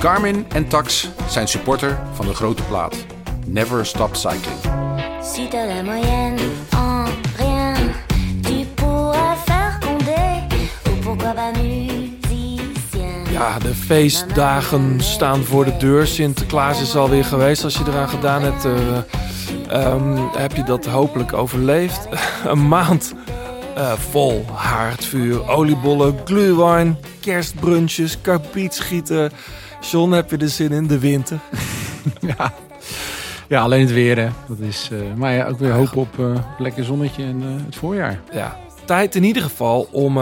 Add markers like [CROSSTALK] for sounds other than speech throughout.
Garmin en Tax zijn supporter van de grote plaat. Never Stop Cycling. Si t'as la moyenne en rien, tu pourras faire Condé ou pourquoi pas musicien. Ja, de feestdagen staan voor de deur. Sinterklaas is alweer geweest. Als je eraan gedaan hebt, eh, ehm, heb je dat hopelijk overleefd. [LAUGHS] Een maand eh, vol haardvuur, oliebollen, glühwein, kerstbrunches, karpietschieten. John, heb je er zin in de winter? [LAUGHS] ja. ja, alleen het weer. Hè. Dat is, eh, maar ja, ook weer hoop op eh, lekker zonnetje en eh, het voorjaar. Ja, tijd in ieder geval om,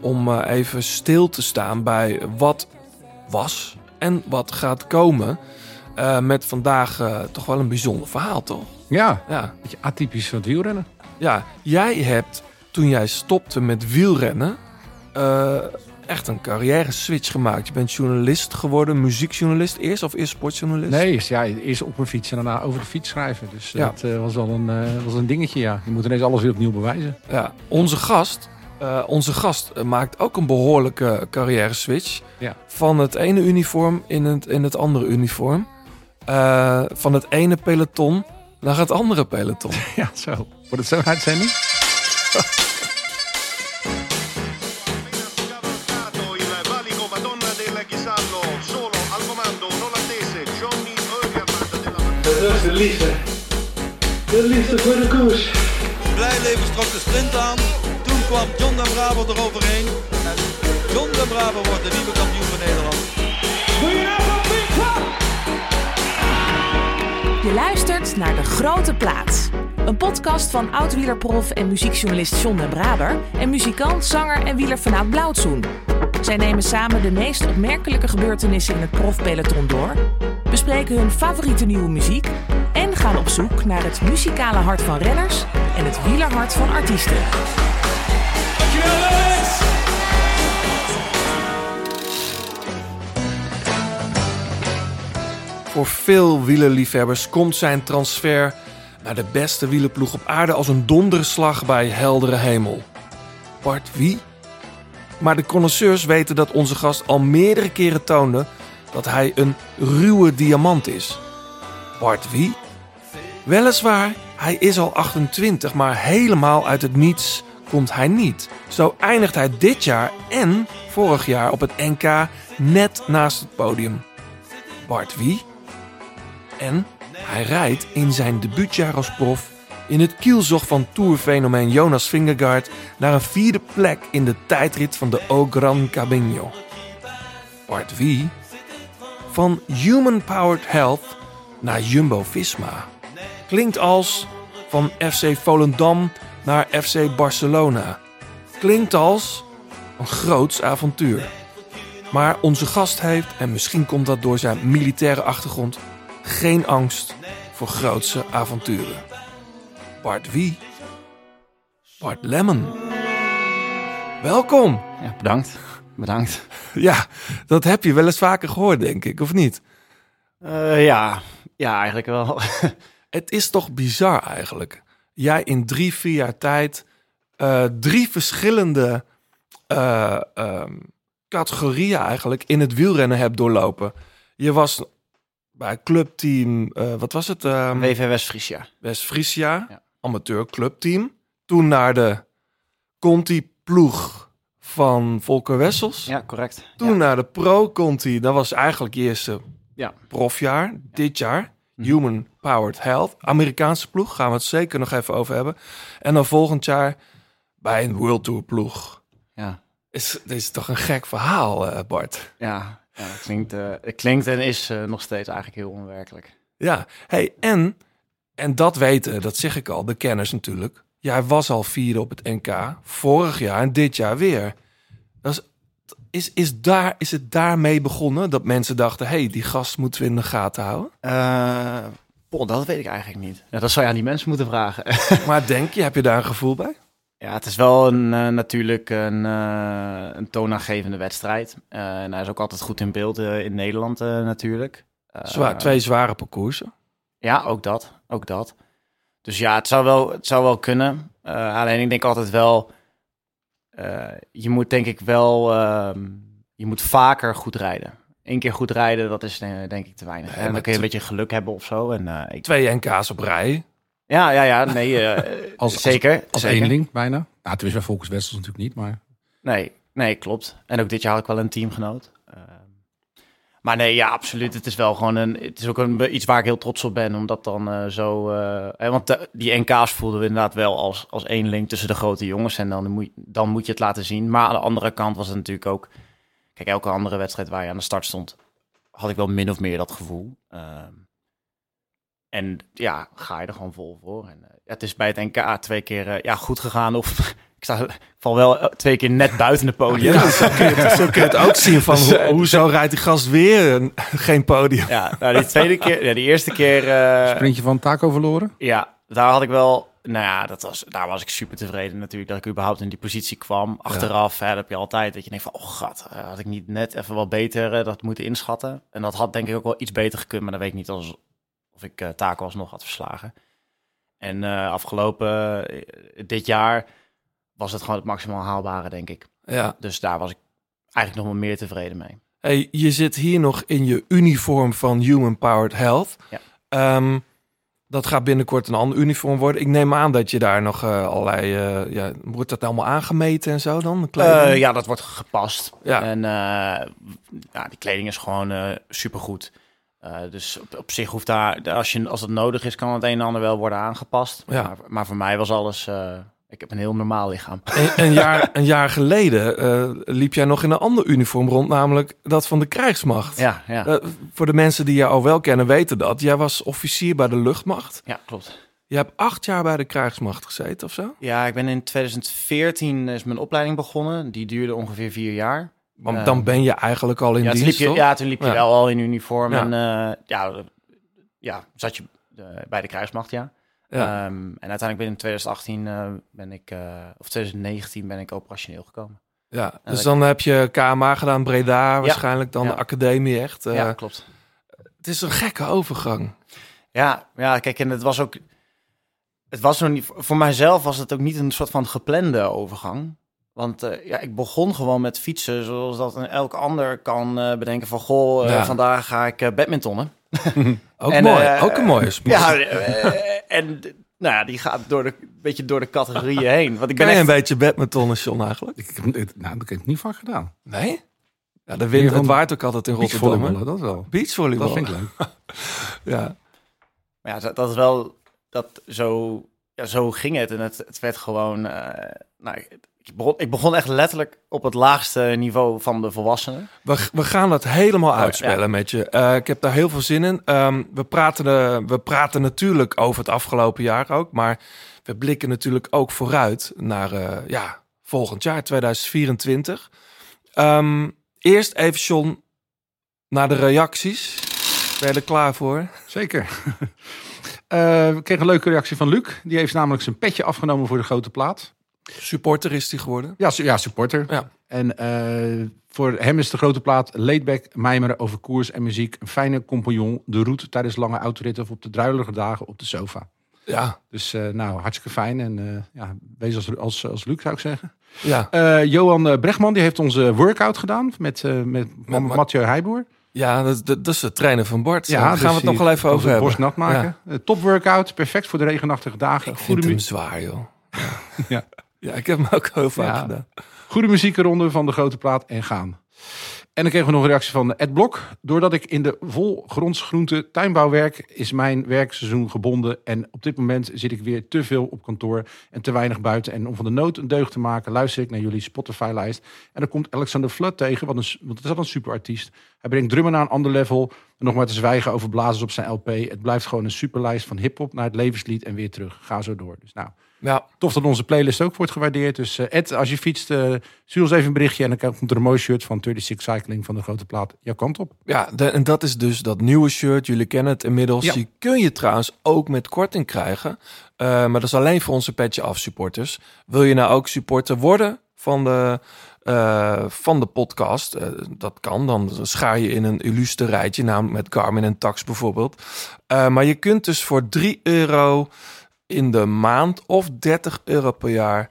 om even stil te staan bij wat was en wat gaat komen. Met vandaag toch wel een bijzonder verhaal, toch? Ja, Ja. beetje atypisch van het wielrennen. ja, jij hebt toen jij stopte met wielrennen echt een carrière switch gemaakt. Je bent journalist geworden, muziekjournalist eerst of eerst sportjournalist? Nee, eerst, ja, eerst op een fiets en daarna over de fiets schrijven. Dus Ja. dat eh, was wel een, eh, was een dingetje, ja. Je moet ineens alles weer opnieuw bewijzen. Ja, onze gast, eh, onze gast maakt ook een behoorlijke carrière switch. Ja. Van het ene uniform in het, in het andere uniform. Van het ene peloton naar het andere peloton. [LAUGHS] Ja, zo. Wordt het zo'n uitzending? [LAUGHS] liefde. De liefde voor de koers. Blijlevens trok de sprint aan. Toen kwam John den Braber eroverheen. En John den Braber wordt de nieuwe kampioen van Nederland. Je luistert naar De Grote Plaats. Een podcast van oud-wielerprof en muziekjournalist John den Braber... en muzikant, zanger en wielerfanaat Blauwtsoen. Zij nemen samen de meest opmerkelijke gebeurtenissen in het profpeloton door... bespreken hun favoriete nieuwe muziek... en gaan op zoek naar het muzikale hart van renners... en het wielerhart van artiesten. Voor veel wielerliefhebbers komt zijn transfer naar de beste wielerploeg op aarde als een donderslag bij heldere hemel. Bart wie? Maar de connoisseurs weten dat onze gast al meerdere keren toonde dat hij een ruwe diamant is. Bart wie? Weliswaar, hij is al 28, maar helemaal uit het niets komt hij niet. Zo eindigt hij dit jaar en vorig jaar op het NK net naast het podium. Bart wie? En hij rijdt in zijn debuutjaar als prof in het kielzog van tourfenomeen Jonas Vingegaard naar een vierde plek in de tijdrit van de O Gran Camino. Bart wie? Van Human Powered Health naar Jumbo-Visma. Klinkt als van FC Volendam naar FC Barcelona. Klinkt als een groots avontuur. Maar onze gast heeft, en misschien komt dat door zijn militaire achtergrond, geen angst voor grootse avonturen. Bart wie? Bart Lemon. Welkom. Ja, bedankt. Bedankt. [LAUGHS] Ja, dat heb je wel eens vaker gehoord, denk ik, of niet? Eh, ja. ja, eigenlijk wel. [LAUGHS] Het is toch bizar eigenlijk. Jij in drie, vier jaar tijd eh, drie verschillende eh, ehm, categorieën eigenlijk in het wielrennen hebt doorlopen. Je was bij clubteam, wat was het? Ehm, WV West-Friesia. West-Friesia, Ja. amateur clubteam. Toen naar de Conti-ploeg van Volker Wessels. Ja, correct. Toen ja. naar de Pro Conti. Dat was eigenlijk je eerste Ja. profjaar. Dit jaar. Mhm. Human Powered Health. Amerikaanse ploeg. Gaan we het zeker nog even over hebben. En dan volgend jaar bij een World Tour ploeg. Ja, Is, dit is toch een gek verhaal, eh, Bart? ja. ja het, klinkt, eh, het klinkt en is eh, nog steeds eigenlijk heel onwerkelijk. Ja. Hey, en, en dat weten, dat zeg ik al, de kenners natuurlijk. Jij was al vierde op het NK. Vorig jaar en dit jaar weer. Dat is, is, is, daar, is het daarmee begonnen dat mensen dachten... hé, hey, die gast moeten we in de gaten houden? Eh Paul, dat weet ik eigenlijk niet. Ja, dat zou je aan die mensen moeten vragen. [LAUGHS] Maar denk je, heb je daar een gevoel bij? ja, het is wel een, eh, natuurlijk een, eh, een toonaangevende wedstrijd. Eh, en hij is ook altijd goed in beeld in Nederland eh, natuurlijk. Eh, Zwaar, twee zware parcoursen. Ja, ook dat. Ook dat. Dus ja, het zou wel, het zou wel kunnen. Eh, alleen ik denk altijd wel... eh, je moet denk ik wel... ehm, je moet vaker goed rijden. één keer goed rijden, dat is eh, denk ik te weinig. en dan kun je een beetje geluk hebben of zo. En, ik, Twee NK's op rij. ja, ja, ja, nee, [LAUGHS] Als- zeker. Als zeker. eenling bijna. Nou, tenminste bij Volkers Wessels natuurlijk niet, maar... Nee, nee, klopt. En ook dit jaar had ik wel een teamgenoot. Maar nee, ja, absoluut. Het is wel gewoon een. Het is ook een, iets waar ik heel trots op ben, omdat dan eh, zo. hè, want die NK's voelden we inderdaad wel als, als één link tussen de grote jongens. En dan moet, dan moet je het laten zien. Maar aan de andere kant was het natuurlijk ook. Kijk, elke andere wedstrijd waar je aan de start stond, had ik wel min of meer dat gevoel. Ehm, en ja, ga je er gewoon vol voor. En, eh, het is bij het NK twee keer ja, goed gegaan. Of ik, sta, ik val wel eh, twee keer net buiten de podium. Ja, zo, kun je het, zo kun je het ook [LAUGHS] zien van hoe, hoezo rijdt die gast weer een- geen podium. Ja, nou, die tweede keer, ja, die eerste keer, eh, Sprintje van Taco verloren? ja, daar had ik wel, nou ja, dat was, daar was ik super tevreden natuurlijk dat ik überhaupt in die positie kwam. Achteraf hè, heb je altijd dat je denkt van, oh gat, eh, had ik niet net even wat beter eh, dat moeten inschatten. En dat had denk ik ook wel iets beter gekund, maar dan weet ik niet als, of ik uh, Taco alsnog had verslagen. En eh, afgelopen, eh, dit jaar was het gewoon het maximaal haalbare, denk ik. Ja. Dus daar was ik eigenlijk nog wel meer tevreden mee. Hey, je zit hier nog in je uniform van Human Powered Health. Ja. Ehm, dat gaat binnenkort een ander uniform worden. Ik neem aan dat je daar nog eh, allerlei... eh, ja, wordt dat allemaal aangemeten en zo dan? Eh, ja, dat wordt gepast. Ja. En ja, die kleding is gewoon supergoed. Dus op, op zich hoeft daar, als, je, als het nodig is, kan het een en ander wel worden aangepast. Ja. Maar, maar voor mij was alles, ik heb een heel normaal lichaam. [LAUGHS] Een, een, jaar, een jaar geleden eh, liep jij nog in een ander uniform rond, namelijk dat van de krijgsmacht. Ja, ja, Eh, voor de mensen die jou al wel kennen, weten dat. Jij was officier bij de luchtmacht. ja, klopt. Je hebt acht jaar bij de krijgsmacht gezeten of zo? Ja, ik ben in 2014 is mijn opleiding begonnen. Die duurde ongeveer vier jaar. Want Eh, dan ben je eigenlijk al in ja, dienst, liep je, ja, toen liep je Ja. wel al in uniform. Ja. En eh, ja, ja, zat je eh, bij de krijgsmacht, ja. Ja. Ehm, en uiteindelijk ben in 2018 eh, ben ik, eh, of 2019 ben ik operationeel gekomen. Ja, dus dan heb je KMA gedaan, Breda, waarschijnlijk dan Ja. de academie echt. Eh, ja, klopt. Het is een gekke overgang. Ja, ja, kijk, en het was ook, het was nog niet, voor mijzelf was het ook niet een soort van geplande overgang. Want eh, ja, ik begon gewoon met fietsen, zoals dat een elk ander kan eh, bedenken van, goh, eh, Ja. vandaag ga ik eh, badmintonnen. [LAUGHS] Ook En, mooi, eh, ook een mooie [LAUGHS] sport. Ja, eh, en nou ja, die gaat door de, een beetje door de categorieën [LAUGHS] heen. Want ik ben je een echt, beetje badmintonnen, John, eigenlijk? Ik heb, het- nou, dat heb ik niet vaak gedaan. Nee? Ja, de wind, van het waait ook altijd in Rotterdam. dat wel. Beachvolleybal. Dat vind ik leuk. Ja. Maar ja, dat, dat is wel, dat zo, ja, zo ging het. En het, het werd gewoon, eh, nou, ik begon, ik begon echt letterlijk op het laagste niveau van de volwassenen. We, we gaan het helemaal uitspellen ja. met je. Eh, ik heb daar heel veel zin in. Ehm, we, praten we praten natuurlijk over het afgelopen jaar ook. Maar we blikken natuurlijk ook vooruit naar eh, ja, volgend jaar, 2024. Ehm, eerst even, John, naar de reacties. Ben je er klaar voor? Zeker. [LAUGHS] Eh, we kregen een leuke reactie van Luc. Die heeft namelijk zijn petje afgenomen voor de grote plaat. Supporter is die geworden. Ja, su- ja supporter. Ja. En eh, voor hem is de grote plaat laidback, mijmeren over koers en muziek. Een fijne compagnon, de route tijdens lange autoritten of op de druilige dagen op de sofa. Ja, Dus eh, nou, hartstikke fijn. En eh, ja, wees als, als, als Luc zou ik zeggen. ja. Johan Brechtman die heeft onze workout gedaan met, met, Met Ma- Mathieu Heijboer. ja dat, dat, dat is de trainer van Bart. Ja, Daar gaan dus we het nog wel even over het hebben. borst nat maken. Top workout, perfect voor de regenachtige dagen. Ik vind Goede, hem mu- zwaar, joh. [LAUGHS] Ja. Ja, ik heb hem ook heel vaak Ja. gedaan. goede muziekronde van de grote plaat en gaan. En dan kregen we nog een reactie van Ed Blok. Doordat ik in de volgrondsgroente tuinbouw werk, is mijn werkseizoen gebonden. En op dit moment zit ik weer te veel op kantoor en te weinig buiten. En om van de nood een deugd te maken, luister ik naar jullie Spotify-lijst. En dan komt Alexander Flood tegen, wat een, want het is al een superartiest. Hij brengt drummen naar een ander level. En nog maar te zwijgen over blazers op zijn LP. Het blijft gewoon een superlijst van hip-hop naar het levenslied en weer terug. Ga zo door. Dus nou, Ja, Tof dat onze playlist ook wordt gewaardeerd. Dus eh, Ed, als je fietst, eh, stuur ons even een berichtje. En dan komt er een mooi shirt van 36 Cycling van de grote plaat jouw kant op. Ja, de- en dat is dus dat nieuwe shirt. Jullie kennen het inmiddels. Ja. Die kun je trouwens ook met korting krijgen. Eh, maar dat is alleen voor onze Petje Af supporters. Wil je nou ook supporter worden van de, van de podcast? Dat kan. Dan schaar je in een illustre rijtje. Namelijk met Garmin en Tax bijvoorbeeld. Maar je kunt dus voor 3 euro in de maand of 30 euro per jaar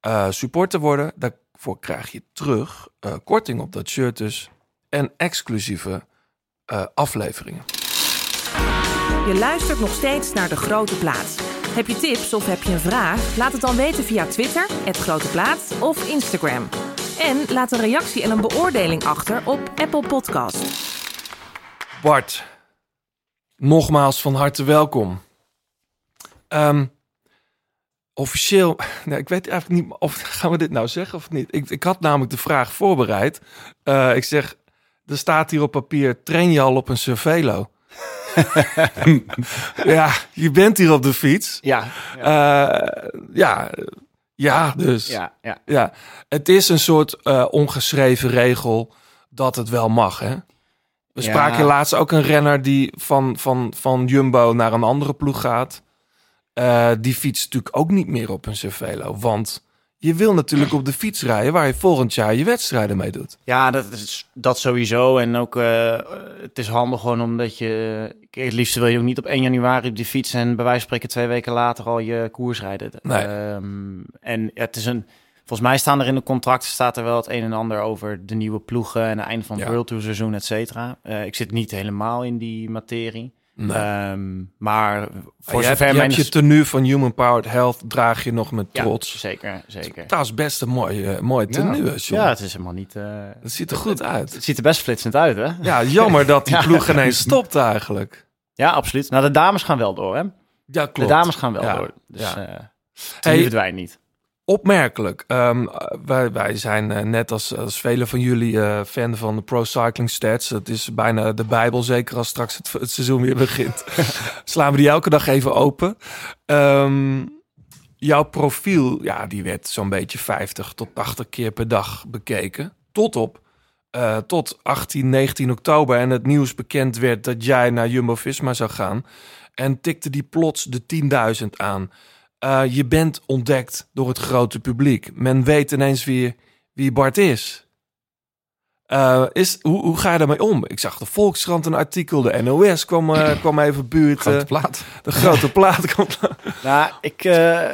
eh, supporter worden. Daarvoor krijg je terug eh, korting op dat shirt dus. en exclusieve eh, afleveringen. Je luistert nog steeds naar De Grote Plaat. Heb je tips of heb je een vraag? Laat het dan weten via Twitter, het Grote Plaat of Instagram. En laat een reactie en een beoordeling achter op Apple Podcast. Bart, nogmaals van harte welkom. Ehm, officieel, [LAUGHS] nee, ik weet eigenlijk niet of [LAUGHS] gaan we dit nou zeggen of niet. Ik, ik had namelijk de vraag voorbereid. Eh, ik zeg, er staat hier op papier, train je al op een Cervelo? [LAUGHS] ja, je bent hier op de fiets. Ja, Ja, ja, ja dus. ja, ja. Ja, het is een soort eh, ongeschreven regel dat het wel mag, hè? We Ja. spraken laatst ook een renner die van, van, van Jumbo naar een andere ploeg gaat. Eh, die fietst natuurlijk ook niet meer op een Cervelo. Want je wil natuurlijk op de fiets rijden waar je volgend jaar je wedstrijden mee doet. Ja, dat is dat sowieso. En ook, eh, het is handig gewoon omdat je... kijk, Het liefst wil je ook niet op 1 januari op die fiets... en bij wijze van spreken twee weken later al je koers rijden. Nee. Ehm, en het is een... Volgens mij staan er in de contracten staat er wel het een en ander over de nieuwe ploegen... en het einde van het Ja. World Tour seizoen, et cetera. Eh, ik zit niet helemaal in die materie. Nee. Ehm, maar voor je hebt, zover je, mijn... hebt je tenue van Human Powered Health draag je nog met ja, trots. zeker, zeker. Dat is best een mooie, uh, mooie tenue, ja. Ja, het is helemaal niet... eh, Het ziet er goed uit. het ziet er best flitsend uit, hè? Ja, jammer dat die [LAUGHS] Ja. ploeg ineens stopt eigenlijk. Ja, absoluut. Nou, de dames gaan wel door, hè? Ja, klopt. De dames gaan wel Ja. door. Dus Ja. eh Hey, hey, verdwijnt niet. Opmerkelijk. Ehm, wij, wij zijn eh, net als, als vele van jullie eh, fan van de Pro Cycling Stats. Dat is bijna de Bijbel, zeker als straks het, het seizoen weer begint. [LAUGHS] Slaan we die elke dag even open. Ehm, jouw profiel, ja, die werd zo'n beetje 50 tot 80 keer per dag bekeken. Tot op eh, tot 18, 19 oktober en het nieuws bekend werd dat jij naar Jumbo-Visma zou gaan. En tikte die plots de 10.000 aan. Uh, je bent ontdekt door het grote publiek. Men weet ineens wie, wie Bart is. Uh, is hoe, hoe ga je daarmee om? Ik zag de Volkskrant een artikel, de NOS kwam, uh, [CLEARS THROAT] kwam even buurt. Grote plaat. De grote [LAUGHS] plaat kwam. nou, ik, uh,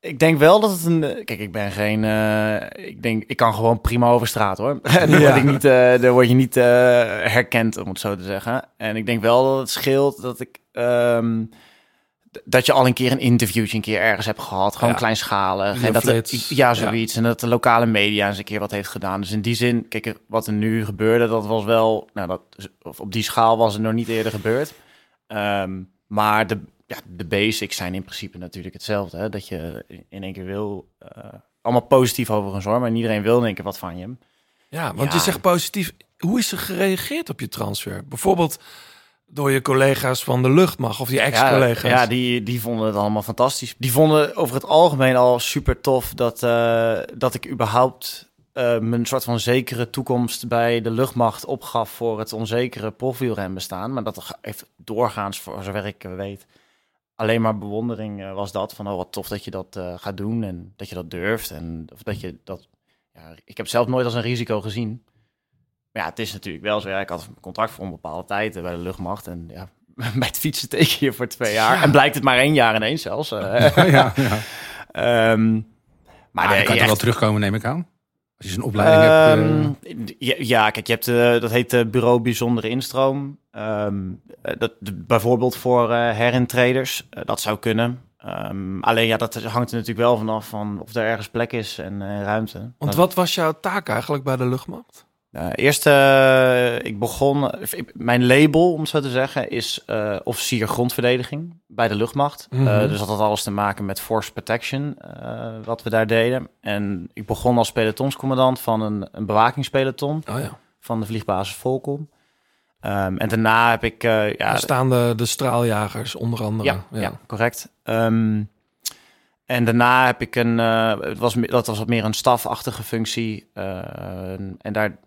ik denk wel dat het een. Kijk, ik ben geen. Uh, ik denk, ik kan gewoon prima over straat hoor. [LAUGHS] dan, ja. word ik niet, uh, dan word je niet uh, herkend, om het zo te zeggen. En ik denk wel dat het scheelt dat ik. Um, dat je al een keer een interviewtje een keer ergens hebt gehad. Gewoon ja. kleinschalig. En dat ja, zoiets. Ja. En dat de lokale media eens een keer wat heeft gedaan. Dus in die zin, kijk, wat er nu gebeurde, dat was wel... Nou, dat, op die schaal was het nog niet eerder gebeurd. Um, maar de, ja, de basics zijn in principe natuurlijk hetzelfde. Hè? Dat je in één keer wil... Uh, allemaal positief over een zorg, maar iedereen wil in één keer wat van je. Ja, want ja. je zegt positief. Hoe is er gereageerd op je transfer? Bijvoorbeeld door je collega's van de luchtmacht of die ex-collega's. Ja, ja, die, die vonden het allemaal fantastisch. Die vonden over het algemeen al super tof dat, uh, dat ik überhaupt uh, mijn soort van zekere toekomst bij de luchtmacht opgaf voor het onzekere profielren bestaan. Maar dat heeft doorgaans, voor zover ik weet, alleen maar bewondering uh, was dat. Van oh, wat tof dat je dat uh, gaat doen en dat je dat durft. En of dat je dat. Ja, ik heb zelf nooit als een risico gezien. Maar ja, het is natuurlijk wel zo. Ja, ik had een contract voor een bepaalde tijd bij de luchtmacht. En ja, [LAUGHS] bij het fietsen teken je voor twee jaar. Ja. En blijkt het maar één jaar ineens zelfs. Uh, ja, ja. um, [LAUGHS] maar je kan toch wel terugkomen, neem ik aan? Als je zo'n opleiding um, hebt. Uh... Ja, ja, kijk, je hebt, uh, dat heet uh, Bureau Bijzondere Instroom. Um, dat, bijvoorbeeld voor herintreders. dat zou kunnen. Um, alleen ja, dat hangt er natuurlijk wel vanaf van of er ergens plek is en ruimte. Want wat was jouw taak eigenlijk bij de luchtmacht? Uh, eerst, uh, ik begon, mijn label, om het zo te zeggen, is uh, officier grondverdediging bij de luchtmacht. Mm -hmm. dus dat had alles te maken met force protection, wat we daar deden. En ik begon als pelotonscommandant van een, een bewakingspeloton oh, ja. van de vliegbasis Volcom. Um, en daarna heb ik... ja, daar staan de, de straaljagers onder andere. Ja, ja. ja correct. Um, en daarna heb ik een, het was, dat was wat meer een stafachtige functie. en daar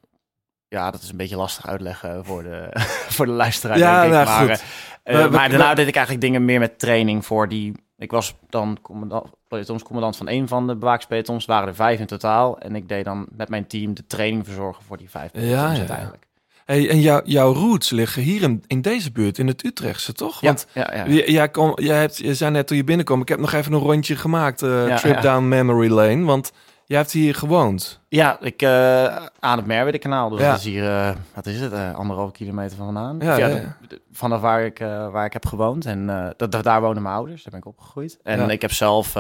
ja, dat is een beetje lastig uitleggen voor de, [LAUGHS] voor de luisteraar. Ja, denk ik. nou, maar. Uh, maar, maar daarna deed ik eigenlijk dingen meer met training voor die. Ik was dan commandant, pelotonscommandant van een van de bewaakspeletons. Er waren er vijf in totaal. En ik deed dan met mijn team de training verzorgen voor die vijf pelotons ja, ja. uiteindelijk. Hey, en jou, jouw roots liggen hier in, in deze buurt, in het Utrechtse, toch? Want ja, ja. Jij, jij, kom, jij hebt, je zei net toen je binnenkwam, ik heb nog even een rondje gemaakt, uh, Ja, trip down memory lane. Want jij hebt hier gewoond. Ja, ik, eh, aan het Merwede-kanaal. Dus Ja. dat is hier, eh, wat is het, eh, anderhalve kilometer vandaan. Ja, vanaf waar ik, waar ik heb gewoond. En dat, dat- daar wonen mijn ouders, daar ben ik opgegroeid. En ik heb zelf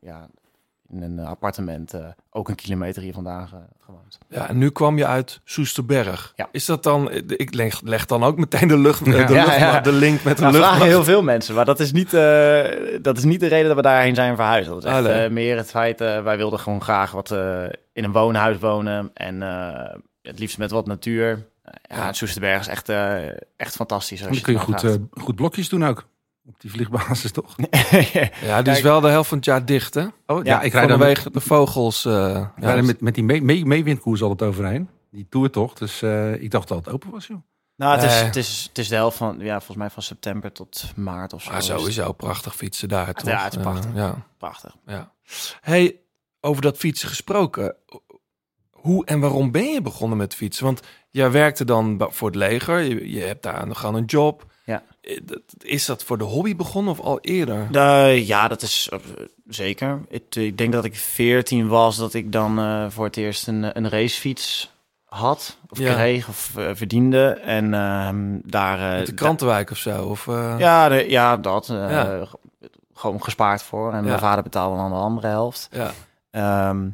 ja, in een appartement eh, ook een kilometer hier vandaan ge- gewoond. Ja, en nu kwam je uit Soesterberg. Ja. Is dat dan, ik leg, leg dan ook meteen de, lucht, eh, Ja. de, Ja, lucht- ja. de link met de Dat lucht. vragen heel veel mensen, maar dat is niet, eh, dat is niet de reden dat we daarheen zijn verhuisd. Dat is echt Ah, eh, meer het feit, eh, wij wilden gewoon graag wat eh, in een woonhuis wonen. En eh, het liefst met wat natuur. ja, Soesterberg is echt, eh, echt fantastisch. als Dan je kun je goed, eh, goed blokjes doen ook. Op die vliegbasis toch? [LAUGHS] Ja, die is wel de helft van het jaar dicht, hè? Oh, Ja, ik rijd dan met, Vanwege de vogels. eh, ik ja, rijd met, met die mee- mee- meewindkoers altijd overheen. Die tour toch? Dus eh, ik dacht dat het open was, joh. Nou, het is, Nee. het, is, het is de helft van, ja, volgens mij van september tot maart of zo. maar Dus sowieso prachtig fietsen daar, toch? Ja, het is Eh, prachtig. ja, Prachtig. ja. Hey, over dat fietsen gesproken. Hoe en waarom ben je begonnen met fietsen? Want jij werkte dan voor het leger. Je, je hebt daar nog gewoon een job. Eh, Is dat voor de hobby begonnen of al eerder? Ja, dat is eh, zeker. Ik, ik denk dat ik 14 was dat ik dan eh, voor het eerst een, een racefiets had. Of Ja. kreeg of verdiende. En ehm, daar... Met de krantenwijk of zo? Of, ja, de, ja, dat. Ja. Gewoon gespaard voor. En Ja. mijn vader betaalde dan de andere helft. ja. Ehm,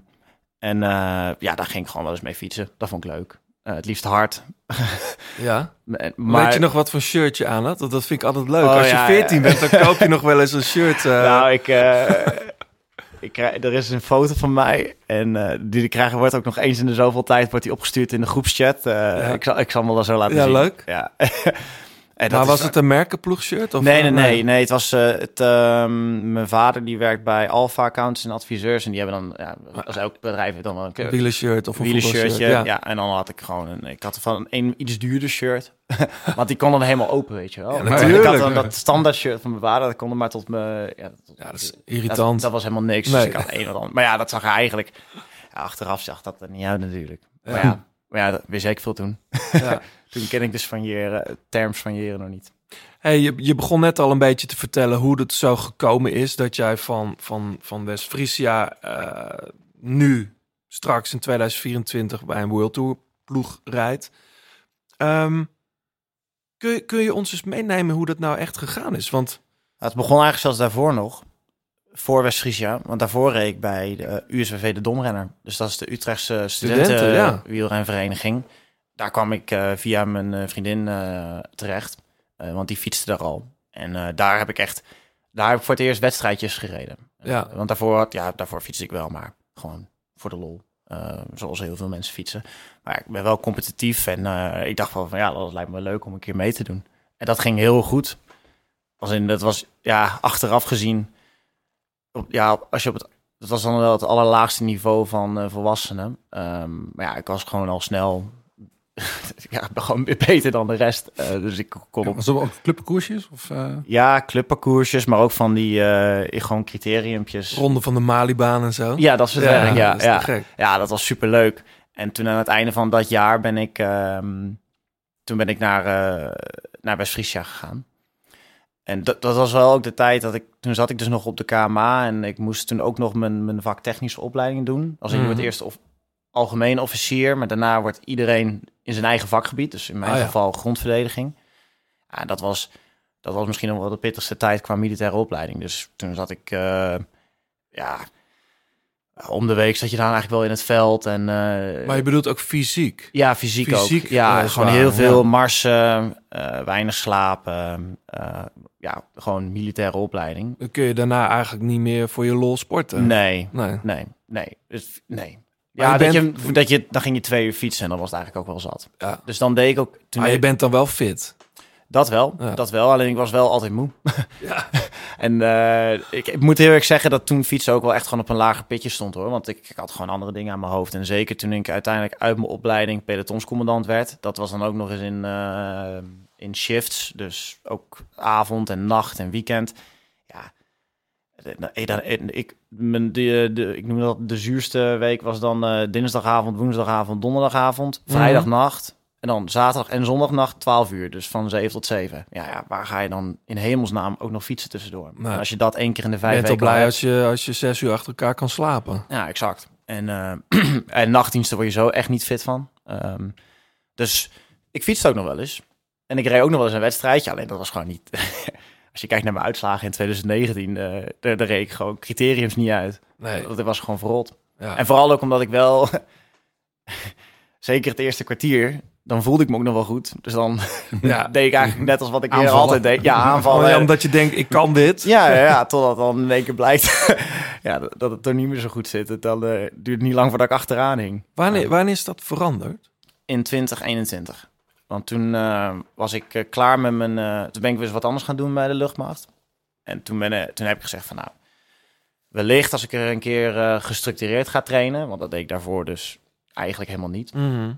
en ja, daar ging ik gewoon wel eens mee fietsen. Dat vond ik leuk. Eh, het liefst hard. ja. [LAUGHS] Maar, Weet je nog wat voor shirt je aan had? Dat, dat vind ik altijd leuk. Oh, Als je ja, 14 ja. bent, dan koop je nog wel eens een [LAUGHS] shirt. eh, Nou, ik, eh, ik krijg, er is een foto van mij en eh, die krijgen wordt ook nog eens in de zoveel tijd wordt die opgestuurd in de groepschat. Eh, ik, zal, ik zal hem wel zo laten Ja, zien. leuk. Ja. [LAUGHS] en dat maar was het een merkenploegshirt? Of, Nee, nee, eh, nee, nee. Het was eh, het. ehm, mijn vader die werkt bij Alpha Accountants en adviseurs en die hebben dan, ja, als elk bedrijf heeft dan wel een Een wielershirt of een wielershirtje. voetbalshirt, Ja. en dan had ik gewoon een. Ik had van een iets duurder shirt. [LAUGHS] Want die kon dan helemaal open, weet je wel. Ja, natuurlijk. Ik had dan dat standaard shirt van mijn vader, dat kon maar tot me. Ja, tot, Ja, dat is irritant. dat was helemaal niks. Nee. Dus ik had een of ander. Maar ja, dat zag er eigenlijk. Ja, achteraf zag dat er niet uit natuurlijk. Maar Ja. ja, maar ja dat wist ik veel toen. Ja. [LAUGHS] Toen ken ik dus van jeren, terms van jeren nog niet. Hey, je, je begon net al een beetje te vertellen hoe het zo gekomen is dat jij van, van, van West-Friesia eh, nu straks in 2024 bij een World Tour ploeg rijdt. Ehm, kun, je, kun je ons eens meenemen hoe dat nou echt gegaan is? Want Het begon eigenlijk zelfs daarvoor nog. Voor West-Friesia. Want daarvoor reed ik bij de USWV de Domrenner. Dus dat is de Utrechtse Studenten, studenten ja. wielrenvereniging. Daar kwam ik eh, via mijn eh, vriendin eh, terecht. Want die fietste daar al. En daar heb ik echt... Daar heb ik voor het eerst wedstrijdjes gereden. Ja. Want daarvoor, had- ja, daarvoor fietste ik wel, maar gewoon voor de lol. Zoals heel veel mensen fietsen. Maar ik ben wel competitief en ik dacht wel van ja, dat lijkt me leuk om een keer mee te doen. En dat ging heel goed. Als in, dat was ja, achteraf gezien. Op, ja, als je op het. Dat was dan wel het allerlaagste niveau van volwassenen. Ehm, maar ja, ik was gewoon al snel. [LAUGHS] ja, gewoon beter dan de rest. Eh, dus ik kon op ook clubkoersjes? Of, eh, ja, clubparcoursjes, maar ook van die eh, gewoon criteriumpjes. ronde van de Malibaan en zo. Ja, dat. Ja, is ja. gek. ja, dat was super leuk. En toen aan het einde van dat jaar ben ik, ehm, toen ben ik naar, eh naar West-Friesia gegaan. En dat, dat was wel ook de tijd dat ik, toen zat ik dus nog op de KMA en ik moest toen ook nog mijn, mijn vak technische opleiding doen. Als ik Mhm. het eerst of, algemeen officier, maar daarna wordt iedereen in zijn eigen vakgebied. Dus in mijn Ah, ja. geval grondverdediging. Ja, dat was, dat was misschien nog wel de pittigste tijd qua militaire opleiding. Dus toen zat ik, eh, ja, om de week zat je dan eigenlijk wel in het veld. En, eh, Maar je bedoelt ook fysiek. ja, fysiek, fysiek, ook. Ja, gewoon heel veel ja. marsen, eh, weinig slapen. ja, gewoon militaire opleiding. Dan kun je daarna eigenlijk niet meer voor je lol sporten. Nee, Nee. nee, nee. Dus, nee. Ja, je dat, bent- je, dat je, dan ging je twee uur fietsen en dan was het eigenlijk ook wel zat. Ja. Dus dan deed ik ook... Toen Maar je deed- bent dan wel fit. Dat wel, Ja. dat wel. Alleen ik was wel altijd moe. [LAUGHS] Ja. [LAUGHS] en eh, ik, ik moet heel erg zeggen dat toen fietsen ook wel echt gewoon op een lager pitje stond hoor. Want ik, ik had gewoon andere dingen aan mijn hoofd. En zeker toen ik uiteindelijk uit mijn opleiding pelotonscommandant werd. Dat was dan ook nog eens in, eh, in shifts. Dus ook avond en nacht en weekend. Ja, eh, dan- eh, ik, mijn, de, de, ik noem dat de zuurste week was dan eh, dinsdagavond, woensdagavond, donderdagavond, Mhm. vrijdagnacht. En dan zaterdag en zondagnacht 12 uur, dus van 7 tot 7. Ja, ja, waar ga je dan in hemelsnaam ook nog fietsen tussendoor? En Als je dat één keer in de Ik vijf ben toch weken al blij als je, als je zes uur achter elkaar kan slapen. Ja, exact. En, eh, [CLEARS THROAT] en nachtdiensten word je zo echt niet fit van. Ehm, dus ik fietste ook nog wel eens. En ik reed ook nog wel eens een wedstrijdje. Alleen dat was gewoon niet... [LAUGHS] Als je kijkt naar mijn uitslagen in 2019, eh daar, daar reed ik gewoon criteriums niet uit. Nee. Dat was gewoon verrot. Ja. En vooral ook omdat ik wel... [LAUGHS] zeker het eerste kwartier, dan voelde ik me ook nog wel goed. Dus dan [LAUGHS] Ja. [LAUGHS] deed ik eigenlijk net als wat ik Aanvallen. altijd deed. Ja, aanvallen. Oh ja, omdat je denkt, ik kan dit. Ja, ja, ja, totdat dan in één keer blijkt ja, dat, het er niet meer zo goed zit. Het dan, eh, duurt het niet lang voordat ik achteraan hing. Wanneer, wanneer is dat veranderd? In 2021. Want toen eh, was ik eh, klaar met mijn... eh, toen ben ik weer eens wat anders gaan doen bij de luchtmacht. En toen, ben, toen heb ik gezegd van nou... Wellicht als ik er een keer gestructureerd ga trainen... want dat deed ik daarvoor dus eigenlijk helemaal niet. Mhm.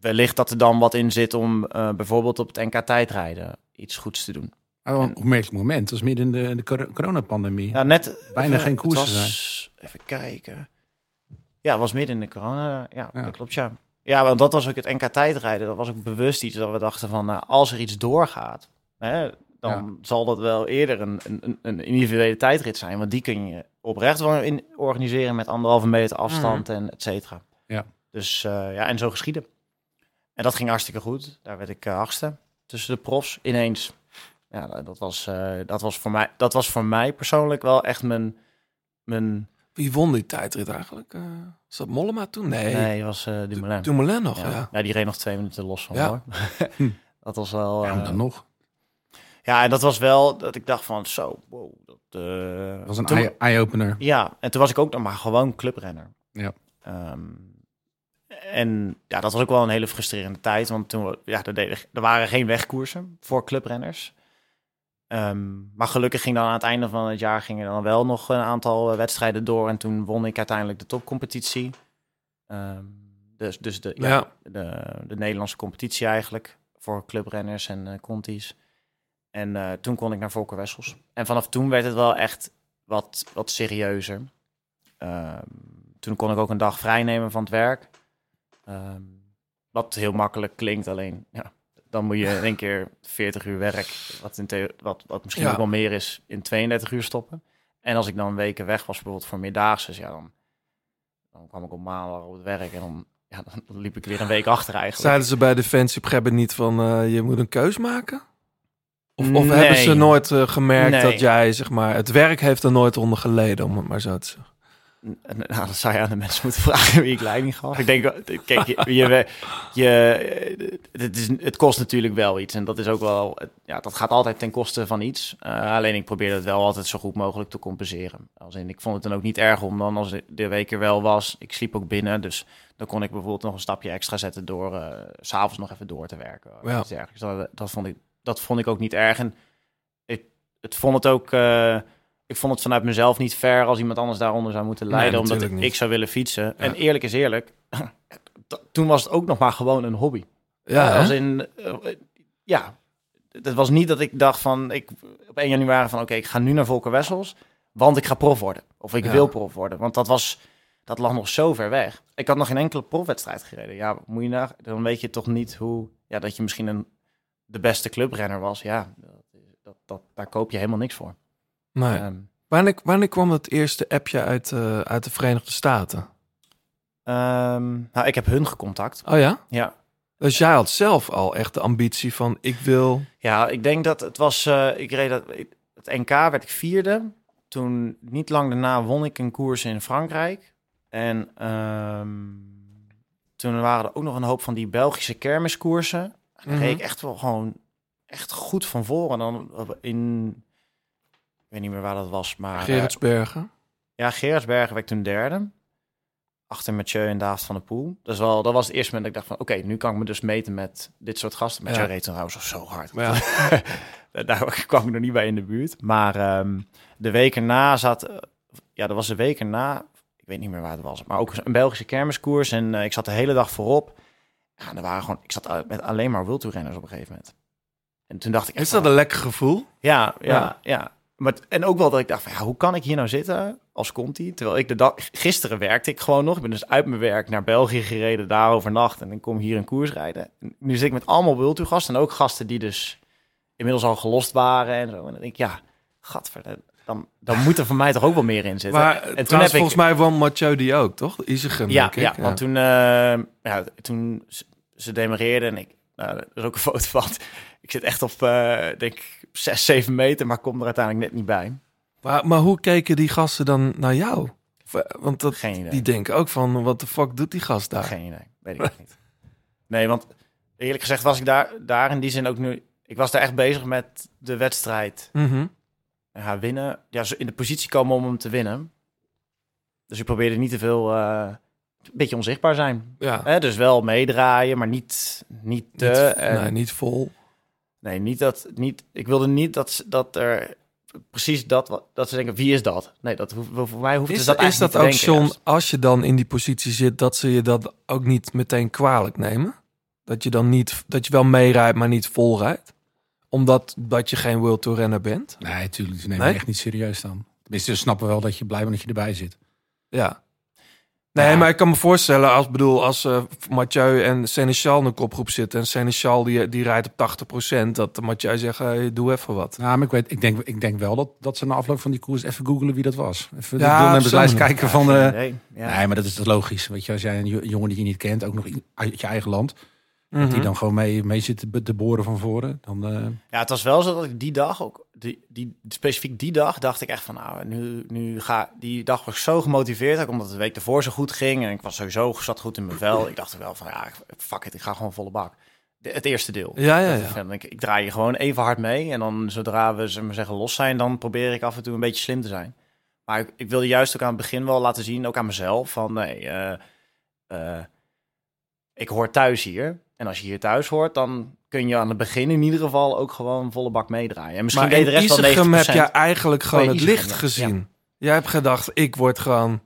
Wellicht dat er dan wat in zit om bijvoorbeeld op het NK tijdrijden iets goeds te doen. Oh, een opmerkelijk moment. Dat is midden in de, in de cor- coronapandemie. Ja, net... Bijna even- geen het koersen was- Even kijken. Ja, het was midden in de corona. Ja, Ja. dat klopt, ja. Ja, want dat was ook het NK tijdrijden. Dat was ook bewust iets dat we dachten van... Nou, als er iets doorgaat, hè, dan zal dat wel eerder een, een, een individuele tijdrit zijn. Want die kun je oprecht wel in, organiseren met anderhalve meter afstand en et cetera. Ja. Dus eh, ja, en zo geschieden. En dat ging hartstikke goed. Daar werd ik eh, achtste tussen de profs ineens. Ja, dat was, eh, dat, was voor mij, dat was voor mij persoonlijk wel echt mijn... mijn Wie won die tijdrit eigenlijk? Eh is dat Mollema toen? Nee, nee, was eh Dumoulin. Dumoulin nog, ja. ja. Ja, die reed nog twee minuten los van Ja. hoor. [LAUGHS] [LAUGHS] dat was wel... Ja, eh, dan nog. ja, en dat was wel dat ik dacht van zo, wow. Dat, eh, Dat was een eye-opener. Ja, en toen was ik ook nog maar gewoon clubrenner. Ja. Ehm, en ja, dat was ook wel een hele frustrerende tijd, want toen we- ja, er, deden, er waren geen wegkoersen voor clubrenners. Ehm, maar gelukkig ging dan aan het einde van het jaar gingen dan wel nog een aantal eh, wedstrijden door en toen won ik uiteindelijk de topcompetitie. Ehm, dus dus de, ja, Ja. de, de Nederlandse competitie eigenlijk voor clubrenners en eh contis. En eh, toen kon ik naar Volker Wessels. En vanaf toen werd het wel echt wat, wat serieuzer. Ehm, toen kon ik ook een dag vrij nemen van het werk. Wat heel makkelijk klinkt, alleen ja, dan moet je in één keer 40 uur werk, wat, in wat, wat misschien Ja. ook wel meer is, in 32 uur stoppen. En als ik dan weken weg was, bijvoorbeeld voor meerdaagse, ja, dan, dan kwam ik op maandag op het werk en dan, ja, dan liep ik weer een week achter eigenlijk. Zeiden ze bij Defensie op niet van eh, je moet een keus maken? Of, of Nee. hebben ze nooit eh, gemerkt Nee. dat jij, zeg maar, het werk heeft er nooit onder geleden, om het maar zo te zeggen? Nou, dat zou je aan de mensen moeten vragen wie ik leiding gaf. Ik denk, eh, kijk, je, je, je, eh, het, is, het kost natuurlijk wel iets. En dat is ook wel, ja, dat gaat altijd ten koste van iets. Eh, alleen ik probeer het wel altijd zo goed mogelijk te compenseren. Als in, ik vond het dan ook niet erg om dan, als de week er wel was, ik sliep ook binnen. Dus dan kon ik bijvoorbeeld nog een stapje extra zetten door s s'avonds nog even door te werken. iets dergelijks. Dat, dat, vond ik, dat vond ik ook niet erg. En ik, het vond het ook... eh, ik vond het vanuit mezelf niet fair als iemand anders daaronder zou moeten Nee, lijden, omdat ik niet. zou willen fietsen. En eerlijk is eerlijk, [LAUGHS] toen was het ook nog maar gewoon een hobby. Ja, als in, eh, ja, het was niet dat ik dacht van, ik op 1 januari van, oké, ik ga nu naar Volker Wessels, want ik ga prof worden. Of ik Ja. wil prof worden, want dat was, dat lag nog zo ver weg. Ik had nog geen enkele profwedstrijd gereden. Ja, moet je naar, dan weet je toch niet hoe, ja, dat je misschien een, de beste clubrenner was. Ja, dat, dat, daar koop je helemaal niks voor. Nee. Wanneer, wanneer kwam het eerste appje uit, eh, uit de Verenigde Staten? ehm, nou, ik heb hun gecontact. Oh ja? Ja, Dus jij had zelf al echt de ambitie van ik wil... Ja, ik denk dat het was. eh, ik reed dat, het NK werd ik vierde. Toen niet lang daarna won ik een koers in Frankrijk. En ehm, toen waren er ook nog een hoop van die Belgische kermiskoersen. En daar Mhm. reed ik echt wel gewoon echt goed van voren. Dan in. Ik weet niet meer waar dat was, maar. eh, Gerritsbergen. ja, Gerardsbergen werd toen derde. Achter Mathieu en David van der Poel. Dus wel, dat was het eerste moment dat ik dacht van... oké, nu kan ik me dus meten met dit soort gasten. Mathieu Ja. reed trouwens zo hard. Ja. [LAUGHS] Daar kwam ik nog niet bij in de buurt. Maar ehm, de week erna zat... eh, ja, dat was de week erna... Ik weet niet meer waar het was. Maar ook een Belgische kermiskoers. En eh, ik zat de hele dag voorop. Ja, en er waren gewoon... Ik zat met alleen maar wildtoerrenners op een gegeven moment. En toen dacht ik... Is dat een lekker gevoel? ja, ja, Ja. ja, maar, en ook wel dat ik dacht, van, ja, hoe kan ik hier nou zitten als Conti? Terwijl ik de dag... Gisteren werkte ik gewoon nog. Ik ben dus uit mijn werk naar België gereden, daar overnacht. En ik kom hier een koers rijden. En nu zit ik met allemaal World Tour gasten. En ook gasten die dus inmiddels al gelost waren en zo. En dan denk ik, ja, gadver, dan, dan moet er voor mij toch ook wel meer in zitten. Maar en en toen heb volgens mij won Mathieu die ook, toch? Isegem, ja, ik. ja, want toen, eh, ja, toen ze- ze en ik, nou, er is ook een [LAUGHS] foto van. Ik zit echt op, eh denk ik, 6, 7 meter, maar kom er uiteindelijk net niet bij. Maar, maar hoe keken die gasten dan naar jou? Want dat, die denken ook van, wat de fuck doet die gast daar? Geen idee, weet ik echt niet. Nee, want eerlijk gezegd was ik daar, daar in die zin ook nu... Ik was daar echt bezig met de wedstrijd Mhm. ja, winnen. Ja, in de positie komen om hem te winnen. Dus ik probeerde niet te veel... eh, een beetje onzichtbaar zijn. Ja, Hè, dus wel meedraaien, maar niet, niet te. niet, en- nee, niet vol. Nee, niet dat. Niet, ik wilde niet dat, ze- dat er precies dat. wat- Dat ze denken: wie is dat? Nee, dat hoeft, voor mij hoeft Is, het dat, is dat ook, te John, denken, als je dan in die positie zit, dat ze je dat ook niet meteen kwalijk nemen? Dat je dan niet, dat je wel meerijdt, maar niet vol rijdt? Omdat dat je geen World Tour renner bent? Nee, natuurlijk. Ze nemen Nee? echt niet serieus dan. Tenminste, ze snappen wel dat je blij bent dat je erbij zit. Ja. Nee, Ja. maar ik kan me voorstellen, als, bedoel, als eh Mathieu en Seneschal in een kopgroep zitten... en Seneschal die, die rijdt op 80%, dat Mathieu zegt, hey, doe even wat. Nou, maar ik, weet, ik, denk, ik denk wel dat, dat ze na afloop van die koers even googelen wie dat was. Even Ja, de deelnemerslijst kijken van... Geen eh ja. Nee, maar dat is toch logisch. Weet je, als jij een jo- jongen die je niet kent, ook nog uit je eigen land... Mhm. die dan gewoon mee, mee zit te, te boren van voren, dan... eh, Ja, het was wel zo dat ik die dag ook, die, die, specifiek die dag, dacht ik echt van, nou, nu, nu ga, die dag was ik zo gemotiveerd, ook omdat de week ervoor zo goed ging en ik was sowieso zat goed in mijn vel. Ik dacht er wel van, ja, fuck it, ik ga gewoon volle bak. De- het eerste deel. Ja, ja, ja. ik, ik draai je gewoon even hard mee en dan zodra we, zeg maar zeggen, los zijn, dan probeer ik af en toe een beetje slim te zijn. Maar ik, ik wilde juist ook aan het begin wel laten zien, ook aan mezelf, van nee, eh, eh, ik hoor thuis hier. En als je hier thuis hoort, dan kun je aan het begin in ieder geval ook gewoon volle bak meedraaien. En misschien Maar deed de rest wel 90%. Isegem heb je eigenlijk gewoon het Isegem, licht ja. gezien. Jij hebt gedacht, ik word gewoon...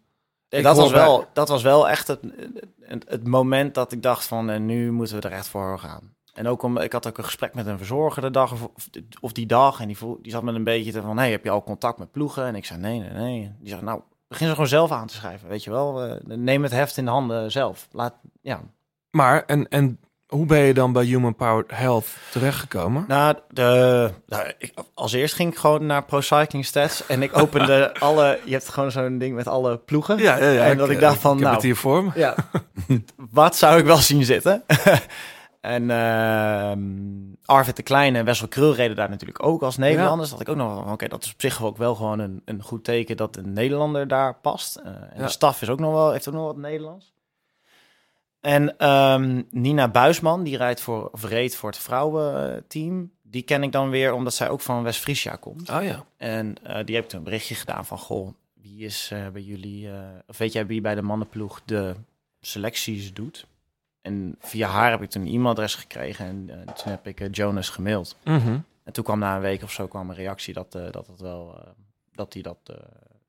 Ik dat, was bij- wel, dat was wel echt het, het, het moment dat ik dacht van, eh, nu moeten we er echt voor gaan. En ook om, ik had ook een gesprek met een verzorger de dag of, of die dag. En die, voel, die zat met een beetje te van, hey, heb je al contact met ploegen? En ik zei, nee, nee, nee. Die zei, nou, begin ze gewoon zelf aan te schrijven, weet je wel. Neem het heft in de handen zelf. Laat, ja. Maar, en, en hoe ben je dan bij Human Powered Health terechtgekomen? Nou, de, nou, ik, als eerst ging ik gewoon naar Pro Cycling Stats. En ik opende [LAUGHS] alle, je hebt gewoon zo'n ding met alle ploegen. Ja, ja, ja. En dat ik dacht van, ik heb nou, het hier voor me. Ja. Wat zou ik wel zien zitten? [LAUGHS] en ehm Arvid de Kleine en Wessel Krul reden daar natuurlijk ook als Nederlanders. Dat ik ook nog van, oké, dat is op zich ook wel gewoon een, een goed teken dat een Nederlander daar past. Eh, en Ja. de staf is ook nog wel, heeft ook nog wat Nederlands. En ehm, Nina Buisman, die rijdt voor, of reed voor het vrouwenteam. Die ken ik dan weer omdat zij ook van West-Friesia komt. Oh ja. En eh, die heb ik toen een berichtje gedaan van, goh, wie is eh, bij jullie, eh, of weet jij wie bij de mannenploeg de selecties doet? En via haar heb ik toen een e-mailadres gekregen en toen heb ik Jonas gemaild. Mhm. En toen kwam na een week of zo kwam een reactie dat, dat het wel, dat hij dat,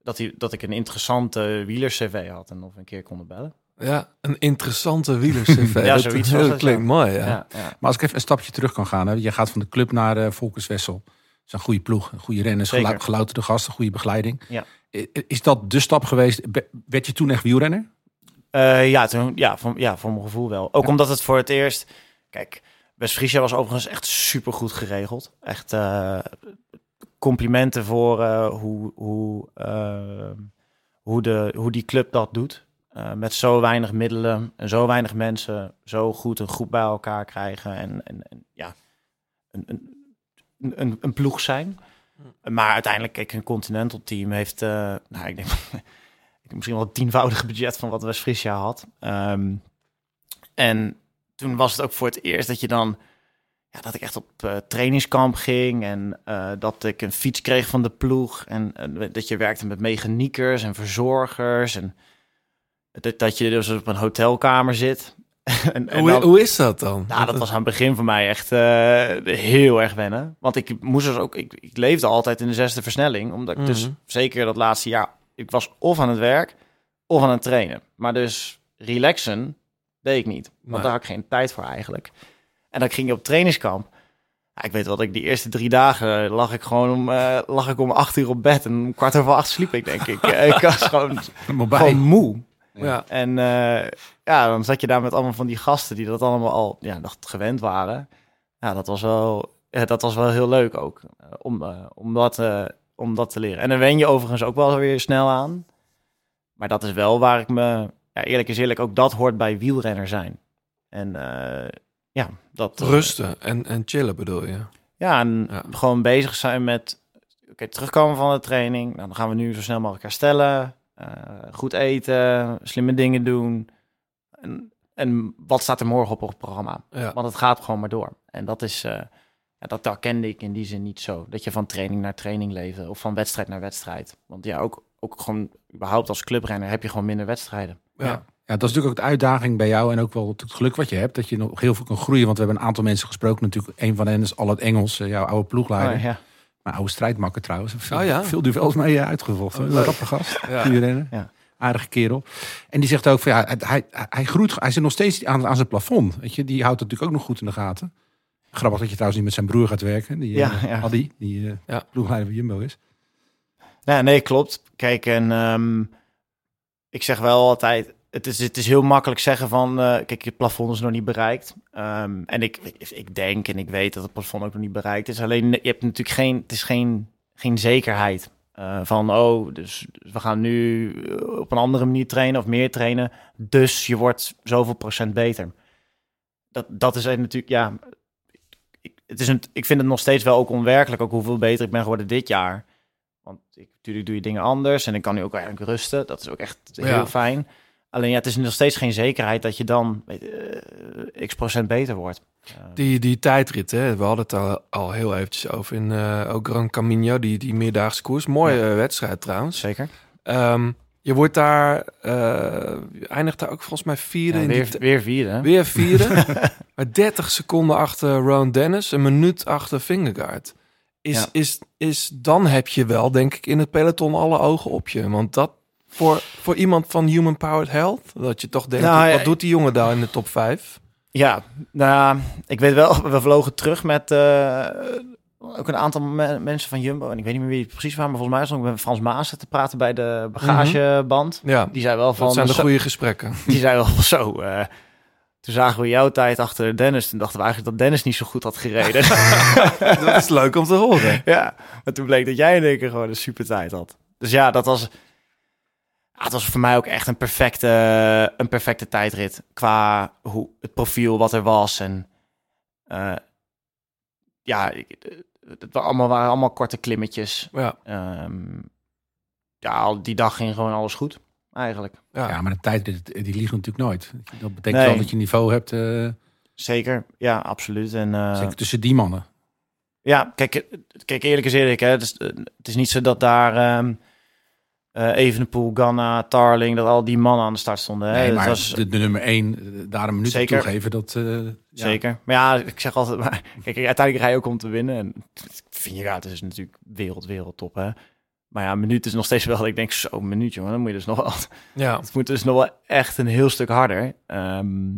dat, hij, dat ik een interessante wieler-cv had en of een keer konden bellen. Ja, een interessante wielers-cv. [LAUGHS] Ja, dat, zoiets [LAUGHS] dat klinkt ja. mooi, ja. Ja, ja. Maar als ik even een stapje terug kan gaan. Hè. Je gaat van de club naar eh Volkers Wessel. Dat is een goede ploeg. Een goede renners, gelou- gelouterde gasten, goede begeleiding. Ja. Is dat de stap geweest? Be- Werd je toen echt wielrenner? Eh, ja, toen, ja, voor, ja, voor mijn gevoel wel. Ook omdat het voor het eerst... Kijk, West-Friesia was overigens echt super goed geregeld. Echt eh, complimenten voor eh, hoe, hoe, eh, hoe, de, hoe die club dat doet. Eh, met zo weinig middelen en zo weinig mensen zo goed een groep bij elkaar krijgen. En, en, en ja, een, een, een, een ploeg zijn. Maar uiteindelijk, kijk, een Continental team heeft... eh, nou, ik denk... [LAUGHS] ik denk misschien wel het tienvoudige budget van wat West-Friesia had. Ehm, en toen was het ook voor het eerst dat je dan... Ja, dat ik echt op eh, trainingskamp ging en dat ik een fiets kreeg van de ploeg. En dat je werkte met mechaniekers en verzorgers. En dat, dat je dus op een hotelkamer zit. [LAUGHS] en, en Hoe, dan- hoe is dat dan? nou, dat was aan het begin voor mij echt eh, heel erg wennen. Want ik moest dus ook, ik, ik leefde altijd in de zesde versnelling. Omdat ik dus Mhm. zeker dat laatste jaar, ik was of aan het werk of aan het trainen. Maar dus relaxen deed ik niet. Want Nee. daar had ik geen tijd voor eigenlijk. En dan ging je op trainingskamp. Ja, ik weet wel dat ik die eerste drie dagen lag ik gewoon om, eh, lag ik om acht uur op bed en om kwart over acht sliep ik denk ik. [LAUGHS] Ik was gewoon, gewoon moe. Ja. En eh, ja, dan zat je daar met allemaal van die gasten die dat allemaal al ja, nog gewend waren. Ja, dat was wel, ja, dat was wel heel leuk ook eh, om, eh, om, dat, om dat te leren. En dan wen je overigens ook wel weer snel aan. Maar dat is wel waar ik me, ja, eerlijk is eerlijk, ook dat hoort bij wielrenner zijn. En ja, dat... Rusten en, en chillen bedoel je? ja, en Ja. gewoon bezig zijn met oké, terugkomen van de training. Nou, dan gaan we nu zo snel mogelijk herstellen. Eh, goed eten, slimme dingen doen. En, en wat staat er morgen op het programma? Ja. Want het gaat gewoon maar door. En dat is, eh, ja, dat herkende ik in die zin niet zo. Dat je van training naar training leefde of van wedstrijd naar wedstrijd. Want ja, ook, ook gewoon überhaupt als clubrenner heb je gewoon minder wedstrijden. Ja. Ja, dat is natuurlijk ook de uitdaging bij jou en ook wel het geluk wat je hebt. Dat je nog heel veel kan groeien. Want we hebben een aantal mensen gesproken. Natuurlijk, een van hen is al het Engels, eh, jouw oude ploegleider. Oh, ja. Mijn oude strijdmakker trouwens. Veel, Oh ja? veel duels mee uitgevochten. Oh, rappe gast. Ja. Ja. Aardige kerel. En die zegt ook van ja, hij, hij groeit. Hij zit nog steeds aan, aan zijn plafond. Weet je, die houdt het natuurlijk ook nog goed in de gaten. Grappig dat je trouwens niet met zijn broer gaat werken. Die, Ja, eh, ja. Die eh Ja. ploegleider van Jumbo is. Ja, nee, klopt. Kijk, en ehm, ik zeg wel altijd, het is, het is heel makkelijk zeggen van, eh, kijk, het plafond is nog niet bereikt. Ehm, en ik, ik denk en ik weet dat het plafond ook nog niet bereikt is. Alleen, je hebt natuurlijk geen, het is geen, geen zekerheid eh, van, oh, dus we gaan nu eh, op een andere manier trainen of meer trainen. Dus je wordt zoveel procent beter. Dat, dat is natuurlijk, ja, ik, het is een, ik vind het nog steeds wel ook onwerkelijk, ook hoeveel beter ik ben geworden dit jaar. Want ik, natuurlijk doe je dingen anders en ik kan nu ook eigenlijk rusten. Dat is ook echt heel Ja. fijn. Alleen ja, het is nog steeds geen zekerheid dat je dan eh, x procent beter wordt. Eh, Die, die tijdrit, hè, we hadden het al, al heel eventjes over in eh ook Gran Camino, die, die meerdaagse koers. Mooie wedstrijd trouwens. zeker. Ehm, je wordt daar, je eindigt daar ook volgens mij vierde. Ja, in die weer, t- weer vierde. weer vierde. [LAUGHS] maar 30 seconden achter Ron Dennis, een minuut achter Fingergaard. Is, Ja. is, is, dan heb je wel, denk ik, in het peloton alle ogen op je. Want dat voor, voor iemand van Human Powered Health, dat je toch denkt, Nou, ja, wat doet die jongen daar in de top 5? Ja, nou, ik weet wel, we vlogen terug met eh, ook een aantal me- mensen van Jumbo. En ik weet niet meer wie het precies waren, maar volgens mij was ik met Frans Maas te praten bij de bagageband. Ja, Die zei wel van... dat zijn de goede gesprekken. [LAUGHS] Die zei wel van zo... eh, toen zagen we jouw tijd achter Dennis. Toen dachten we eigenlijk dat Dennis niet zo goed had gereden. [LAUGHS] dat is leuk om te horen. ja, maar toen bleek dat jij in één keer gewoon een super tijd had. Dus ja, dat was... Ja, het was voor mij ook echt een perfecte, een perfecte tijdrit. Qua hoe, het profiel wat er was. En eh, ja, ik- het waren allemaal, waren allemaal korte klimmetjes. Ja, Ehm, ja, al die dag ging gewoon alles goed, eigenlijk. ja. Ja, maar de tijd die, liegt natuurlijk nooit. Dat betekent Nee. wel dat je niveau hebt. eh, Zeker, ja, absoluut. En, eh, zeker tussen die mannen. Ja, kijk, eh, kijk eerlijk is eerlijk. Hè. Het, is, eh, het is niet zo dat daar ehm eh Evenepoel, Ganna, Tarling, dat al die mannen aan de start stonden. Hè. Nee, Het maar was, de, de nummer één, eh, daar een minuut Zeker. toegeven, dat... eh, ja. Zeker. Maar ja, ik zeg altijd, [LAUGHS] maar, kijk, uiteindelijk rij je ook om te winnen. En vind je, ja, het is natuurlijk wereld, wereldtop, hè. Maar ja, een minuut is nog steeds wel, ik denk, zo, een minuut, jongen, dan moet je dus nog wel, ja. [LAUGHS] het moet dus nog wel echt een heel stuk harder. Ehm,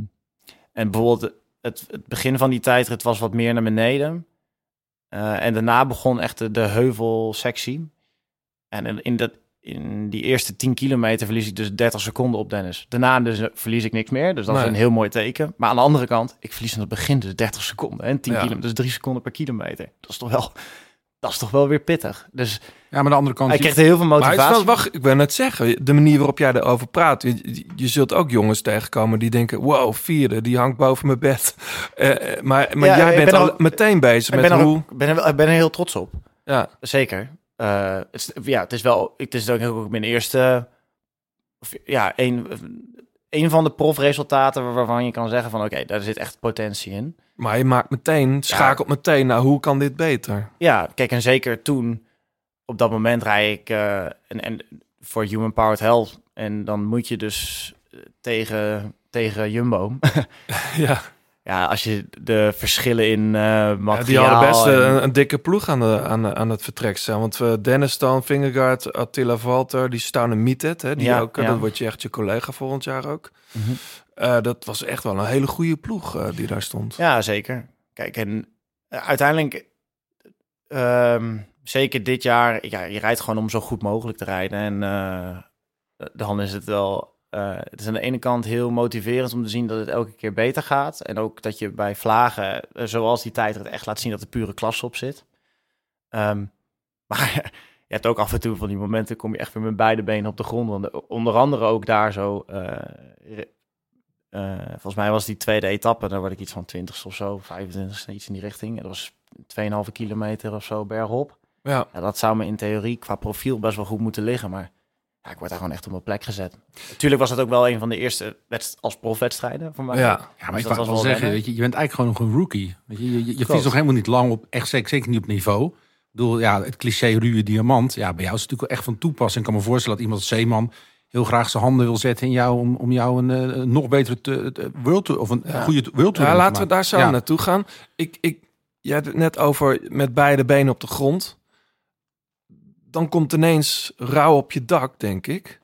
en bijvoorbeeld het, het begin van die tijdrit was wat meer naar beneden. Eh, en daarna begon echt de, de heuvelsectie. En in, dat, in die eerste 10 kilometer verlies ik dus 30 seconden op Dennis. Daarna dus eh, verlies ik niks meer. Dus dat Nee. is een heel mooi teken. Maar aan de andere kant, ik verlies in het begin dus 30 seconden. En 10 Ja. kilometer, dus 3 seconden per kilometer. Dat is toch wel, dat is toch wel weer pittig. Dus Ja, maar aan de andere kant... hij kreeg heel veel Maar motivatie. wel, wacht, ik wil net zeggen, de manier waarop jij erover praat. Je, je zult ook jongens tegenkomen die denken, wow, vierde, die hangt boven mijn bed. [LAUGHS] Eh, eh, maar maar Ja, jij bent ben al al- meteen bezig ik met ben hoe... ik ben, ben er heel trots op. Ja, Zeker. Eh, het, is- ja, het is wel. Het is ook mijn eerste. Of, ja, een, een van de profresultaten waar- waarvan je kan zeggen van oké, daar zit echt potentie in. maar je maakt meteen, schakelt meteen naar hoe kan dit beter? Ja, kijk, en zeker toen, op dat moment rij ik eh, en, en voor Human Powered Health. En dan moet je dus eh, tegen, tegen Jumbo. [LAUGHS] Ja, ja, als je de verschillen in ja, materiaal... die hadden best eh, en- een, een dikke ploeg aan, de, aan, aan het vertrek staan. Want eh, Dennis Stan, Fingergaard, Attila Valter, die staan een Mietet. Hè, die Ja, ook, ja. Dat wordt je echt je collega volgend jaar ook. Mhm. Dat was echt wel een hele goede ploeg die daar stond. Ja, zeker. Kijk, en uiteindelijk, ehm, zeker dit jaar, ja, je rijdt gewoon om zo goed mogelijk te rijden. En dan is het wel, eh, het is aan de ene kant heel motiverend om te zien dat het elke keer beter gaat. En ook dat je bij vlagen, eh, zoals die tijdrit, echt laat zien dat er pure klasse op zit. Ehm, [LAUGHS] maar je hebt ook af en toe van die momenten, kom je echt weer met beide benen op de grond. Want eh, onder andere ook daar zo, volgens mij was die tweede etappe, daar word ik iets van 20 of zo, 25 iets in die richting. Dat was 2,5 kilometer of zo bergop. Ja. Ja, dat zou me in theorie qua profiel best wel goed moeten liggen, maar ja, ik word daar gewoon echt op mijn plek gezet. Natuurlijk was het ook wel een van de eerste wedst als profwedstrijden voor mij. Ja. Ja, maar Dus ik dat wou was wel wel zeggen, weet je, je bent eigenlijk gewoon nog een rookie. Weet je, je, je, nog helemaal niet lang op, echt zeker, zeker niet op niveau. Ik bedoel, ja, het cliché ruwe diamant. Ja, bij jou is het natuurlijk wel echt van toepassing. Ik kan me voorstellen dat iemand als Zeeman heel graag zijn handen wil zetten in jou om, om jou een eh, nog betere te, te- world tour- of een Ja. goede world tour Ja, te laten we daar zo Ja. naartoe gaan. Ik, ik, jij had het net over met beide benen op de grond. Dan komt ineens rauw op je dak, denk ik,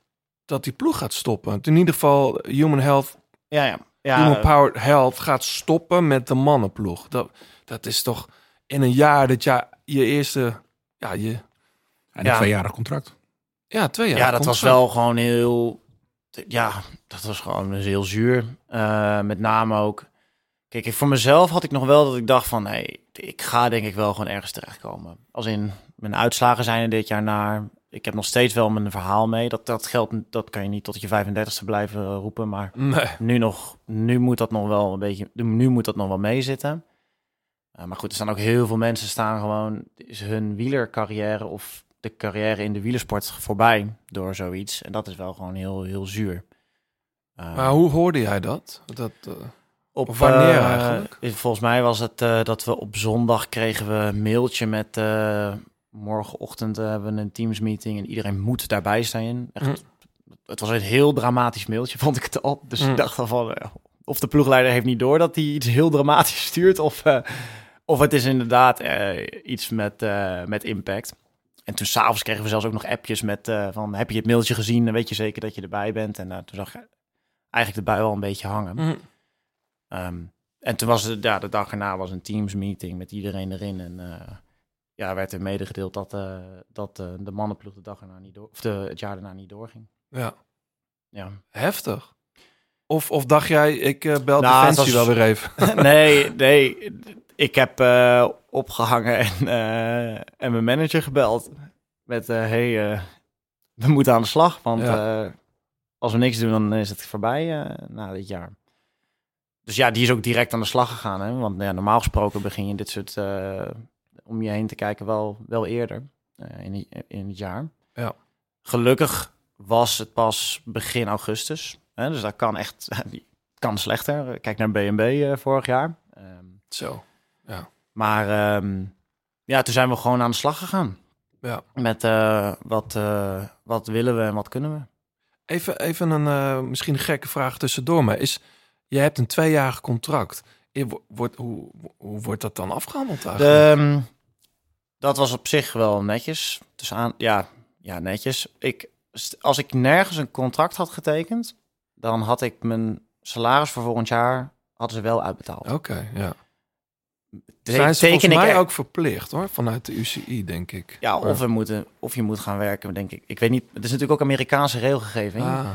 dat die ploeg gaat stoppen. In ieder geval, Human Health, Ja, ja. Human ja Powered Health gaat stoppen met de mannenploeg. Dat, dat is toch in een jaar dat je je eerste, ja, je, En een Ja. tweejarig contract. ja, twee jaar. ja, dat was wel gewoon heel... Ja, dat was gewoon heel zuur. Eh, met name ook... Kijk, ik- voor mezelf had ik nog wel dat ik dacht van... Nee, ik ga denk ik wel gewoon ergens terechtkomen. Als in, mijn uitslagen zijn er dit jaar naar... Ik heb nog steeds wel mijn verhaal mee. Dat, dat geldt, dat kan je niet tot je 35ste blijven eh, roepen. Maar Nee. nu, nog, nu moet dat nog wel een beetje... Nu moet dat nog wel meezitten. Eh, maar goed, er staan ook heel veel mensen staan gewoon... Is hun wielercarrière of de carrière in de wielersport voorbij door zoiets. En dat is wel gewoon heel, heel zuur. Eh, Maar hoe hoorde jij dat? dat op wanneer eigenlijk? Volgens mij was het dat we op zondag kregen we een mailtje met morgenochtend eh, hebben we een Teams meeting en iedereen moet daarbij zijn. Echt, Hm. Het was een heel dramatisch mailtje, vond ik het al. Dus ik dacht dan van, eh, of de ploegleider heeft niet door dat hij iets heel dramatisch stuurt, of, eh, of het is inderdaad iets met, met impact. En toen s'avonds kregen we zelfs ook nog appjes met van, heb je het mailtje gezien? Dan weet je zeker dat je erbij bent. En toen zag je eigenlijk de bui wel een beetje hangen. hm, Ehm, en toen was het, ja, de dag erna was een Teams meeting met iedereen erin. En ja, werd er medegedeeld dat, eh, dat eh, de mannenploeg de dag erna niet door, of de, het jaar daarna niet doorging. ja, Ja. heftig. Of, of dacht jij, ik eh, bel Nou, was- wel weer even. [LAUGHS] nee, [LAUGHS] nee. Ik heb eh, opgehangen en, en mijn manager gebeld. Met, hey, we moeten aan de slag. Want Ja. als we niks doen, dan is het voorbij na dit jaar. Dus ja, die is ook direct aan de slag gegaan. Hè? Want ja, normaal gesproken begin je dit soort... om je heen te kijken wel, wel eerder eh, in, in het jaar. Ja. Gelukkig was het pas begin augustus. Hè? Dus dat kan echt... [LAUGHS] kan slechter. Kijk naar BNB eh, vorig jaar. Ehm, Zo. maar ehm, ja, toen zijn we gewoon aan de slag gegaan. Ja. Met eh, wat, wat willen we en wat kunnen we. Even, even een misschien een gekke vraag tussendoor. Maar is, je hebt een tweejarig contract. Wo- Wordt, hoe, hoe wordt dat dan afgehandeld eigenlijk? De, ehm, dat was op zich wel netjes. Dus aan, ja, ja, netjes. Ik, als ik nergens een contract had getekend, dan had ik mijn salaris voor volgend jaar hadden ze wel uitbetaald. Oké, ja. Te- Zijn ze volgens ik mij er- ook verplicht hoor, vanuit de UCI denk ik. Ja, of, we moeten, of je moet gaan werken, denk ik. Ik weet niet, het is natuurlijk ook Amerikaanse regelgeving. Ah.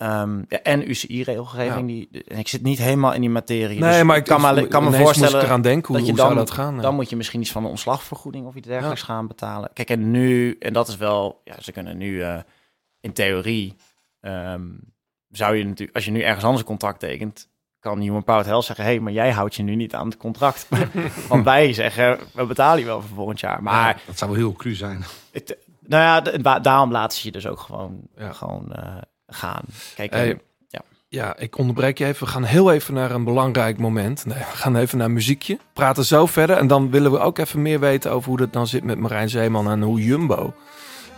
Ehm, ja, en UCI-regelgeving. Ja. Die, en ik zit niet helemaal in die materie. Nee, dus maar ik kan me, kan me voorstellen ik eraan denken hoe, dat je hoe dan, zou dat gaan. dan moet je misschien iets van een ontslagvergoeding of iets dergelijks gaan betalen. Kijk, en nu, en dat is wel, ja, ze kunnen nu eh, in theorie, ehm, zou je natuurlijk, als je nu ergens anders een contract tekent, kan Human Powered Health zeggen, hé, hey, maar jij houdt je nu niet aan het contract. [LAUGHS] Want wij zeggen, we betalen je wel voor volgend jaar. Maar Dat zou wel heel cru zijn. het, nou ja, daarom laten ze je dus ook gewoon, Ja. gewoon eh, gaan. Kijk, Hey, en- Ja, ik onderbreek je even. We gaan heel even naar een belangrijk moment. Nee, we gaan even naar muziekje. Praten zo verder. En dan willen we ook even meer weten over hoe dat dan zit met Marijn Zeeman en hoe Jumbo,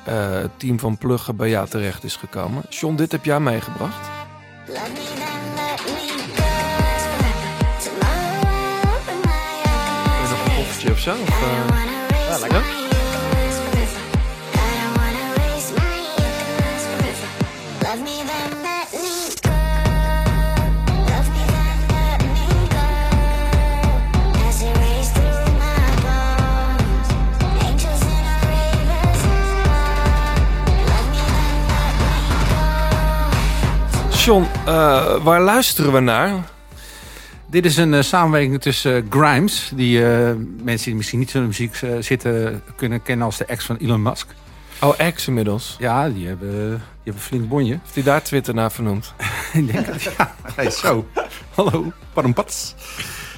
eh, het team van Pluggen, bij jou terecht is gekomen. John, dit heb jij meegebracht. Love me then let me go. John, eh, waar luisteren we naar? Dit is een eh, samenwerking tussen eh, Grimes, die eh, mensen die misschien niet zo in de muziek zitten kunnen kennen als de ex van Elon Musk. Oh, ex inmiddels. Ja, die hebben, die hebben een flink bonje. Heeft hij daar Twitter naar vernoemd? [LAUGHS] Ik denk dat, ja. [LAUGHS] Hey, zo. Hallo, parampats.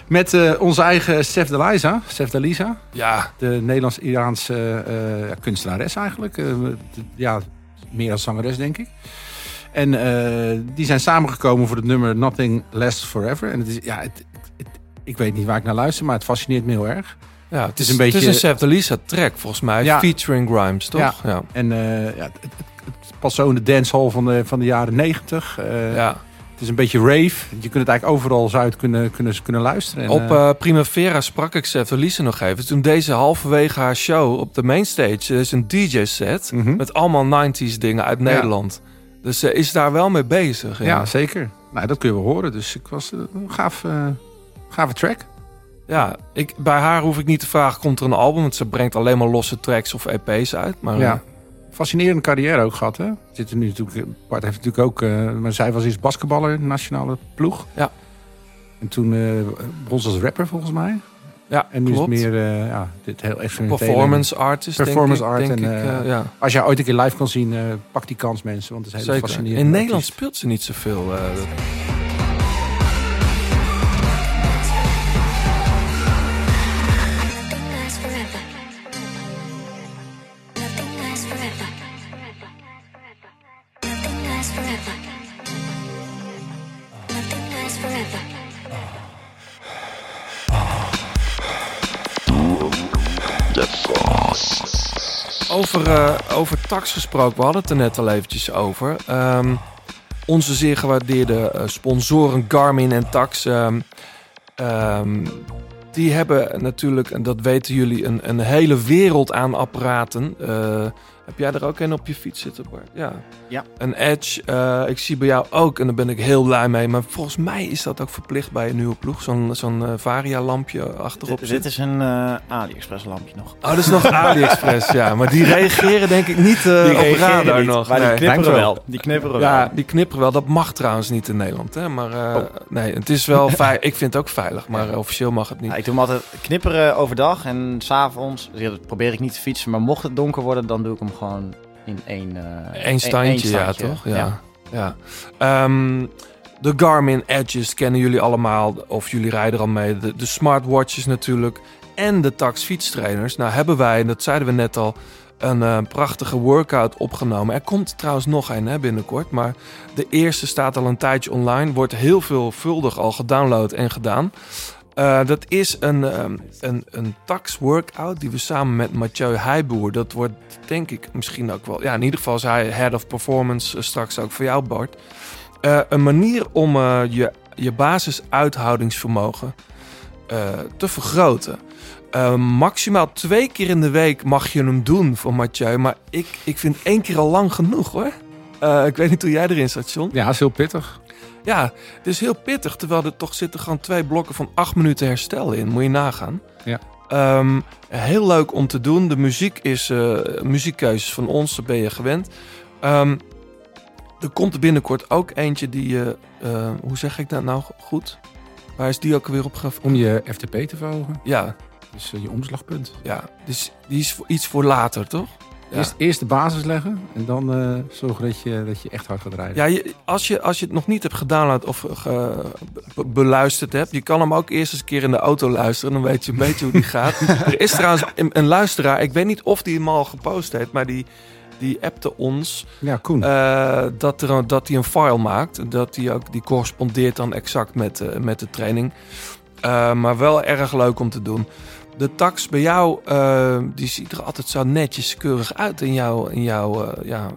Met eh, onze eigen Sef Deliza, Sef Deliza, Ja, de Nederlands-Iraanse eh, ja, kunstenares eigenlijk. De- ja, meer als zangeres denk ik. En eh, die zijn samengekomen voor het nummer Nothing Lasts Forever. En het is, ja, het, het- ik weet niet waar ik naar luister, maar het fascineert me heel erg. ja het, is een beetje- Het is een Seth Lisa track volgens mij, Ja. featuring Grimes, toch? Ja. ja. En eh, ja, het, past zo in de dancehall van de, van de jaren negentig. Eh, ja. Het is een beetje rave. Je kunt het eigenlijk overal zuid kunnen, kunnen, kunnen luisteren. En, Op Primavera sprak ik Seth nog even. Toen deze halverwege haar show op de mainstage is een DJ-set mhm. met allemaal 90s dingen uit Nederland. Dus ze is daar wel mee bezig. Ja, ja. zeker. Nou, dat kun je wel horen. Dus ik was eh, een gaaf, eh gave track. Ja, ik, bij haar hoef ik niet te vragen, komt er een album? Want ze brengt alleen maar losse tracks of EP's uit. Maar Ja. eh, Fascinerende carrière ook gehad, hè? Zit er nu natuurlijk, Bart heeft natuurlijk ook, eh, maar zij was eerst basketballer, nationale ploeg. Ja. En toen eh begon ze als rapper volgens mij. Ja, En nu klopt. is het meer, eh, ja, dit heel experimentele. performance artist, Performance denk ik, art denk en, ik, eh, ja. Als jij ooit een keer live kan zien, pak die kans mensen, want het is Zeker. fascinerende In Nederland speelt ze niet zoveel. Over, eh, over tax gesproken, we hadden het er net al eventjes over. Ehm, onze zeer gewaardeerde eh, sponsoren Garmin en Tax... ehm, ehm, die hebben natuurlijk, en dat weten jullie, een, een hele wereld aan apparaten. Eh, heb jij er ook een op je fiets zitten, Bart? Ja. Ja. Een Edge, eh, ik zie bij jou ook en daar ben ik heel blij mee. Maar volgens mij is dat ook verplicht bij een nieuwe ploeg. Zo'n zo'n eh, Varia-lampje achterop Dit, is een eh AliExpress lampje nog. Oh, dat is nog [LAUGHS] AliExpress, ja. Maar die reageren denk ik niet op radar niet, nog. Maar die knipperen wel. Die knipperen Ja, wel. die knipperen wel. Dat mag trouwens niet in Nederland. Hè? Maar eh, nee, het is wel. [LAUGHS] Ik vind het ook veilig, maar officieel mag het niet. Ja, ik doe hem altijd knipperen overdag en s'avonds ja, dat probeer ik niet te fietsen. Maar mocht het donker worden, dan doe ik hem gewoon in één... Eén standje, ja, toch? Ja. ja. Ehm, de Garmin Edges kennen jullie allemaal, of jullie rijden er al mee. De, de smartwatches natuurlijk. En de Tax fietstrainers. Nou hebben wij, en dat zeiden we net al, een eh, prachtige workout opgenomen. Er komt trouwens nog een hè, binnenkort. Maar de eerste staat al een tijdje online. Wordt heel veelvuldig al gedownload en gedaan. Eh, dat is een, ehm, een, een tax workout die we samen met Mathieu Heijboer. Dat wordt denk ik misschien ook wel. Ja, in ieder geval is hij head of performance eh, straks ook voor jou, Bart. Eh, een manier om je, je basisuithoudingsvermogen te vergroten. Maximaal twee keer in de week mag je hem doen voor Mathieu. Maar ik, ik vind één keer al lang genoeg hoor. Ik weet niet hoe jij erin zat, John. Ja, is heel pittig. Ja, het is heel pittig. Terwijl er toch zitten gewoon twee blokken van acht minuten herstel in. Moet je nagaan. Ja. Ehm, heel leuk om te doen. De muziek is eh muziekkeuzes van ons. Daar ben je gewend. Ehm, er komt binnenkort ook eentje die je... eh, hoe zeg ik dat nou goed? Waar is die ook weer op gef- Om je FTP te verhogen. Ja, Dus eh, je omslagpunt. ja. Dus die is voor, iets voor later, toch? Eerst, eerst de basis leggen en dan eh, zorgen dat je, dat je echt hard gaat rijden. Ja, je, als, je, als je het nog niet hebt gedownload of ge- be- beluisterd hebt, je kan hem ook eerst eens een keer in de auto luisteren. Dan weet je een beetje hoe die gaat. [LAUGHS] Er is trouwens een, een luisteraar, ik weet niet of die hem al gepost heeft, maar die, die appte ons Ja, Koen. eh, dat, er, dat hij een file maakt. Dat die ook die correspondeert dan exact met, eh, met de training. Eh, maar wel erg leuk om te doen. De tax bij jou, eh, die ziet er altijd zo netjes keurig uit in jouw, in jouw eh, ja,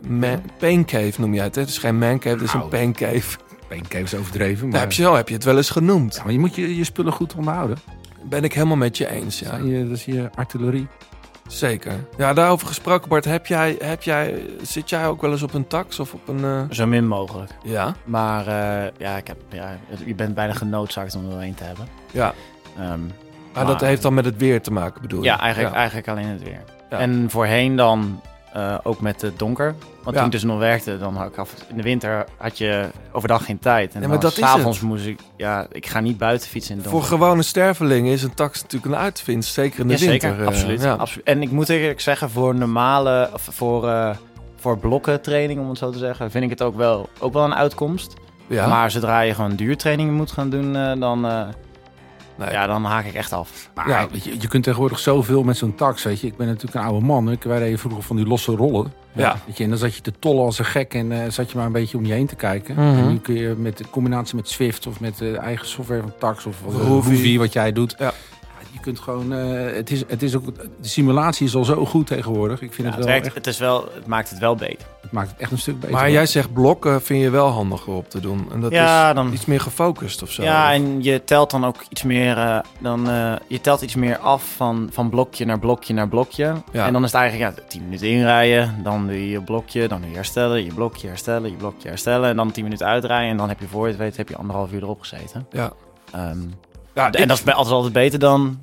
noem jij het. Hè? Het is geen mancave, het is een Nou, paincave. Paincave is overdreven, maar, heb je, zo heb je het wel eens genoemd. ja, maar je moet je, je spullen goed onderhouden. Ben ik helemaal met je eens, ja. Dat, is je, dat is je artillerie. Zeker. Ja, daarover gesproken, Bart. Heb jij, heb jij, zit jij ook wel eens op een tax of op een... eh, Zo min mogelijk. Ja, Maar eh, ja, ik heb, ja, je bent bijna genoodzaakt om er een te hebben. ja. Ehm, Maar dat heeft dan met het weer te maken, bedoel je? ja, eigenlijk, Ja. eigenlijk alleen het weer. Ja. En voorheen dan, eh, ook met het donker. Want Ja. toen ik dus nog werkte, dan had ik af... In de winter had je overdag geen tijd. En Ja, maar dan dat is s'avonds moest ik... Ja, ik ga niet buiten fietsen in het Voor donker. gewone stervelingen is een tax natuurlijk een uitvindst. Zeker in de Ja, winter. zeker. eh, absoluut, ja. absoluut. En ik moet eerlijk zeggen, voor normale... Voor, eh voor blokkentraining, om het zo te zeggen... vind ik het ook wel, ook wel een uitkomst. Maar zodra je gewoon duurtrainingen moet gaan doen, dan, Nee. ja, dan haak ik echt af. Maar Ja. weet je, je kunt tegenwoordig zoveel met zo'n tax, weet je. Ik ben natuurlijk een oude man. Ik, wij reden vroeger van die losse rollen. Ja. Weet je, en dan zat je te tollen als een gek en eh, zat je maar een beetje om je heen te kijken. Mhm. En nu kun je met de combinatie met Swift of met de eigen software van tax of Roovy. Roovy, wat jij doet. Ja. Kunt gewoon, eh, het, is, het is ook, de simulatie is al zo goed tegenwoordig. Ik vind Ja, het het, wel werkt, echt, het, is wel, het maakt het wel beter. het maakt het echt een stuk beter. Maar jij zegt blokken vind je wel handiger op te doen. En dat Ja, is dan- iets meer gefocust of zo. Ja, en je telt dan ook iets meer, eh, dan, eh, je telt iets meer af van, van blokje naar blokje naar blokje. Ja. En dan is het eigenlijk ja, 10 minuten inrijden, dan doe je je blokje, dan doe je herstellen, je blokje herstellen, je blokje herstellen. En dan 10 minuten uitrijden en dan heb je voor je het weet heb je anderhalf uur erop gezeten. Ja. Ehm, Ja, en ik- dat is bij- altijd altijd beter dan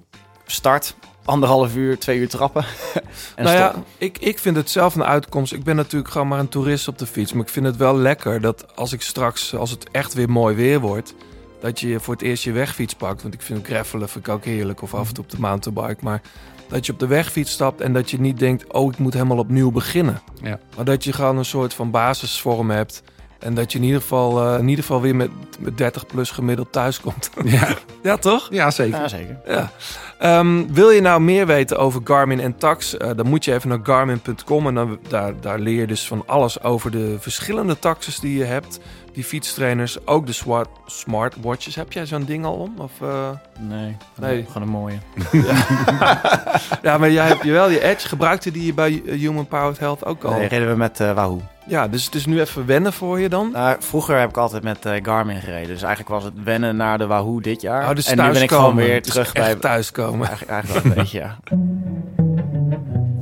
start, anderhalf uur, twee uur trappen [LAUGHS] en nou ja, ik, ik vind het zelf een uitkomst. Ik ben natuurlijk gewoon maar een toerist op de fiets. Maar ik vind het wel lekker dat als ik straks, als het echt weer mooi weer wordt... dat je voor het eerst je wegfiets pakt. Want ik vind gravelen vind ik ook heerlijk. Of af en toe op de mountainbike. Maar dat je op de wegfiets stapt en dat je niet denkt... oh, ik moet helemaal opnieuw beginnen. Ja. Maar dat je gewoon een soort van basisvorm hebt... En dat je in ieder geval, eh, in ieder geval weer met, met 30 plus gemiddeld thuis komt. [LAUGHS] Ja, ja, toch? ja, zeker. Ja, zeker. Ja. Ehm, wil je nou meer weten over Garmin en Tax? Eh, dan moet je even naar garmin.com en dan, daar, daar leer je dus van alles over de verschillende taxes die je hebt. Die fietstrainers, ook de smart, smartwatches. Heb jij zo'n ding al om? Of, eh? Nee, Nee. gewoon een mooie. [LAUGHS] Ja, maar jij hebt je wel je Edge. Gebruikte die je bij Human Powered Health ook al? Nee, reden we met Wahoo. Ja, dus het is nu even wennen voor je dan? Nou, vroeger heb ik altijd met eh, Garmin gereden. Dus eigenlijk was het wennen naar de Wahoo dit jaar. Oh, dus en nu ben ik gewoon weer Dus terug bij... thuiskomen. Eigenlijk, eigenlijk wel een beetje, ja. [LAUGHS]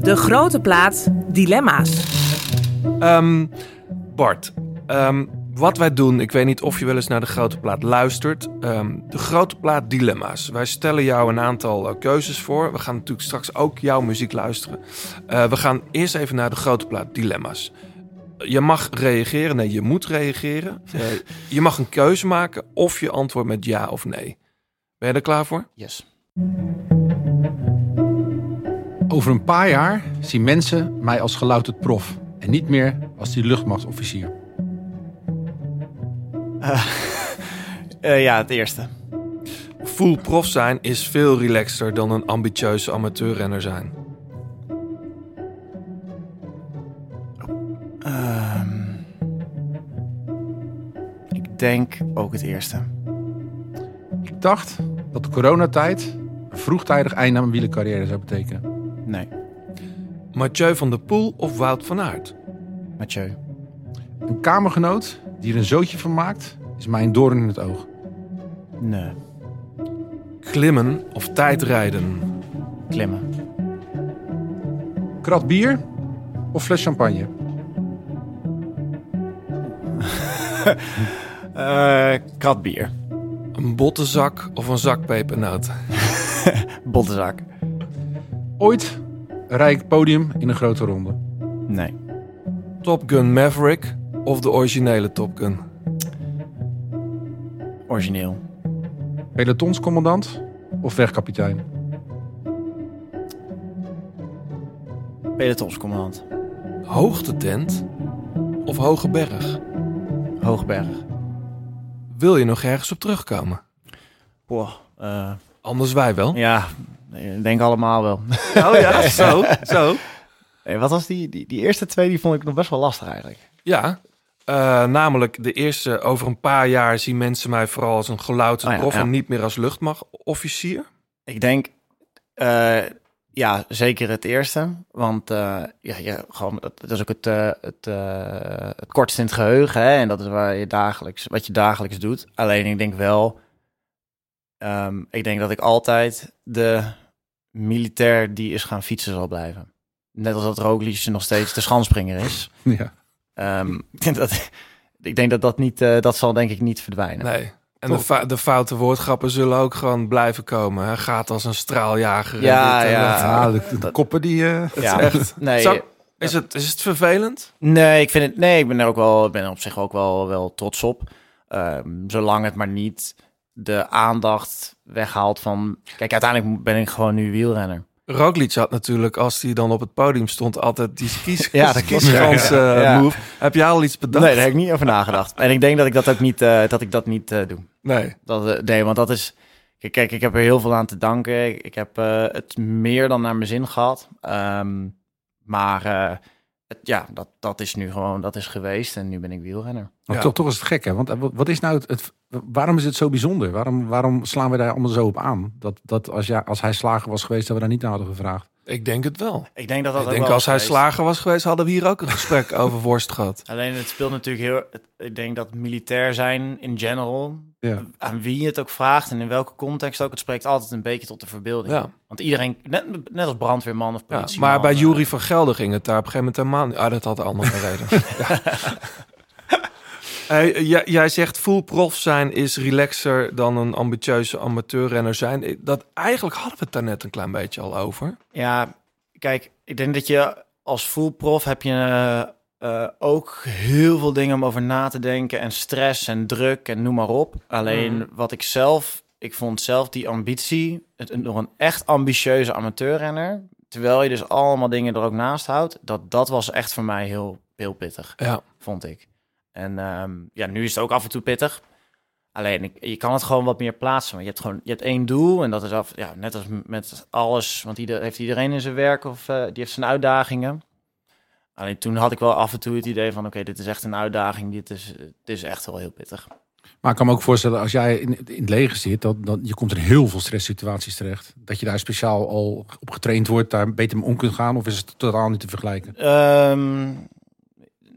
De grote plaat Dilemma's. Ehm, Bart, ehm, wat wij doen, ik weet niet of je wel eens naar de grote plaat luistert. Ehm, de grote plaat dilemma's. Wij stellen jou een aantal eh, keuzes voor. We gaan natuurlijk straks ook jouw muziek luisteren. Eh, we gaan eerst even naar de grote plaat dilemma's. Je mag reageren, nee, je moet reageren. [LAUGHS] Eh, je mag een keuze maken of je antwoordt met ja of nee. Ben je er klaar voor? Yes. Over een paar jaar zien mensen mij als gelouterd prof. En niet meer als die luchtmachtofficier. [LAUGHS] Eh, ja, het eerste. Full prof zijn is veel relaxter dan een ambitieuze amateurrenner zijn. Ehm, ik denk ook het eerste. Ik dacht dat de coronatijd een vroegtijdig einde aan mijn wielercarrière zou betekenen. Nee, Mathieu van der Poel of Wout van Aert? Mathieu. Een kamergenoot die er een zootje van maakt, is mij een doorn in het oog. Nee, Klimmen of tijdrijden? klimmen. Krat bier of fles champagne? [LAUGHS] Eh kratbier. Een bottenzak of een zak pepernoten? [LAUGHS] Bottenzak. Ooit rijk podium in een grote ronde. Nee. Top Gun Maverick of de originele Top Gun? Origineel. Pelotonscommandant of wegkapitein? Pelotonscommandant. Hoogtetent of Hoge Berg? Hoogberg. Wil je nog ergens op terugkomen? Boah, eh, Anders wij wel. ja, ik denk allemaal wel. [LAUGHS] Oh ja, zo, zo. Hey, wat was die, die? Die eerste twee die vond ik nog best wel lastig eigenlijk. Ja, eh, namelijk de eerste over een paar jaar zien mensen mij vooral als een gelouterd Oh ja, prof ja. en niet meer als luchtmachtofficier. Ik denk, eh, ja, zeker het eerste. Want eh, ja, ja, gewoon, dat, dat is ook het, eh, het, eh, het kortst in het geheugen. Hè? En dat is waar je dagelijks, wat je dagelijks doet. Alleen ik denk wel, ehm, ik denk dat ik altijd de militair die is gaan fietsen zal blijven. Net als dat Roglic nog steeds de schanspringer is. [LAUGHS] Ja. Ehm, ik, [LAUGHS] denk dat, ik denk dat dat niet, eh, dat zal denk ik niet verdwijnen. Nee. En de, de foute woordgrappen zullen ook gewoon blijven komen. Hij gaat als een straaljager. Ja, dit en ja. Ja, de, de koppen die... eh, Ja, [LAUGHS] echt- nee, Zou- Is het, is het vervelend? Nee, ik vind het. Nee, ik ben er ook wel. Ik ben er op zich ook wel, wel trots op. Ehm, zolang het maar niet de aandacht weghaalt van. Kijk, uiteindelijk ben ik gewoon nu wielrenner. Roglic had natuurlijk, als hij dan op het podium stond, altijd die skis, [LAUGHS] Ja, dat klopt. skischans Ja, eh, ja. move. Heb jij al iets bedacht? Nee, daar heb ik niet over nagedacht. En ik denk dat ik dat ook niet, eh, dat ik dat niet eh, doe. Nee. Dat, nee, want dat is. Kijk, kijk, ik heb er heel veel aan te danken. Ik, ik heb het meer dan naar mijn zin gehad. Ehm, maar het, ja, dat, dat is nu gewoon, dat is geweest. En nu ben ik wielrenner. Maar Ja. toch, toch is het gek, hè? Want eh, wat- wat is nou het, het- waarom is het zo bijzonder? Waarom, waarom slaan we daar allemaal zo op aan? Dat, dat als, ja, als hij slager was geweest, dat we daar niet naar hadden gevraagd. Ik denk het wel. Ik denk dat dat ik ook denk wel als hij geweest. slager was geweest, hadden we hier ook een gesprek [LAUGHS] over worst gehad. Alleen het speelt natuurlijk heel. het- ik denk dat militair zijn in general, Ja. aan wie je het ook vraagt en in welke context ook, het spreekt altijd een beetje tot de verbeelding. Ja. Want iedereen, net, net als brandweerman of Ja, politie. maar bij Jury van Gelder ging het daar op een gegeven moment helemaal niet. Ah, dat had een andere reden. [LAUGHS] ja. Jij, jij zegt full prof zijn is relaxer dan een ambitieuze amateurrenner zijn. Dat, eigenlijk hadden we het daar net een klein beetje al over. Ja, kijk, ik denk dat je als full prof heb je eh, ook heel veel dingen om over na te denken en stress en druk en noem maar op. Alleen Mhm. wat ik zelf, ik vond zelf die ambitie, het, een- nog een echt ambitieuze amateurrenner, terwijl je dus allemaal dingen er ook naast houdt, dat dat was echt voor mij heel, heel pittig, Ja, vond ik. En ehm, ja, nu is het ook af en toe pittig. Alleen, ik, je kan het gewoon wat meer plaatsen. Maar je hebt gewoon je hebt één doel en dat is af, ja, net als met alles. Want ieder, heeft iedereen in zijn werk of eh, die heeft zijn uitdagingen. Alleen toen had ik wel af en toe het idee van, oké, dit is echt een uitdaging. Dit is, dit is echt wel heel pittig. Maar ik kan me ook voorstellen, als jij in, in het leger zit, dat, dat je komt in heel veel stresssituaties terecht. Dat je daar speciaal al op getraind wordt, daar beter mee om kunt gaan. Of is het totaal niet te vergelijken? Ehm,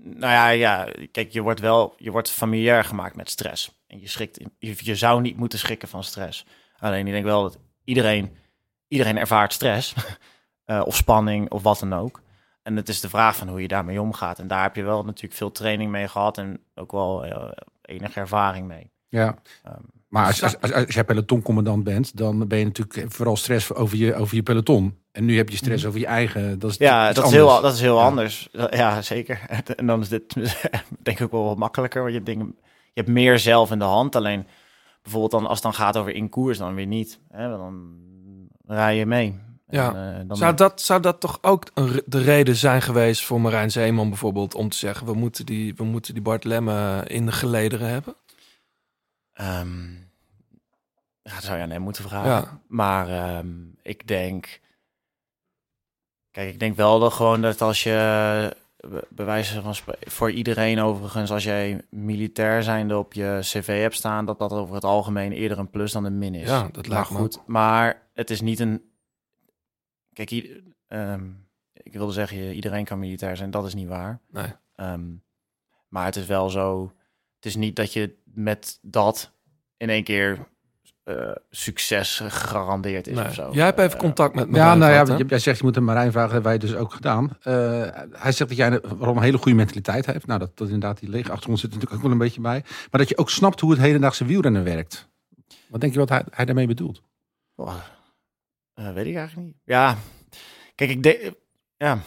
nou ja, ja, kijk, je wordt wel, je wordt familiair gemaakt met stress. En je schrikt, je, je zou niet moeten schrikken van stress. Alleen ik denk wel dat iedereen, iedereen ervaart stress. [LAUGHS] eh, of spanning of wat dan ook. En het is de vraag van hoe je daarmee omgaat. En daar heb je wel natuurlijk veel training mee gehad en ook wel eh, enige ervaring mee. Ja. Ehm, Maar als, als, als, als jij pelotoncommandant bent, dan ben je natuurlijk vooral stress over je, over je peloton. En nu heb je stress over je eigen. Dat is Ja, dat is, heel, dat is heel Ja. anders. Ja, zeker. [LAUGHS] En dan is dit [LAUGHS] denk ik ook wel wat makkelijker. Want je, hebt dingen, je hebt meer zelf in de hand. Alleen bijvoorbeeld dan, als het dan gaat over in koers, dan weer niet. Hè? Dan rij je mee. Ja. En, eh, dan, Zou dat, zou dat toch ook een de reden zijn geweest voor Marijn Zeeman bijvoorbeeld... om te zeggen, we moeten die, we moeten die Bart Lemme in de gelederen hebben? Ehm, ja, dat zou je aan hem moeten vragen. Ja. Maar ehm, ik denk... Kijk, ik denk wel dat gewoon dat als je... be- bij wijze van voor iedereen overigens, als jij militair zijnde op je cv hebt staan, dat dat over het algemeen eerder een plus dan een min is. Ja, dat me goed. Maar het is niet een. Kijk, ehm, ik wilde zeggen, je- iedereen kan militair zijn. Dat is niet waar. Nee. Ehm, maar het is wel zo. Het is niet dat je met dat in één keer eh, succes gegarandeerd is Nee. of zo. Jij hebt even Eh, contact met Ja, Marijn nou ja, gehad, hè? jij zegt je moet een Marijn vragen, dat hebben wij dus ook gedaan. Eh, hij zegt dat jij een, waarom een hele goede mentaliteit heeft. Nou, dat, dat inderdaad die lege achtergrond zit er natuurlijk ook wel een beetje bij. Maar dat je ook snapt hoe het hedendaagse wielrennen werkt. Wat denk je wat hij, hij daarmee bedoelt? Oh, eh, weet ik eigenlijk niet. Ja, kijk, ik denk, ja,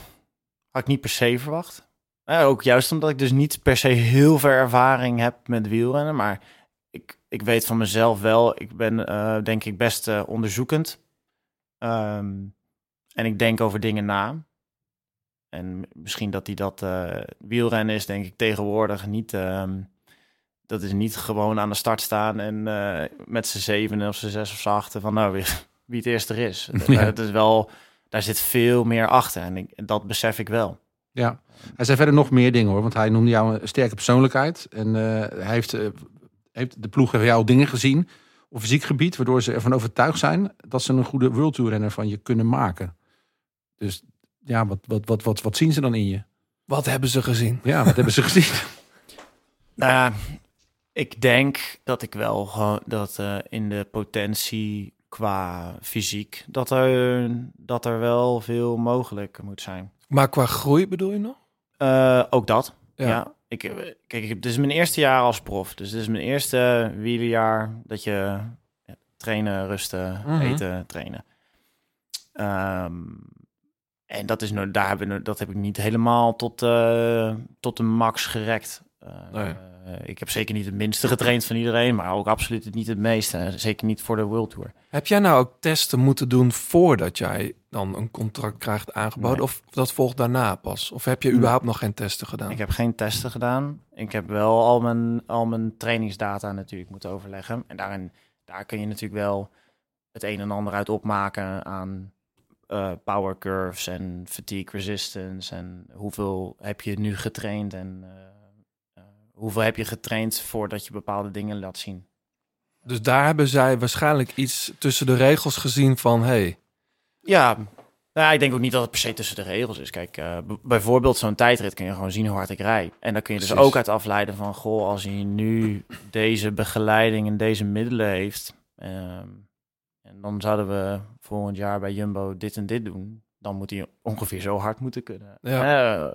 had ik niet per se verwacht. Ook juist omdat ik dus niet per se heel veel ervaring heb met wielrennen, maar ik, ik weet van mezelf wel, ik ben eh, denk ik best eh, onderzoekend. Ehm, en ik denk over dingen na. En misschien dat die dat wielrennen is, denk ik tegenwoordig niet. ehm, dat is niet gewoon aan de start staan en met z'n zeven of z'n zes of z'n achten van nou wie, wie het eerst er is. [LAUGHS] Ja. Het is wel, daar zit veel meer achter en ik, dat besef ik wel. Ja, hij zei verder nog meer dingen hoor. Want hij noemde jou een sterke persoonlijkheid. En eh, hij heeft, eh, heeft de ploeg van jou dingen gezien op fysiek gebied. Waardoor ze ervan overtuigd zijn dat ze een goede World Tour renner van je kunnen maken. Dus ja, wat, wat, wat, wat, wat zien ze dan in je? Wat hebben ze gezien? Ja, wat hebben ze gezien? [LAUGHS] Nou ja, ik denk dat ik wel gewoon dat eh, in de potentie qua fysiek dat er, dat er wel veel mogelijk moet zijn. Maar qua groei bedoel je nog? Eh, ook dat. Ja. Ja. Ik, eh, kijk, ik heb, dit is mijn eerste jaar als prof. Dus dit is mijn eerste wielerjaar dat je ja, trainen, rusten, Mhm. eten, trainen. Ehm, En dat, is, nou- daar hebben we, dat heb ik niet helemaal tot, eh, tot de max gerekt. Nee. Eh, ik heb zeker niet het minste getraind van iedereen, maar ook absoluut niet het meeste. Zeker niet voor de World Tour. Heb jij nou ook testen moeten doen voordat jij dan een contract krijgt aangeboden? Nee. Of dat volgt daarna pas? Of heb je überhaupt nog geen testen gedaan? Ik heb geen testen gedaan. Ik heb wel al mijn, al mijn trainingsdata natuurlijk moeten overleggen. En daarin, daar kun je natuurlijk wel het een en ander uit opmaken aan eh, power curves en fatigue resistance. En hoeveel heb je nu getraind en eh, hoeveel heb je getraind voordat je bepaalde dingen laat zien. Dus daar hebben zij waarschijnlijk iets tussen de regels gezien van... hey, Ja, nou, ik denk ook niet dat het per se tussen de regels is. Kijk, eh, bijvoorbeeld zo'n tijdrit kun je gewoon zien hoe hard ik rij. En dan kun je dus ook uit afleiden van... goh, als hij nu deze begeleiding en deze middelen heeft... ehm, en dan zouden we volgend jaar bij Jumbo dit en dit doen... dan moet hij ongeveer zo hard moeten kunnen. Ja. Eh,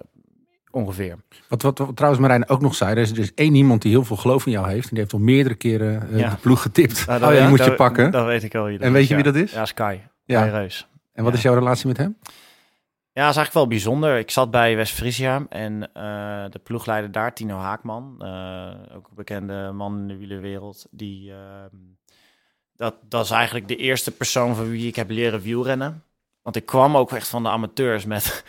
ongeveer. Wat, wat, wat trouwens Marijn ook nog zei, er is, er is één iemand die heel veel geloof in jou heeft. En die heeft al meerdere keren eh, Ja. de ploeg getipt. Nou, oh, ja, die moet je pakken. Dat weet ik dat En weet je wie dat is? Ja, Sky. Ja. Reus. En wat is jouw relatie met hem? Ja, dat is eigenlijk wel bijzonder. Ik zat bij West-Friesia en eh, de ploegleider daar, Tino Haakman, eh, ook een bekende man in de wielerwereld, die, ehm, dat, dat is eigenlijk de eerste persoon van wie ik heb leren wielrennen. Want ik kwam ook echt van de amateurs met,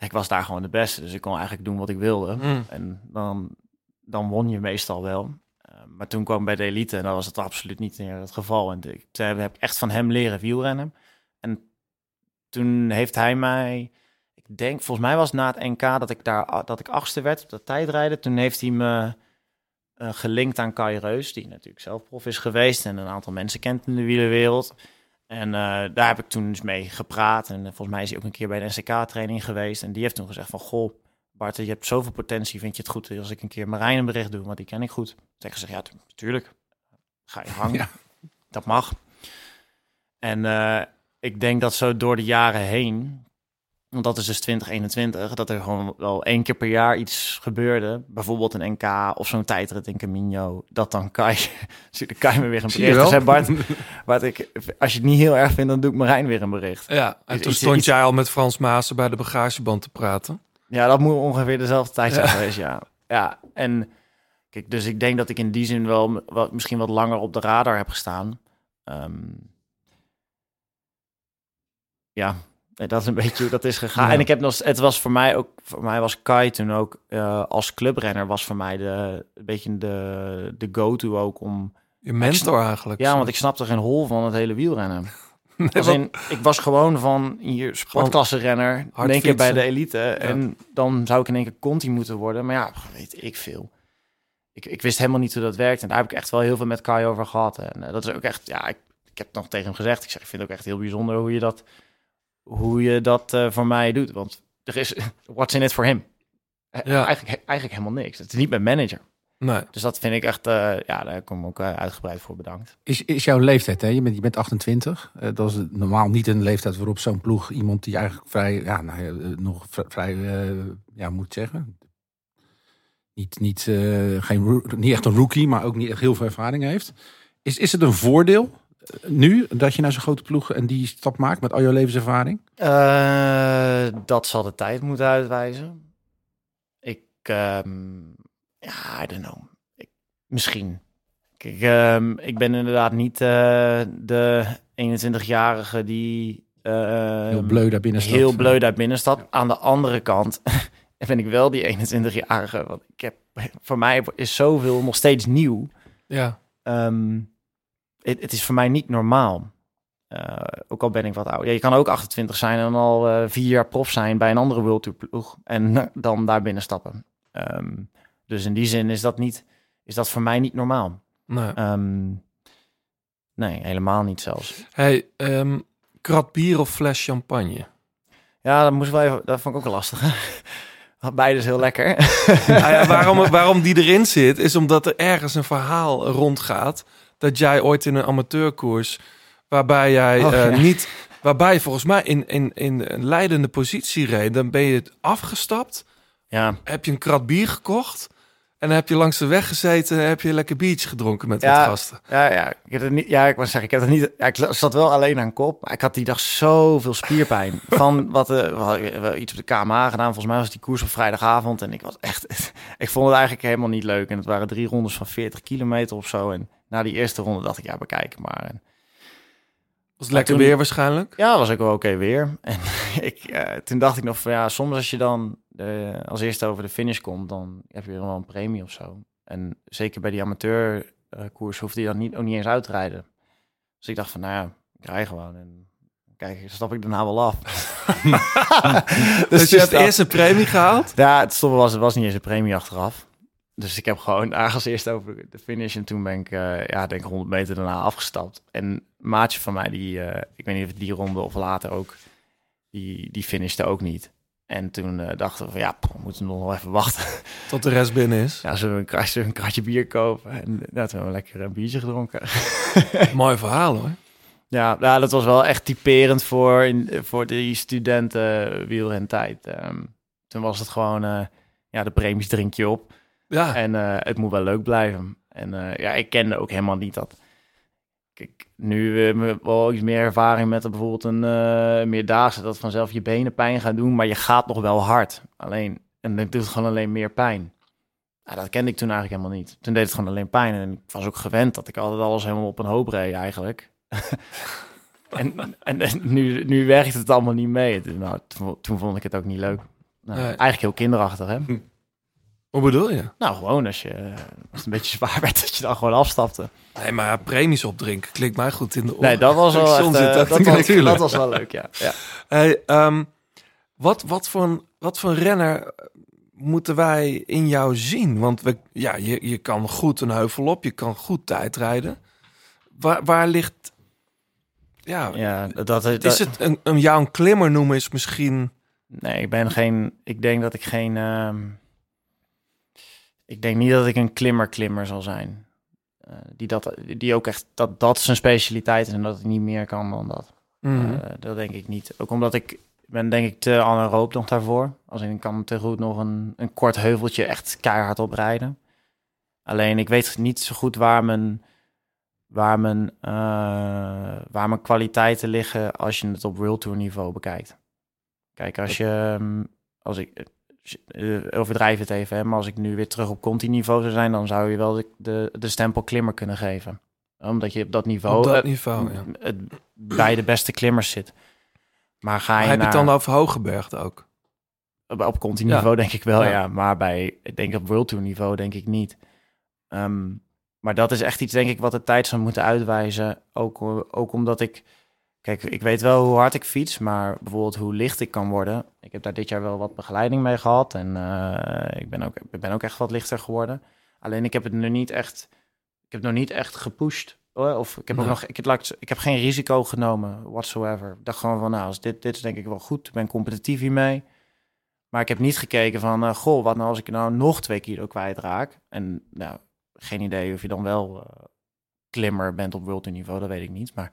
ik was daar gewoon de beste, dus ik kon eigenlijk doen wat ik wilde. mm, En dan, dan won je meestal wel. Eh, maar toen kwam ik bij de elite en dan was het absoluut niet meer het geval. En ik toen heb ik echt van hem leren wielrennen. En toen heeft hij mij, ik denk, volgens mij was het na het NK dat ik daar dat ik achtste werd op dat tijdrijden. Toen heeft hij me eh, gelinkt aan Kai Reus, die natuurlijk zelf prof is geweest en een aantal mensen kent in de wielerwereld. En eh, daar heb ik toen dus mee gepraat. En eh, volgens mij is hij ook een keer bij de NCK-training geweest. En die heeft toen gezegd van, goh, Bart, je hebt zoveel potentie. Vind je het goed als ik een keer Marijn een bericht doe? Want die ken ik goed. Toen heb ik gezegd, ja, tu- tuurlijk. Ga je gang. [LAUGHS] Ja. Dat mag. En eh, ik denk dat zo door de jaren heen, want dat is dus 2021, dat er gewoon wel één keer per jaar iets gebeurde. Bijvoorbeeld een NK of zo'n tijdrit in Camino. Dat dan Kai, [LAUGHS] stuurde Kai me weer een Zie je bericht. wel? Dus, hè, Bart, [LAUGHS] Bart ik, als je het niet heel erg vindt, dan doe ik Marijn weer een bericht. ja, en toen iets- stond iets- jij al met Frans Maassen bij de bagageband te praten. Ja, dat moet ongeveer dezelfde tijd zijn geweest, ja. Ja, en kijk, dus ik denk dat ik in die zin wel wat, misschien wat langer op de radar heb gestaan. Ehm, ja, nee, dat is een [LAUGHS] beetje hoe dat is gegaan. Ja. En ik heb nog, het was voor mij ook, voor mij was Kai toen ook eh, als clubrenner was voor mij de, een beetje de, de go-to ook om, Je mentor eigenlijk. ja, want ik snapte geen hol van het hele wielrennen. [LAUGHS] Nee, Als wat- in, ik was gewoon van hier sportklasse renner, in één keer bij de elite. En dan zou ik in één keer Conti moeten worden. Maar ja, weet ik veel. Ik, ik wist helemaal niet hoe dat werkt. En daar heb ik echt wel heel veel met Kai over gehad. En eh, dat is ook echt, ja, ik, ik heb het nog tegen hem gezegd. Ik zeg, ik vind het ook echt heel bijzonder hoe je dat, hoe je dat eh, voor mij doet. Want er is, [LAUGHS] what's in it for him? Eh, Ja. Eigenlijk, eigenlijk helemaal niks. Het is niet mijn manager. nee. Dus dat vind ik echt, eh, ja, daar kom ik ook uitgebreid voor bedankt. Is, is jouw leeftijd, hè? Je, bent, je bent 28. Eh, dat is normaal niet een leeftijd waarop zo'n ploeg iemand die eigenlijk vrij, ja, nou, nog vrij, ja, moet zeggen. Niet, niet, geen, niet echt een rookie, maar ook niet echt heel veel ervaring heeft. Is, is het een voordeel nu dat je naar zo'n grote ploeg en die stap maakt met al jouw levenservaring? Eh, dat zal de tijd moeten uitwijzen. Ik, ehm, ja, I don't know. Ik, misschien. Kijk, ehm, ik ben inderdaad niet eh, de 21-jarige die ehm, Heel bleu daar binnen staat. heel bleu daar binnen staat. Aan de andere kant [LAUGHS] ben ik wel die 21-jarige. Want ik heb, voor mij is zoveel nog steeds nieuw. Ja. Ehm, het, het is voor mij niet normaal. Eh, ook al ben ik wat ouder. Ja, je kan ook 28 zijn en al eh, vier jaar prof zijn bij een andere World Tour ploeg. En [LAUGHS] dan daar binnen stappen. Ehm, dus in die zin is dat, niet, is dat voor mij niet normaal. Nee. Ehm, nee, helemaal niet zelfs. Hey, ehm, krat bier of fles champagne? Ja, dat, moest wel even, dat vond ik ook lastig. [LAUGHS] Beide is heel lekker. Nou ja, waarom, [LAUGHS] waarom die erin zit, is omdat er ergens een verhaal rondgaat dat jij ooit in een amateurkoers, waarbij jij Oh, eh, ja. niet, waarbij je volgens mij in, in, in een leidende positie reed, dan ben je het afgestapt, ja, heb je een krat bier gekocht En dan heb je langs de weg gezeten en heb je lekker biertje gedronken met Ja. wat gasten. Ja, ja, ik heb het niet. Ja, ik was zeggen, ik heb het niet. Ja, ik zat wel alleen aan kop, maar ik had die dag zoveel spierpijn [LAUGHS] van wat eh, wel iets op de KMA gedaan. Volgens mij was die koers op vrijdagavond en ik was echt. [LAUGHS] ik vond het eigenlijk helemaal niet leuk. En het waren drie rondes van 40 kilometer of zo. En na die eerste ronde dacht ik, ja, bekijk maar. En, Was het lekker toen- weer waarschijnlijk. ja, was ook wel oké weer. [LAUGHS] En ik, eh, toen dacht ik nog van ja, soms als je dan eh, als eerste over de finish komt, dan heb je wel een premie of zo. En zeker bij die amateurkoers hoefde je dan niet, ook niet eens uit te rijden. Dus ik dacht van nou ja, ik rij gewoon. En kijk, stap ik daarna wel af. [LAUGHS] Dus je hebt eerst een premie gehaald. Ja, het was, was niet eens een premie achteraf. Dus ik heb gewoon ergens eerst over de finish en toen ben ik, eh, ja, denk ik 100 meter daarna afgestapt. En een maatje van mij, die, eh, ik weet niet of het die ronde of later ook, die, die finishte ook niet. En toen eh, dachten we van ja, we moeten nog wel even wachten. [LAUGHS] Tot de rest binnen is. Ja, zullen we een kratje, een bier kopen? En nou, toen hebben we lekker een biertje gedronken. [LAUGHS] Mooi verhaal hoor. Ja, ja, dat was wel echt typerend voor, in, voor die studenten wielrentijd. Ehm toen was het gewoon, eh, ja, de premies drink je op. Ja, En eh, het moet wel leuk blijven. En eh, ja, ik kende ook helemaal niet dat. Kijk, nu uh, we wel iets meer ervaring met bijvoorbeeld een eh meerdaagse, dat vanzelf je benen pijn gaat doen, maar je gaat nog wel hard. Alleen, en dat doet gewoon alleen meer pijn. Ja, dat kende ik toen eigenlijk helemaal niet. Toen deed het gewoon alleen pijn. En ik was ook gewend dat ik altijd alles helemaal op een hoop reed eigenlijk. [LAUGHS] en en, en nu, nu werkt het allemaal niet mee. Toen- Nou, toen, toen vond ik het ook niet leuk. Nou, Nee. Eigenlijk heel kinderachtig, hè? Hoe bedoel je? Nou, gewoon als, je, als het een beetje zwaar werd, dat je dan gewoon afstapte. Nee, maar ja, premies opdrinken klinkt mij goed in de oren. Nee, dat was wel [LAUGHS] echt, eh, dat was, kijken. dat was wel leuk, ja. ja. [LAUGHS] Hey, ehm, wat, wat, voor een, wat voor een renner moeten wij in jou zien? Want we, ja, je, je kan goed een heuvel op, je kan goed tijdrijden. Waar, waar ligt... Ja, ja dat, dat, is het een, een, jou een klimmer noemen is misschien... Nee, ik ben geen... Ik denk dat ik geen... ehm, ik denk niet dat ik een klimmer-klimmer zal zijn. Eh, die, dat, die ook echt... Dat dat zijn specialiteit is en dat ik niet meer kan dan dat. Mhm. Eh, dat denk ik niet. Ook omdat ik ben denk ik te anaeroop nog daarvoor. Als ik kan te goed nog een, een kort heuveltje echt keihard oprijden. Alleen ik weet niet zo goed waar mijn, waar mijn, eh, waar mijn kwaliteiten liggen als je het op World Tour niveau bekijkt. Kijk, als je, ehm, als ik, eh, overdrijf het even, hè, maar als ik nu weer terug op Conti niveau zou zijn, dan zou je wel de, de, de stempel klimmer kunnen geven. Omdat je op dat niveau, Op dat eh, niveau, ja. het, bij de beste klimmers zit. Maar ga Maar je heb je naar, het dan over Hogeberg ook? op, op continu niveau denk ik wel, Ja. ja. Maar bij, ik denk op World Tour niveau denk ik niet. Ehm, maar dat is echt iets, denk ik, wat de tijd zou moeten uitwijzen. Ook, o- ook omdat ik... Kijk, ik weet wel hoe hard ik fiets, maar bijvoorbeeld hoe licht ik kan worden. Ik heb daar dit jaar wel wat begeleiding mee gehad. En eh, ik, ben ook, ik ben ook echt wat lichter geworden. Alleen ik heb het nu niet echt... Ik heb nog niet echt gepusht. Of ik heb ook nog... Ik het- ik heb geen risico genomen, whatsoever. Ik dacht gewoon van, nou, als dit, dit is denk ik wel goed. Ik ben competitief hiermee. Maar ik heb niet gekeken van, eh, goh, wat nou als ik nou nog twee kilo kwijtraak? En nou, geen idee of je dan wel eh, klimmer bent op world niveau, dat weet ik niet. Maar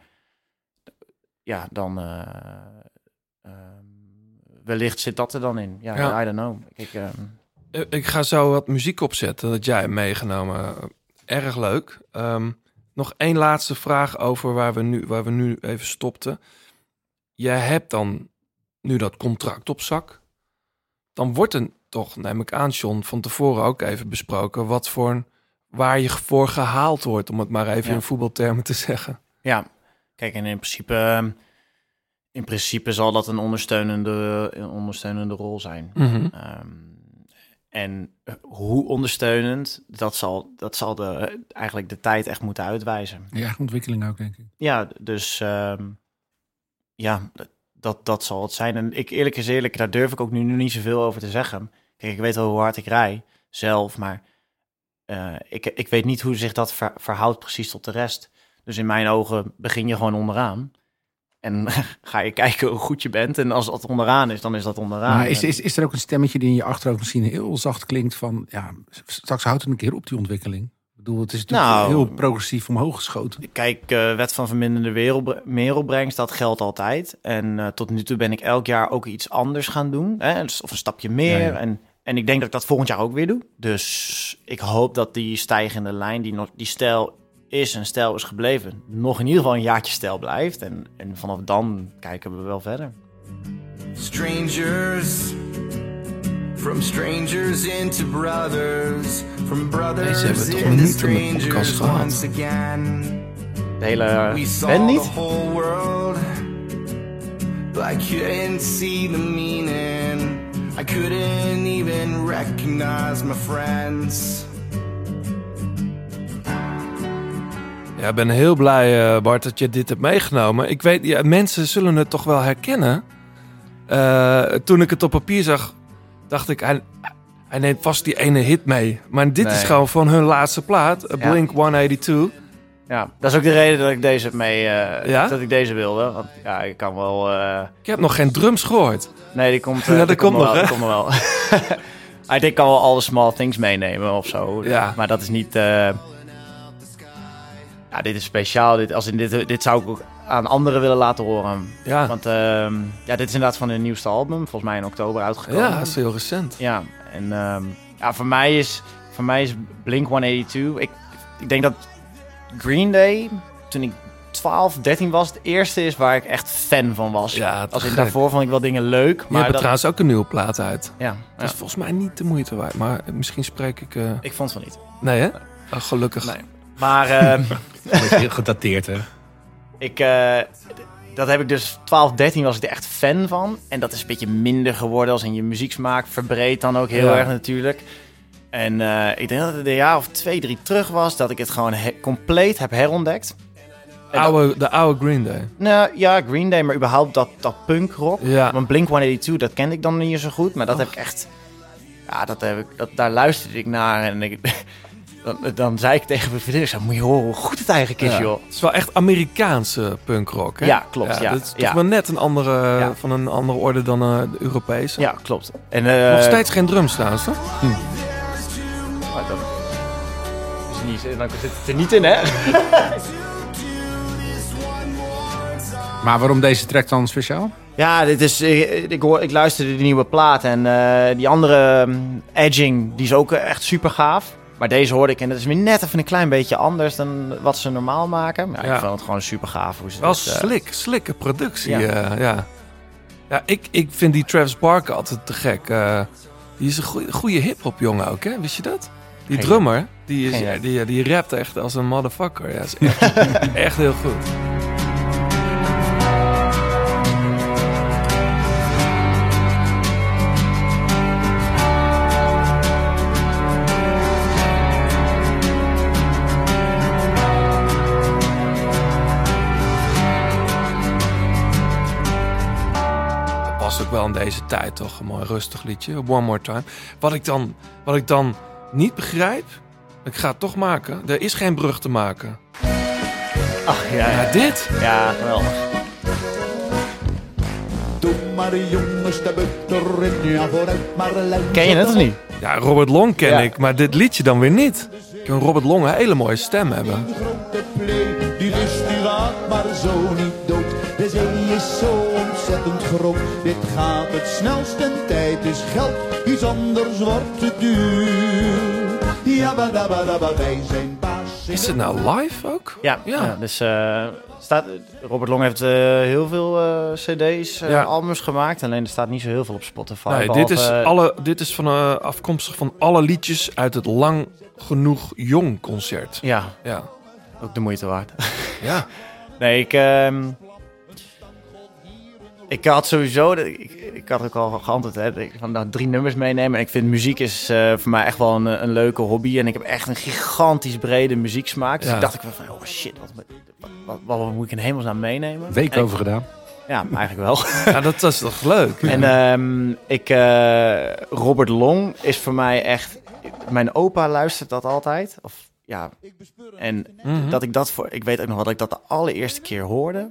ja, dan eh, ehm, wellicht zit dat er dan in. Ja, Ja. I don't know. Ehm, Eh, Ik ga zo wat muziek opzetten dat jij hebt meegenomen. Erg leuk. Ehm, nog één laatste vraag over waar we, nu, waar we nu even stopten. Jij hebt dan nu dat contract op zak. Dan wordt er toch, neem ik aan, John, van tevoren ook even besproken... wat voor een, waar je voor gehaald wordt, om het maar even Ja. in voetbaltermen te zeggen. Ja, kijk, en in principe, ehm, in principe zal dat een ondersteunende, een ondersteunende rol zijn. Mhm. Ehm, en hoe ondersteunend, dat zal, dat zal de, eigenlijk de tijd echt moeten uitwijzen. Ja, ontwikkeling ook, denk ik. Ja, dus ehm, ja, dat, dat zal het zijn. En ik eerlijk is eerlijk, daar durf ik ook nu, nu niet zoveel over te zeggen. Kijk, ik weet wel hoe hard ik rij zelf, maar eh, ik, ik weet niet hoe zich dat ver- verhoudt precies tot de rest. Dus in mijn ogen begin je gewoon onderaan. En [LAUGHS] ga je kijken hoe goed je bent. En als dat onderaan is, dan is dat onderaan. Maar is, is, is er ook een stemmetje die in je achterhoofd misschien heel zacht klinkt van... ja, straks houdt het een keer op die ontwikkeling. Ik bedoel, het is natuurlijk Nou, heel progressief omhoog geschoten. Kijk, eh, wet van verminderde merelbrengst, dat geldt altijd. En eh, tot nu toe ben ik elk jaar ook iets anders gaan doen. Hè? Dus Of een stapje meer. Ja, ja. En en ik denk dat ik dat volgend jaar ook weer doe. Dus ik hoop dat die stijgende lijn, die, die stijl is en stijl is gebleven, nog in ieder geval een jaartje stijl blijft. En, en vanaf dan kijken we wel verder. Strangers. From strangers into brothers. From brothers Deze hebben we toch niet in de podcast gehad? De hele We saw band the niet? whole world. But I couldn't see the meaning. I couldn't even recognize my friends. Ja, ik ben heel blij, eh, Bart, dat je dit hebt meegenomen. Ik weet, ja, mensen zullen het toch wel herkennen. Eh, toen ik het op papier zag, dacht ik, hij, hij neemt vast die ene hit mee. Maar dit is gewoon van hun laatste plaat, Ja. Blink 182. Ja, dat is ook de reden dat ik deze mee, eh, Ja? dat ik deze wilde. Want ja, ik kan wel. Ik heb nog geen drums gehoord. nee, die komt. [LAUGHS] Ja, dat die komt nog, wel, komt nog wel. Ik kan wel alle small things meenemen of zo. Ja. Maar dat is niet. Ja, dit is speciaal. Dit, als in dit, dit zou ik ook aan anderen willen laten horen. Ja, Want ehm, ja, dit is inderdaad van hun nieuwste album. Volgens mij in oktober uitgekomen. ja dat is heel recent. Ja, en ehm, ja, voor mij is, voor mij is Blink 182. Ik, ik denk dat Green Day, toen ik 12, 13 was, het eerste is waar ik echt fan van was. Ja, Als in gek. daarvoor vond ik wel dingen leuk. Je Maar hebt dat, trouwens ook een nieuwe plaat uit. ja, Dat is volgens mij niet de moeite waard, maar misschien spreek ik... eh, ik vond het van niet. Nee, hè? Oh, gelukkig. Nee. Maar [LAUGHS] ehm, gedateerd, hè? ik, eh, dat heb ik dus 12, 13 was ik er echt fan van. En dat is een beetje minder geworden als in je muzieksmaak. Verbreed dan ook heel Ja. erg natuurlijk. En eh, ik denk dat het een jaar of twee, drie terug was dat ik het gewoon he- compleet heb herontdekt. Dat- Oude, de oude Green Day. Nou ja, Green Day, maar überhaupt dat, dat punkrock. Ja. Want Blink 182, dat kende ik dan niet zo goed. Maar dat heb ik echt. Ja, dat heb ik, dat, daar luisterde ik naar. En ik, [LAUGHS] dan, dan zei ik tegen mijn vriendin: ik zei, Moet je horen hoe goed het eigenlijk is, Ja. joh. Het is wel echt Amerikaanse punkrock, hè? Ja, klopt, ja. Dat is toch Ja. wel net een andere, Ja. van een andere orde dan eh, de Europese. Ja, klopt. En, eh, Nog steeds geen drums trouwens, toch? maar dat is niet, dan zit het er niet in, hè? [LAUGHS] Maar waarom deze track dan speciaal? Ja, dit is, ik, ik, hoor, ik luisterde de nieuwe plaat en eh, die andere mm, Edging, die is ook eh, echt super gaaf. Maar deze hoorde ik en dat is weer net even een klein beetje anders dan wat ze normaal maken. Maar ja, ik vond het gewoon super gaaf hoe ze Wel dat, eh, slik, slikke productie. Ja. Ja, ja. ja ik, ik vind die Travis Barker altijd te gek. Eh, die is een goeie, goede hip-hop jongen ook, hè? Wist je dat? Die drummer, die, is, idee. die, die rapt echt als een motherfucker. Ja, is echt, [LAUGHS] echt heel goed. Ook wel in deze tijd, toch? Een mooi rustig liedje. One More Time. Wat ik dan, wat ik dan niet begrijp, ik ga het toch maken. Er is geen brug te maken. Ach, ja, dit? ja geweldig. Luister Ken je het of niet? Ja, Robert Long ken Ja. ik, maar dit liedje dan weer niet. Ik kan Robert Long een hele mooie stem hebben. Grote die maar zo niet ontzettend groot, dit gaat het snelst en tijd is geld. Iets anders wordt te duur. Wij zijn baas. Is het nou live ook? Ja, Ja. ja. dus eh, staat, Robert Long heeft eh, heel veel eh, cd's, eh, Ja. albums gemaakt. Alleen er staat niet zo heel veel op Spotify. Nee, dit is, alle, dit is van, eh, afkomstig van alle liedjes uit het Lang Genoeg Jong concert. Ja, Ja. ook de moeite waard. Ja. [LAUGHS] Nee, ik... ehm, ik had sowieso... Ik, ik had ook al geantwoord, hè. van nou, drie nummers meenemen. En ik vind muziek is eh, voor mij echt wel een, een leuke hobby. En ik heb echt een gigantisch brede muzieksmaak. Dus Ja. ik dacht ik van, oh shit, wat, wat, wat, moet ik in hemelsnaam meenemen? Week En ik- over gedaan. Ja, eigenlijk wel. [LAUGHS] ja, dat is toch leuk? En ehm, ik, eh, Robert Long is voor mij echt. Mijn opa luistert dat altijd. Of ja. En Mhm. dat ik dat voor. Ik weet ook nog wel dat ik dat de allereerste keer hoorde.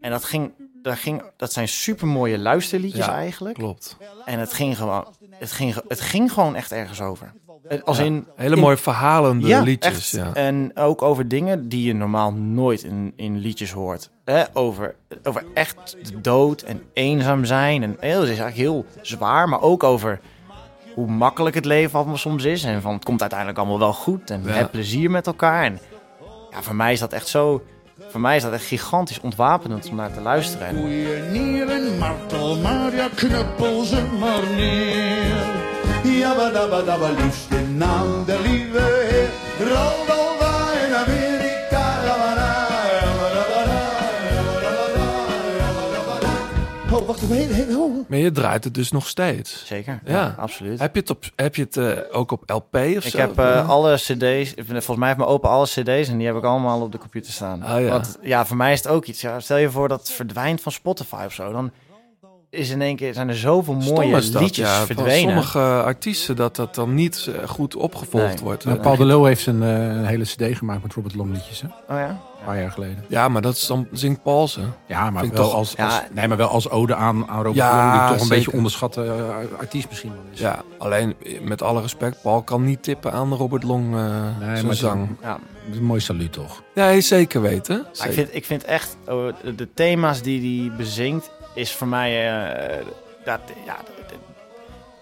En dat ging. Dat, ging, dat zijn super mooie luisterliedjes Ja, eigenlijk. Klopt. En het ging gewoon. Het ging, het ging gewoon echt ergens over. Eh, Als Ja, in. Hele in- mooie verhalende ja, liedjes. echt. Ja. En ook over dingen die je normaal nooit in, in liedjes hoort. Hè? Over, over echt de dood en eenzaam zijn. En heel, het is eigenlijk heel zwaar, maar ook over hoe makkelijk het leven allemaal soms is. En van het komt uiteindelijk allemaal wel goed. En Ja. heb plezier met elkaar. En ja, voor mij is dat echt zo. Voor mij is dat echt gigantisch ontwapenend om naar te luisteren. En Koeien neer en martel, maar ja, knuppel ze maar neer. Jabba dabba dabba, liefste naam der lieve heer. Oh, wacht even, oh. Maar je draait het dus nog steeds. zeker, Ja. ja, absoluut. Heb je het, op, heb je het eh, ook op LP of Ik zo? heb eh, alle cd's, volgens mij heeft mijn opa alle cd's en die heb ik allemaal op de computer staan. Oh, ja. Want ja, voor mij is het ook iets. Ja, stel je voor dat het verdwijnt van Spotify of zo, dan is in één keer zijn er zoveel Stom mooie is dat, liedjes ja, verdwenen. sommige artiesten dat dat dan niet eh, goed opgevolgd Nee. wordt. Nou, Paul de Leeuw heeft een, een hele cd gemaakt met Robert Long liedjes. Hè? Oh ja? Een paar jaar geleden. Ja, maar dat is dan zingt Paul ze. Ja, maar wel, toch- als, Ja. als, nee, maar wel als ode aan, aan Robert Ja, Long, die toch een zeker. beetje onderschatte eh, artiest misschien wel is. Ja, alleen met alle respect, Paul kan niet tippen aan Robert Long eh zijn maar zang. Ja. Het is een mooi saluut toch? Ja, zeker weten. Ik, vind, ik vind echt, oh, de, thema's die hij bezingt, is voor mij, eh, dat, ja,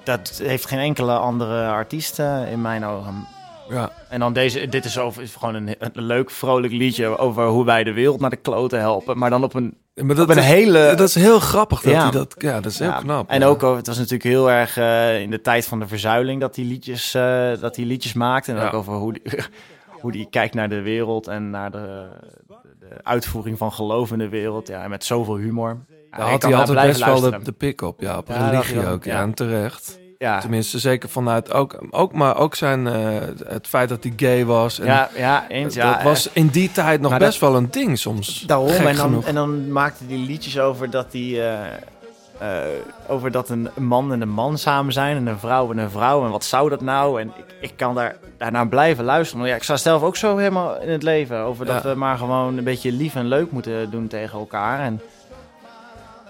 dat, heeft geen enkele andere artiest in mijn ogen. Ja. En dan deze, dit is, over, is gewoon een, een leuk, vrolijk liedje over hoe wij de wereld naar de kloten helpen. Maar dan op een, Maar dat op een is, hele... dat is heel grappig. Dat Ja. hij dat, ja, dat is heel Ja, knap. En ook, over- het was natuurlijk heel erg eh, in de tijd van de verzuiling dat hij liedjes, eh, dat liedjes maakte. En ook over hoe die, [LAUGHS] hoe die kijkt naar de wereld en naar de, de uitvoering van geloof in de wereld. Ja, en met zoveel humor. Daar had hij altijd best wel de, de pick op. Ja, op religie ook. ja. en terecht. Ja, Tenminste, zeker vanuit ook, ook, maar ook zijn, eh, het feit dat hij gay was. En ja, ja, eens. Ja, dat was in die tijd nog maar best wel een ding soms. Daarom, en dan, genoeg. en dan maakte hij liedjes over dat hij... eh, eh, over dat een man en een man samen zijn en een vrouw en een vrouw. En wat zou dat nou? En ik, ik kan daar, daarnaar blijven luisteren. Maar ja, ik sta zelf ook zo helemaal in het leven. Over dat Ja. we maar gewoon een beetje lief en leuk moeten doen tegen elkaar. En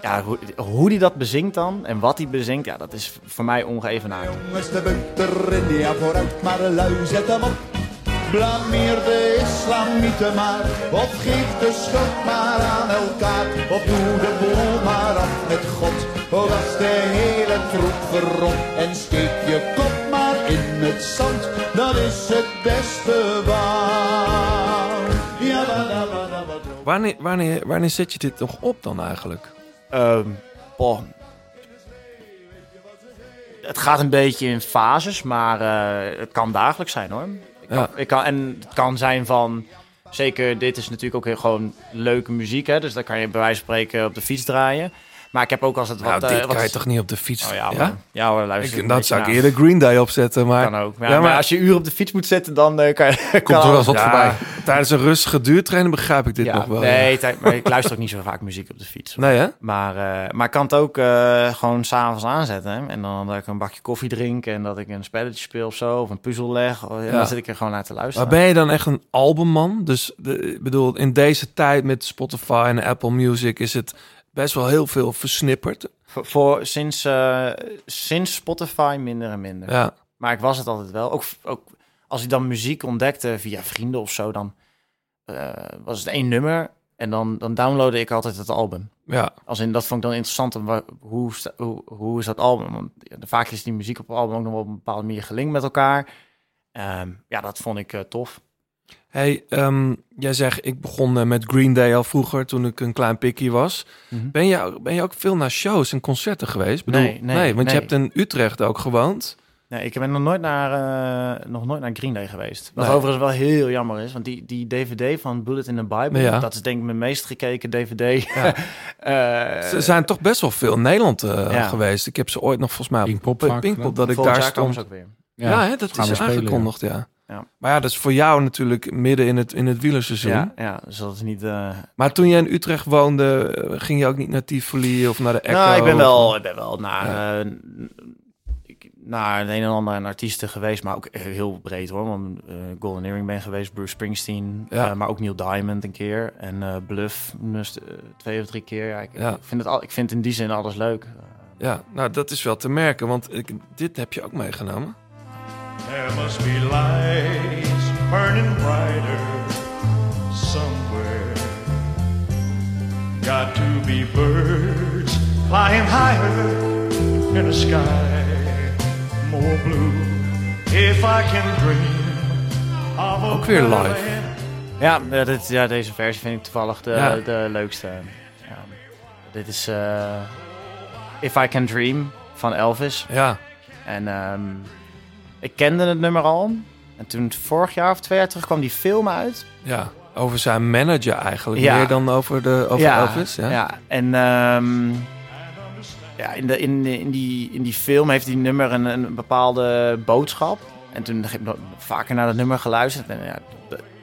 ja, hoe, hoe die dat bezingt dan en wat hij bezingt, ja, dat is voor mij ongeëvenaard. Jongens, de bunter in ja vooruit, maar lui zet hem op. Blameer de islamieten maar, of geef de schuld maar aan elkaar. Of doe de boel maar af met God, oh dat is de hele troep verrot. En steek je kop maar in het zand, dat is het beste waar. Ja, da, da, da, da, da. Wanneer, wanneer, wanneer zet je dit nog op dan eigenlijk? Ehm, boh. Het gaat een beetje in fases, maar eh, het kan dagelijks zijn hoor. Ik kan, Ja. ik kan, en het kan zijn van, zeker dit is natuurlijk ook heel gewoon leuke muziek, hè, dus dan kan je bij wijze van spreken op de fiets draaien. Maar ik heb ook als het Nou, wat... eh, dit wat kan je toch niet op de fiets? Oh ja, ja? maar, ja hoor, luister. Ik, dat zou ik eerder Green Day opzetten, maar... Kan ook. Ja, maar, maar- als je uren op de fiets moet zetten, dan eh, kan je... [LAUGHS] Komt kan er wel eens wat voorbij. Tijdens een rustige duurtrainer begrijp ik dit nog wel. nee, maar ik luister ook niet zo vaak muziek op de fiets. Nee, hè? Maar, eh, maar ik kan het ook gewoon s'avonds aanzetten. Hè? En dan dat ik een bakje koffie drink en dat ik een spelletje speel of zo. Of een puzzel leg. En dan zit ik er gewoon naar te luisteren. Maar ben je dan echt een albumman? Dus de, ik bedoel, in deze tijd met Spotify en Apple Music is het best wel heel veel versnipperd. Voor, voor sinds, eh, sinds Spotify minder en minder. Ja, Maar ik was het altijd wel. Ook, ook als ik dan muziek ontdekte via vrienden of zo, dan eh, was het één nummer. En dan, dan downloadde ik altijd het album. ja. Als in, dat vond ik dan interessant. Hoe, hoe, hoe is dat album? Want ja, vaak is die muziek op het album ook nog wel op een bepaalde manier gelinkt met elkaar. Ehm, ja, dat vond ik eh, tof. Hey, ehm, jij zegt, ik begon eh, met Green Day al vroeger, toen ik een klein pikkie was. Mhm. Ben je, ben je ook veel naar shows en concerten geweest? Ik Bedoel, Nee, nee, want nee. je hebt in Utrecht ook gewoond. Nee, ik ben nog nooit naar, eh, nog nooit naar Green Day geweest. Wat Nee. overigens wel heel jammer is, want die, die DVD van Bullet in the Bible, Ja. dat is denk ik mijn meest gekeken DVD. Ja. [LAUGHS] Eh, Ze zijn toch best wel veel in Nederland eh, Ja. geweest. Ik heb ze ooit nog volgens mij op Pinkpop Pinkpop, dat ik daar stond. ze ook weer. Ja, hè, dat gaan is aangekondigd, ja. Ja. Maar ja, dat is voor jou natuurlijk midden in het, in het wielerseizoen. Ja, ja, dus dat is niet... eh, Maar toen je in Utrecht woonde, eh, ging je ook niet naar Tivoli of naar de Echo? nou, ik ben of- wel, ik ben wel naar, eh, naar het een en ander artiesten geweest, maar ook heel breed hoor. Want eh, Golden Earring ben geweest, Bruce Springsteen, Ja. eh, maar ook Neil Diamond een keer. En eh, Bluff dus, eh, twee of drie keer. Ja, ik, Ja. ik vind het al, ik vind in die zin alles leuk. Ja, nou dat is wel te merken, want ik, dit heb je ook meegenomen. There must be lights burning brighter somewhere. Got to be birds flying higher in the sky. more blue. If I can dream of a Ook weer live. Ja, ja, dit, ja, deze versie vind ik toevallig de, Ja. de leukste. Ja. Dit is eh, If I Can Dream van Elvis. Ja, En ehm, ik kende het nummer al. En toen vorig jaar of twee jaar terug kwam die film uit. ja. Over zijn manager eigenlijk. Ja. Meer dan over, de, over Elvis. Ja. ja. En ehm, ja, in, de, in, in, die, in die film heeft die nummer een, een bepaalde boodschap. En toen heb ik vaker naar dat nummer geluisterd. En ja,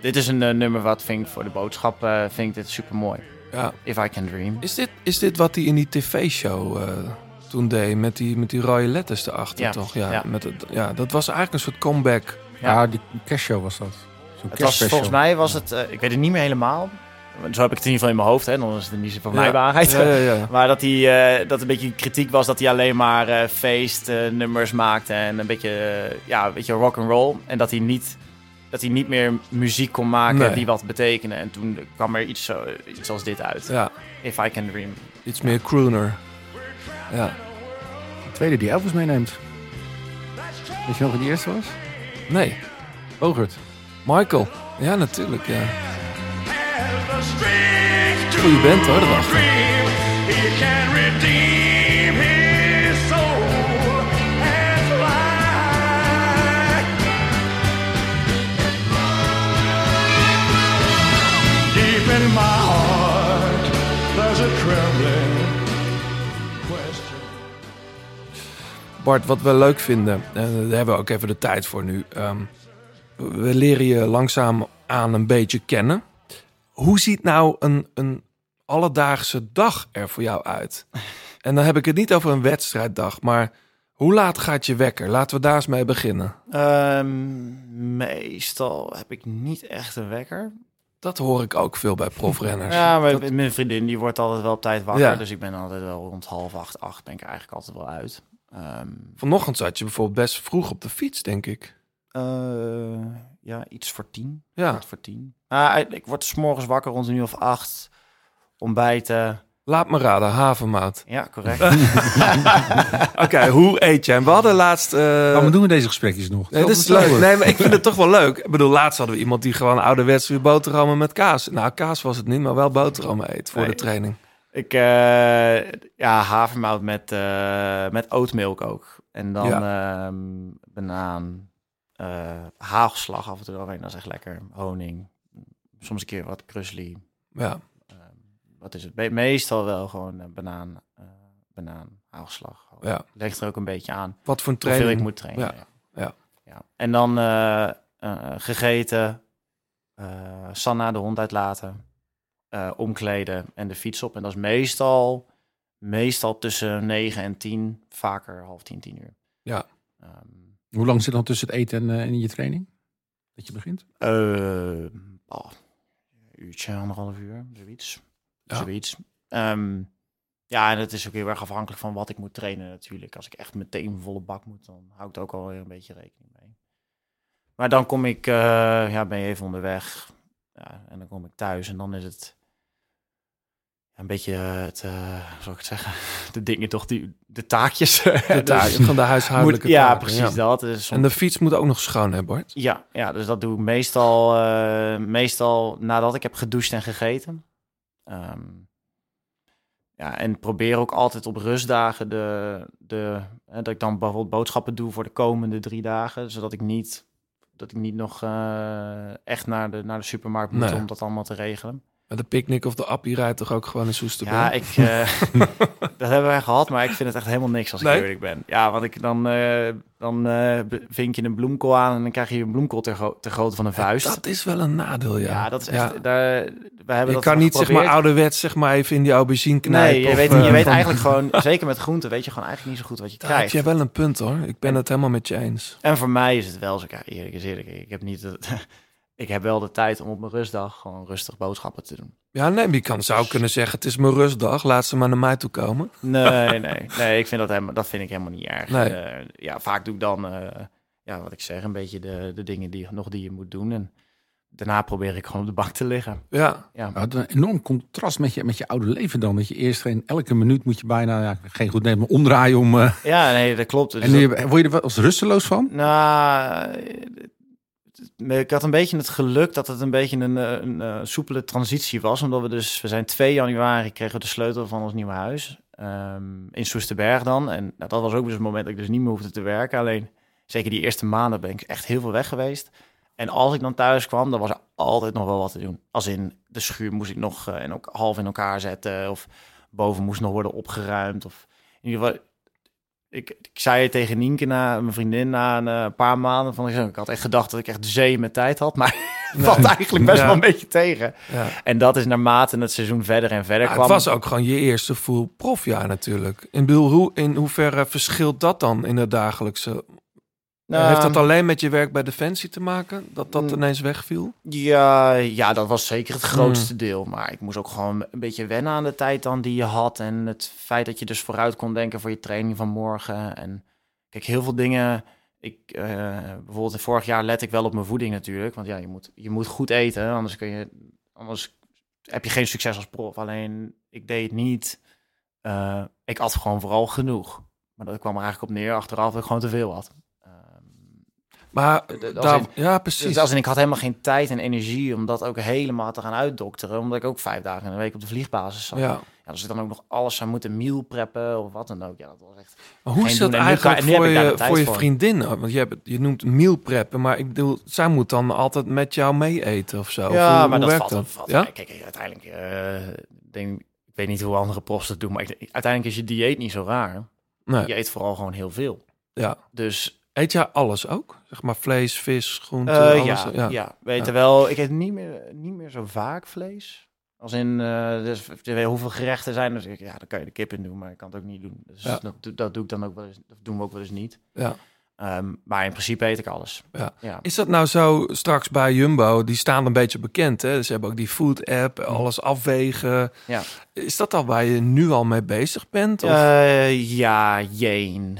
dit is een eh, nummer wat vind ik voor de boodschap eh, vind ik dit super mooi. Ja. If I Can Dream. Is, dit, is dit wat hij in die tv-show eh, toen deed? Met die, met die rode letters erachter, Ja, toch? Ja, ja. Met het, ja, dat was eigenlijk een soort comeback. Ja, die kerstshow was dat. Zo'n Het was, volgens mij was het, eh, ik weet het niet meer helemaal. Zo heb ik het in ieder geval in mijn hoofd, hè. Dan is het niet zo van Ja. mij waarheid. Ja, ja, ja. [LAUGHS] Maar dat hij eh, dat een beetje kritiek was dat hij alleen maar eh feestnummers maakte en een beetje, ja, een beetje rock and roll. En dat hij niet, dat hij niet meer muziek kon maken Nee. die wat betekende. En toen kwam er iets, zo, iets als dit uit. Ja, If I Can Dream. iets meer crooner. Ja. De tweede die Elvis meeneemt. Weet je nog wie die eerste was? Nee, Bogert. Michael. Ja, natuurlijk, ja. Goeie band hoor, erachter. dream. Bart, wat we leuk vinden, en daar hebben we ook even de tijd voor nu. ehm, we leren je langzaam aan een beetje kennen. Hoe ziet nou een, een alledaagse dag er voor jou uit? En dan heb ik het niet over een wedstrijddag, maar hoe laat gaat je wekker? Laten we daar eens mee beginnen. Ehm, meestal heb ik niet echt een wekker. Dat hoor ik ook veel bij profrenners. [LAUGHS] Ja, maar Dat- mijn vriendin die wordt altijd wel op tijd wakker. Ja. Dus ik ben altijd wel rond half acht, acht ben ik eigenlijk altijd wel uit. Ehm, Vanochtend zat je bijvoorbeeld best vroeg op de fiets, denk ik. Eh, ja, iets voor tien. Ja. Voor tien. Ah, ik word 's morgens wakker rond een uur of acht. Ontbijten. Laat me raden, havermout. Ja, correct. [LAUGHS] Oké, hoe eet jij? We hadden laatst... eh, Waarom doen we deze gesprekjes nog? Nee, dat is leuk. Nee, maar ik vind het toch wel leuk. Ik bedoel, laatst hadden we iemand die gewoon ouderwets weer boterhammen met kaas. Nou, kaas was het niet, maar wel boterhammen eet voor Nee. de training. Ik, eh, ja, havermout met, eh met oatmilk ook. En dan ehm, banaan, eh hagelslag af en toe overheen. Dat is echt lekker. Honing. Soms een keer wat krusli. Ja, Wat is het? Me- Meestal wel gewoon banaan, banaan, hagelslag. Ja. Ligt er ook een beetje aan. wat voor een Hoeveel training. ik moet trainen. Ja, ja. ja. Ja. En dan gegeten, Sanna de hond uitlaten, eh, omkleden en de fiets op. En dat is meestal, meestal tussen 9 en 10, vaker half 10, 10 uur. Ja. Ehm, Hoe lang zit dan tussen het eten en, eh, en je training? Dat je begint? eh, oh, een uurtje, anderhalf uur, zoiets. Ja. zoiets. Ehm, ja, en het is ook heel erg afhankelijk van wat ik moet trainen natuurlijk. Als ik echt meteen een volle bak moet, dan hou ik er ook alweer een beetje rekening mee. Maar dan kom ik, ja, ben je even onderweg. Ja, en dan kom ik thuis en dan is het een beetje eh, het, hoe zal ik het zeggen, [LAUGHS] de dingen toch, die, de taakjes. De [LAUGHS] taak, van de huishoudelijke Moet- ja, taken, precies ja. dat. Dus En de fiets moet ook nog schoon, hè Bart? ja, ja, dus dat doe ik meestal, eh, meestal nadat ik heb gedoucht en gegeten. Ehm, ja, en probeer ook altijd op rustdagen de, de, hè, dat ik dan bijvoorbeeld boodschappen doe voor de komende drie dagen, zodat ik niet, dat ik niet nog echt naar de, naar de supermarkt moet Nee. om dat allemaal te regelen. Maar de picknick of de appie rijdt toch ook gewoon in Soesterberg? Ja, ik, eh, [LAUGHS] dat hebben wij gehad, maar ik vind het echt helemaal niks als ik Nee? eerlijk ben. Ja, want ik, dan, eh, dan eh, vink je een bloemkool aan en dan krijg je een bloemkool ter, gro- ter grootte van een vuist. Dat is wel een nadeel, ja. Ja, dat is echt. Daar, we hebben je dat kan niet zeg maar ouderwets zeg maar even in die aubergine knijpen. Nee, je of, weet, je weet eigenlijk gewoon, [LAUGHS] zeker met groenten, weet je gewoon eigenlijk niet zo goed wat je Daar heb krijgt. je wel een punt hoor. Ik ben het helemaal met je eens. En voor mij is het wel zo, ja, eerlijk is eerlijk. Ik heb niet, [LAUGHS] ik heb wel de tijd om op mijn rustdag gewoon rustig boodschappen te doen. Ja, nee, je kan, zou kunnen zeggen, het is mijn rustdag. Laat ze maar naar mij toe komen. Nee, [LAUGHS] nee, nee, ik vind dat helemaal, dat vind ik helemaal niet erg. Nee. Eh, ja, vaak doe ik dan, eh, ja, wat ik zeg, een beetje de, de dingen die nog die je moet doen. En daarna probeer ik gewoon op de bank te liggen. Ja. Ja. Het is een enorm contrast met je, met je oude leven dan. Dat je eerst geen, elke minuut moet je bijna, ja, geen goed nemen, omdraaien om... eh, Ja, nee, dat klopt. Dus en nu, dat- word je er wel eens rusteloos van? Nou, ik had een beetje het geluk dat het een beetje een, eh, een, eh, soepele transitie was. Omdat we dus, we zijn 2 januari kregen we de sleutel van ons nieuwe huis. ehm, in Soesterberg dan. En nou, dat was ook dus het moment dat ik dus niet meer hoefde te werken. Alleen, zeker die eerste maanden ben ik echt heel veel weg geweest. En als ik dan thuis kwam, dan was er altijd nog wel wat te doen. Als in de schuur moest ik nog eh, en ook half in elkaar zetten. Of boven moest nog worden opgeruimd. Of in ieder geval, ik, ik zei het tegen Nienke, na, mijn vriendin, na een eh, paar maanden. Van, ik had echt gedacht dat ik echt de zee met tijd had. Maar [LAUGHS] het valt eigenlijk best Ja. wel een beetje tegen. Ja. En dat is naarmate het seizoen verder en verder Ja, kwam. het was ook gewoon je eerste full profjaar natuurlijk. In, bedoel, hoe, in hoeverre verschilt dat dan in het dagelijkse? Nou, Heeft dat alleen met je werk bij Defensie te maken? Dat dat Mm. ineens wegviel? Ja, ja, dat was zeker het grootste Mm. deel. Maar ik moest ook gewoon een beetje wennen aan de tijd dan die je had. En het feit dat je dus vooruit kon denken voor je training van morgen. En kijk, heel veel dingen. Ik, eh, bijvoorbeeld vorig jaar let ik wel op mijn voeding natuurlijk. Want ja, je moet, je moet goed eten. Anders, kun je, anders heb je geen succes als prof. Alleen, ik deed het niet. Eh, ik at gewoon vooral genoeg. Maar dat kwam er eigenlijk op neer achteraf dat ik gewoon te veel had. Maar daar, in- ja, precies. Dus als ik had helemaal geen tijd en energie om dat ook helemaal te gaan uitdokteren. Omdat ik ook vijf dagen in de week op de vliegbasis zat. Ja. Ja, als ik dan ook nog alles zou moeten meal preppen of wat dan ook. Ja, dat was echt Maar hoe is dat eigenlijk kan- voor je, voor je vriendin? Want je, hebt, je noemt meal preppen, maar ik bedoel, zij moet dan altijd met jou mee eten of zo. Of Ja, hoe, maar hoe dat werkt valt, dat? valt ja? Kijk, uiteindelijk, eh, denk, ik weet niet hoe andere profs dat doen, maar ik, uiteindelijk is je dieet niet zo raar. Nee. Je eet vooral gewoon heel veel. Ja. Dus Eet jij alles ook? Zeg maar vlees, vis, groente, Eh, alles? ja, ja. weet je Ja. wel. Ik eet niet meer, niet meer zo vaak vlees. Als in, eh, dus, hoeveel gerechten zijn. Dus ik, ja, dan kan je de kip in doen, maar ik kan het ook niet doen. Dus Ja. dat, doe- dat doe ik dan ook wel eens. Dat doen we ook wel eens niet. Ja. Ehm, maar in principe eet ik alles. Ja. Ja. Is dat nou zo straks bij Jumbo? Die staan een beetje bekend, hè? Ze hebben ook die food app, alles afwegen. Ja. Is dat al waar je nu al mee bezig bent? Of? Eh, ja, jeen.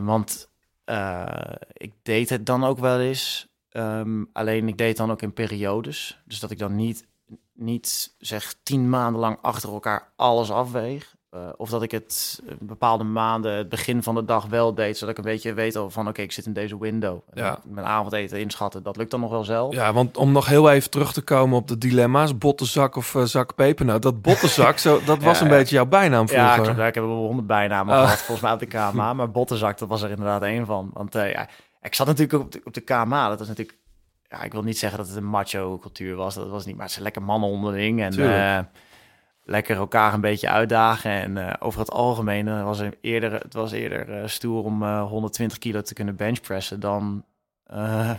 Want eh, ik deed het dan ook wel eens. Ehm, alleen ik deed het dan ook in periodes. Dus dat ik dan niet, niet zeg tien maanden lang achter elkaar alles afweeg. Eh, of dat ik het eh, bepaalde maanden, het begin van de dag wel deed. Zodat ik een beetje weet al van oké, ik zit in deze window. Ja. Mijn avondeten inschatten, dat lukt dan nog wel zelf. Ja, want om nog heel even terug te komen op de dilemma's, bottenzak of eh, zak pepernoot. Dat bottenzak, zo, [LAUGHS] dat was een ja. beetje jouw bijnaam vroeger. Ja. Ja, ik heb wel honderd bijnamen Oh. gehad, volgens mij op de KMA. [LAUGHS] Maar Bottenzak, dat was er inderdaad één van. Want ja, ik zat natuurlijk op de, op de KMA. Dat was natuurlijk... Ja, ik wil niet zeggen dat het een macho-cultuur was. Dat was niet. Maar het zijn lekker mannen onderling. En lekker elkaar een beetje uitdagen. En eh, over het algemeen eh, was er eerder, het was eerder eh, stoer om eh, 120 kilo te kunnen benchpressen... dan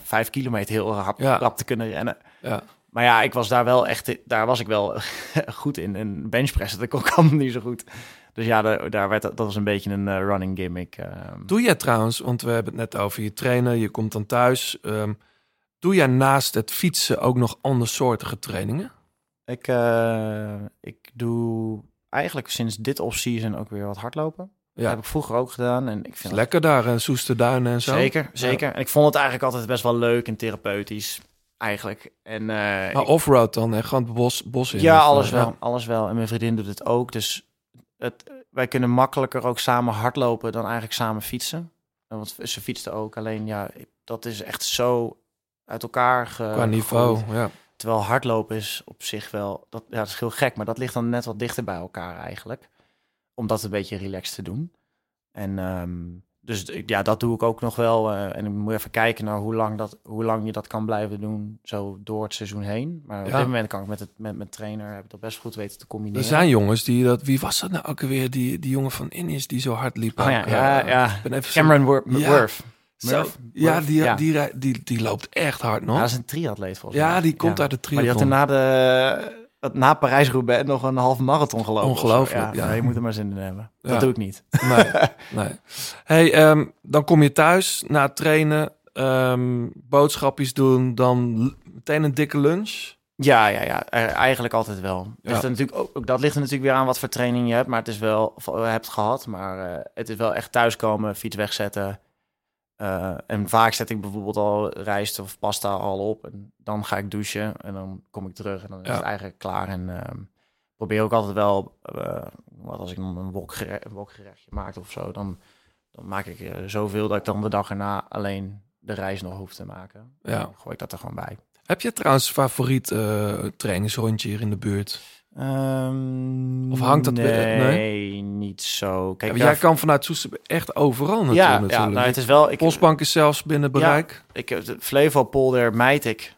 5 kilometer heel rap, Ja. rap te kunnen rennen. Ja. Maar ja, ik was daar wel echt, daar was ik wel [LAUGHS] goed in. En benchpressen, dat kon ik allemaal niet zo goed. Dus ja, daar, daar werd, dat was een beetje een running gimmick. ehm. Doe jij trouwens, want we hebben het net over je trainen, je komt dan thuis. ehm, doe jij naast het fietsen ook nog andersoortige trainingen? Ik, eh, ik doe eigenlijk sinds dit off-season ook weer wat hardlopen. Ja. Dat heb ik vroeger ook gedaan. En ik vind lekker daar, en Soesterduinen en zo. Zeker, Ja. zeker. En ik vond het eigenlijk altijd best wel leuk en therapeutisch, eigenlijk. En, eh, Maar ik- offroad dan, hè? gewoon het bos, bos in. Ja, of, alles eh, wel, alles wel. En mijn vriendin doet het ook. Dus het, wij kunnen makkelijker ook samen hardlopen dan eigenlijk samen fietsen. En Want ze fietste ook. Alleen ja, dat is echt zo uit elkaar ge, Qua niveau, ja. Terwijl hardlopen is op zich wel, dat, ja, dat is heel gek, maar dat ligt dan net wat dichter bij elkaar eigenlijk. Om dat een beetje relaxed te doen. En ehm, dus ja, dat doe ik ook nog wel. eh, en ik moet even kijken naar hoe lang, dat, hoe lang je dat kan blijven doen, zo door het seizoen heen. Maar op Ja. dit moment kan ik met, het, met mijn trainer, heb ik dat best goed weten te combineren. Er zijn jongens die dat. Wie was dat nou ook alweer? Die, die jongen van Innis die zo hard liep. Oh ja, ook, ja, ja. ben even Cameron zo- Wor- Worth. Murph? ja, die, Ja. Die, rij- die, die loopt echt hard nog. Ja, dat is een triatleet volgens Ja, mij. die komt uit de Maar die had er na, de, dat na Parijs-Roubaix nog een half marathon gelopen. Ongelooflijk, ja. Ja, je moet er maar zin in hebben. Ja. Dat doe ik niet. Nee, nee. [LAUGHS] Hey, ehm, dan kom je thuis na het trainen, ehm, boodschapjes doen, dan meteen een dikke lunch. Ja, ja, ja. Eh, Eigenlijk altijd wel. Ja. Er natuurlijk ook, ook dat ligt er natuurlijk weer aan wat voor training je hebt. Maar het is wel, hebt gehad. Maar eh, het is wel echt thuiskomen, fiets wegzetten. Eh, en vaak zet ik bijvoorbeeld al rijst of pasta al op. En dan ga ik douchen en dan kom ik terug en dan is Ja. het eigenlijk klaar. En ehm, probeer ook altijd wel, eh, wat als ik dan een wokgerecht, een wokgerechtje maak of zo, dan, dan maak ik eh, zoveel dat ik dan de dag erna alleen de rijst nog hoef te maken. Ja. Dan gooi ik dat er gewoon bij. Heb je trouwens favoriet trainingsrondje hier in de buurt? Ehm, Of hangt dat weer- nee, nee? niet zo. Kijk, Ja, ja, jij kan vanuit Soester echt overal naartoe ja, ja, natuurlijk. nou, het is wel. Ik, Postbank is zelfs binnen bereik. ik heb de Flevopolder mijt ik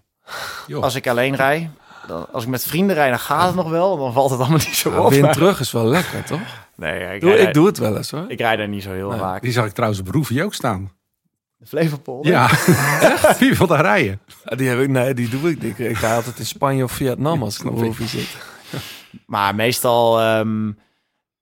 als ik alleen rij. Dan, als ik met vrienden rijd, dan gaat het nog wel. Dan valt het allemaal niet zo Ja, op. wind terug is wel lekker, [LAUGHS] toch? Nee, ja, ik, Doe, rijd, ik doe het wel eens hoor. ik rijd er niet zo heel Nee. vaak. Die zag ik trouwens op Roefie ook staan. De Flevopolder? Ja, [LAUGHS] echt? Wie wil daar rijden? Ja, Die heb ik, nee, die doe ik niet. Ik ga altijd in Spanje of Vietnam als ik naar Roofie zit. [LAUGHS] Maar meestal, ehm,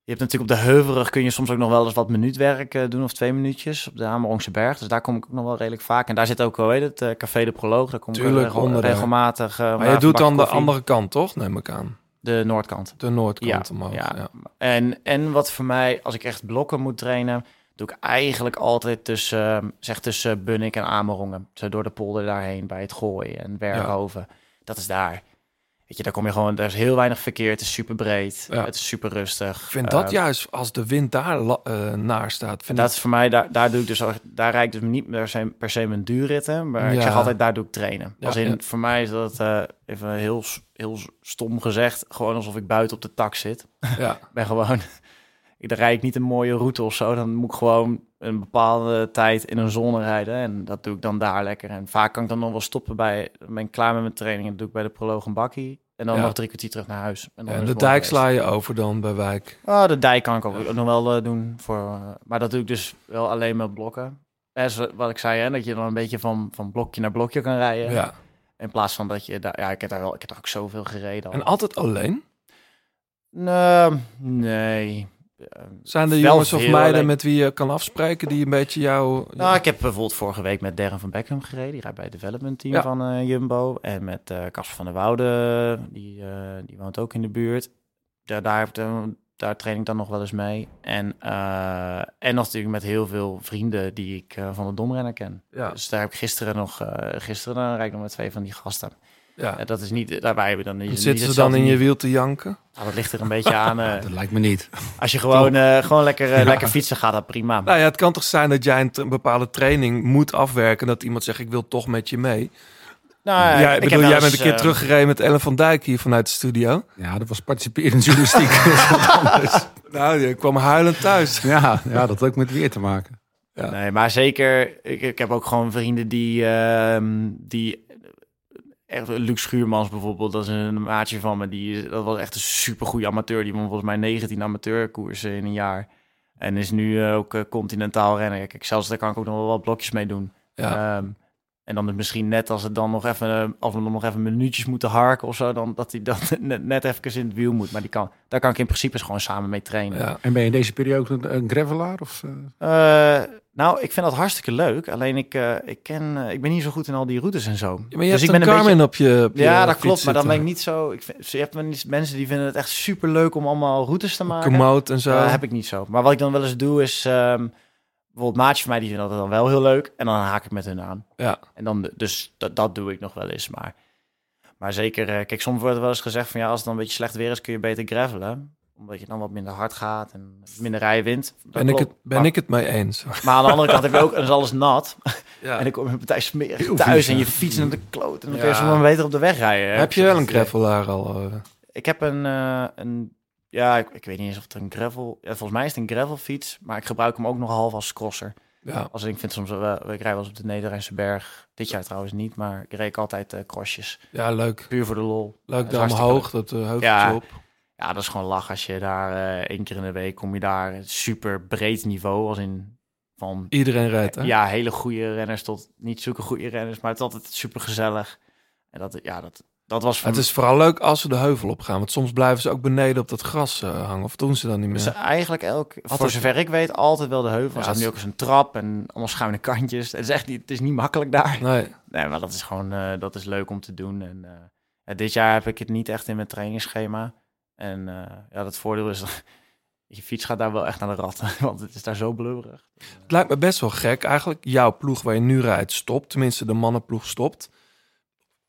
je hebt natuurlijk op de Heuvelrug kun je soms ook nog wel eens wat minuutwerk eh, doen of twee minuutjes op de Amerongse Berg. Dus daar kom ik ook nog wel redelijk vaak. En daar zit ook, hoe heet het, eh, Café de Proloog. Daar kom ik Tuurlijk, regel- de- regelmatig. eh, Maar je doet dan de andere kant, toch? Neem ik aan. De noordkant. De noordkant Ja, omhoog. ja. Ja. En, en wat voor mij, als ik echt blokken moet trainen, doe ik eigenlijk altijd tussen, eh, zeg tussen Bunnik en Amerongen. Zo door de polder daarheen bij het gooien en Werkhoven. Dat is daar. Weet je, daar kom je gewoon, er is heel weinig verkeer. Het is super breed. Ja. Het is super rustig. Ik vind dat Eh, juist, als de wind daar eh, naar staat, vind dat ik... is voor mij, daar, daar doe ik dus, daar rijd ik dus niet per se, per se mijn duurritten, maar ik zeg altijd, daar doe ik trainen. Ja, Als in, voor mij is dat, eh, even heel, heel stom gezegd, gewoon alsof ik buiten op de tak zit. Ja. [LAUGHS] Ben gewoon, ik, rijd ik niet een mooie route of zo, dan moet ik gewoon een bepaalde tijd in een zone rijden en dat doe ik dan daar lekker. En vaak kan ik dan nog wel stoppen bij, dan ben ik klaar met mijn training en doe ik bij de proloog een bakkie. En dan Ja. nog drie kwartier terug naar huis. En, dan En de dijk sla je over dan bij Wijk. Oh, de dijk kan ik ook nog wel eh, doen. Voor, eh, maar dat doe ik dus wel alleen met blokken. En zo- wat ik zei, hè, dat je dan een beetje van, van blokje naar blokje kan rijden. Ja. In plaats van dat je daar... Ja, ik heb daar wel... Ik heb daar ook zoveel gereden al. En altijd alleen? Nee, nee. Zijn er jongens of meiden met wie je kan afspreken die een beetje jou... Nou, ik heb bijvoorbeeld vorige week met Darren van Beckham gereden. Die rijdt bij het development team Ja. van eh, Jumbo. En met eh Casper van der Woude, die, eh, die woont ook in de buurt. Daar, daar, daar train ik dan nog wel eens mee. En, en nog natuurlijk met heel veel vrienden die ik van de domrenner ken. Ja. Dus daar heb ik gisteren nog, gisteren dan rijd ik nog met twee van die gasten. Ja. Eh, dat is niet, daarbij hebben we dan niet. Zitten ze dan in je wiel te janken? Nou, dat ligt er een beetje aan. eh, [LAUGHS] Dat lijkt me niet. als je gewoon, eh, gewoon lekker, eh, Ja. lekker fietsen gaat, dat prima. Nou ja, het kan toch zijn dat jij een, bepaalde training moet afwerken... dat iemand zegt, ik wil toch met je mee. Nou, ja, ik bedoel, jij eens, bent een keer eh, teruggereden met Ellen van Dijk hier vanuit de studio. Ja, dat was participerend journalistiek. [LAUGHS] [LAUGHS] Nou, je kwam huilend thuis. ja, ja, dat had ook met weer te maken. Ja. Nee, maar zeker. Ik, ik heb ook gewoon vrienden die. ehm, die echt, Luc Schuurmans bijvoorbeeld, dat is een maatje van me. Die, dat was echt een supergoeie amateur. Die won volgens mij 19 amateurkoersen in een jaar. En is nu eh, ook eh, continentaal renner. Kijk, zelfs daar kan ik ook nog wel wat blokjes mee doen. Ja. Ehm, en dan is misschien net als het dan nog even, eh, als we dan nog even minuutjes moeten harken of zo, dan dat hij dan [LAUGHS] net, net even in het wiel moet. Maar die kan, daar kan ik in principe gewoon samen mee trainen. Ja. En ben je in deze periode een, een gravelaar? Of, eh? Eh, nou, ik vind dat hartstikke leuk. Alleen ik, eh, ik, ken, eh, ik ben niet zo goed in al die routes en zo. Ja, maar je Dus hebt ik een ben Garmin beetje- op je, op je Ja, dat klopt. Maar dan ben ik niet zo... Ik vind, je hebt mensen die vinden het echt super leuk om allemaal routes te maken. Komoot en zo. Eh, heb ik niet zo. Maar wat ik dan wel eens doe is... ehm, bijvoorbeeld maatjes van mij, die vinden dat dan wel heel leuk. En dan haak ik met hun aan. Ja. En dan, dus dat, dat doe ik nog wel eens. Maar, maar zeker, eh, kijk, soms wordt er wel eens gezegd van ja, als het dan een beetje slecht weer is, kun je beter gravelen. Omdat je dan wat minder hard gaat en minder rijden wint. Ben, ik het, ben maar, ik het mee eens. [LAUGHS] maar aan de andere kant heb je ook, dan is alles nat. [LAUGHS] Ja. En dan kom je partij smerig thuis en je fiets naar de kloot. En dan Ja. kun je maar beter op de weg rijden. Heb je wel een gravelaar al? eh? Ik heb een, eh, een ja, ik, ik weet niet eens of het een gravel... Ja, volgens mij is het een gravelfiets, maar ik gebruik hem ook nog half als crosser. ja. Als ik vind soms, wel ik rij wel eens op de Nederlandse berg. Dit jaar trouwens niet, maar ik reed altijd eh crossjes. ja, leuk. Puur voor de lol. Leuk daar omhoog, dat uh, Ja. op. Ja, dat is gewoon lach als je daar één keer in de week kom je daar super breed niveau als in van Iedereen rijdt, hè? ja hele goede renners tot niet zulke goede renners, maar het is altijd super gezellig. En dat ja dat dat was voor Het is vooral leuk als ze de heuvel op gaan. Want soms blijven ze ook beneden op dat gras eh, hangen. Of doen ze dan niet meer? Dus eigenlijk elk, voor zover ik weet, altijd wel de heuvel. Ja, Er staat nu ook eens een trap en allemaal schuine kantjes. Het is echt niet, het is niet makkelijk daar. Nee. Nee, maar dat is gewoon, eh, dat is leuk om te doen. En eh, ja, dit jaar heb ik het niet echt in mijn trainingsschema. En eh, ja, dat voordeel is, [LAUGHS] Je fiets gaat daar wel echt naar de ratten, [LAUGHS] want het is daar zo blubberig. Het lijkt me best wel gek. Eigenlijk, jouw ploeg waar je nu rijdt stopt. Tenminste, de mannenploeg stopt.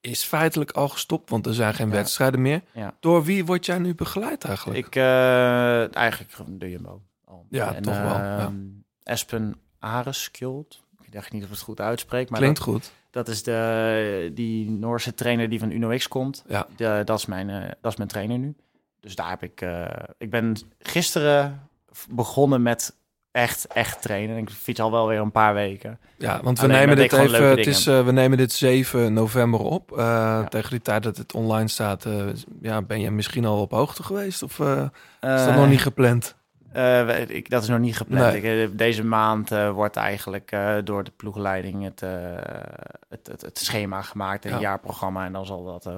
Is feitelijk al gestopt, want er zijn geen Ja. wedstrijden meer. Ja. Door wie word jij nu begeleid eigenlijk? Ik, eh, eigenlijk de Jumbo. al. Ja, toch wel, ja. ehm, Espen Areskjold. Ik dacht niet of het goed uitspreek. Maar Klinkt dat, goed. Dat is de, die Noorse trainer die van Uno X komt. Ja. De, dat, is mijn, eh, dat is mijn trainer nu. Dus daar heb ik... eh, ik ben gisteren begonnen met echt, echt trainen. Ik fiets al wel weer een paar weken. Ja, want we Alleen nemen dit even. Het is, eh, we nemen dit 7 november op. Eh, Tegen die tijd dat het online staat, eh, ja, ben je misschien al op hoogte geweest? Of eh, is dat nog niet gepland? Eh, ik, dat is nog niet gepland. Nee. Ik, eh, deze maand eh, wordt eigenlijk door de ploegleiding het, het, het, het schema gemaakt, een Ja. jaarprogramma. En dan zal dat,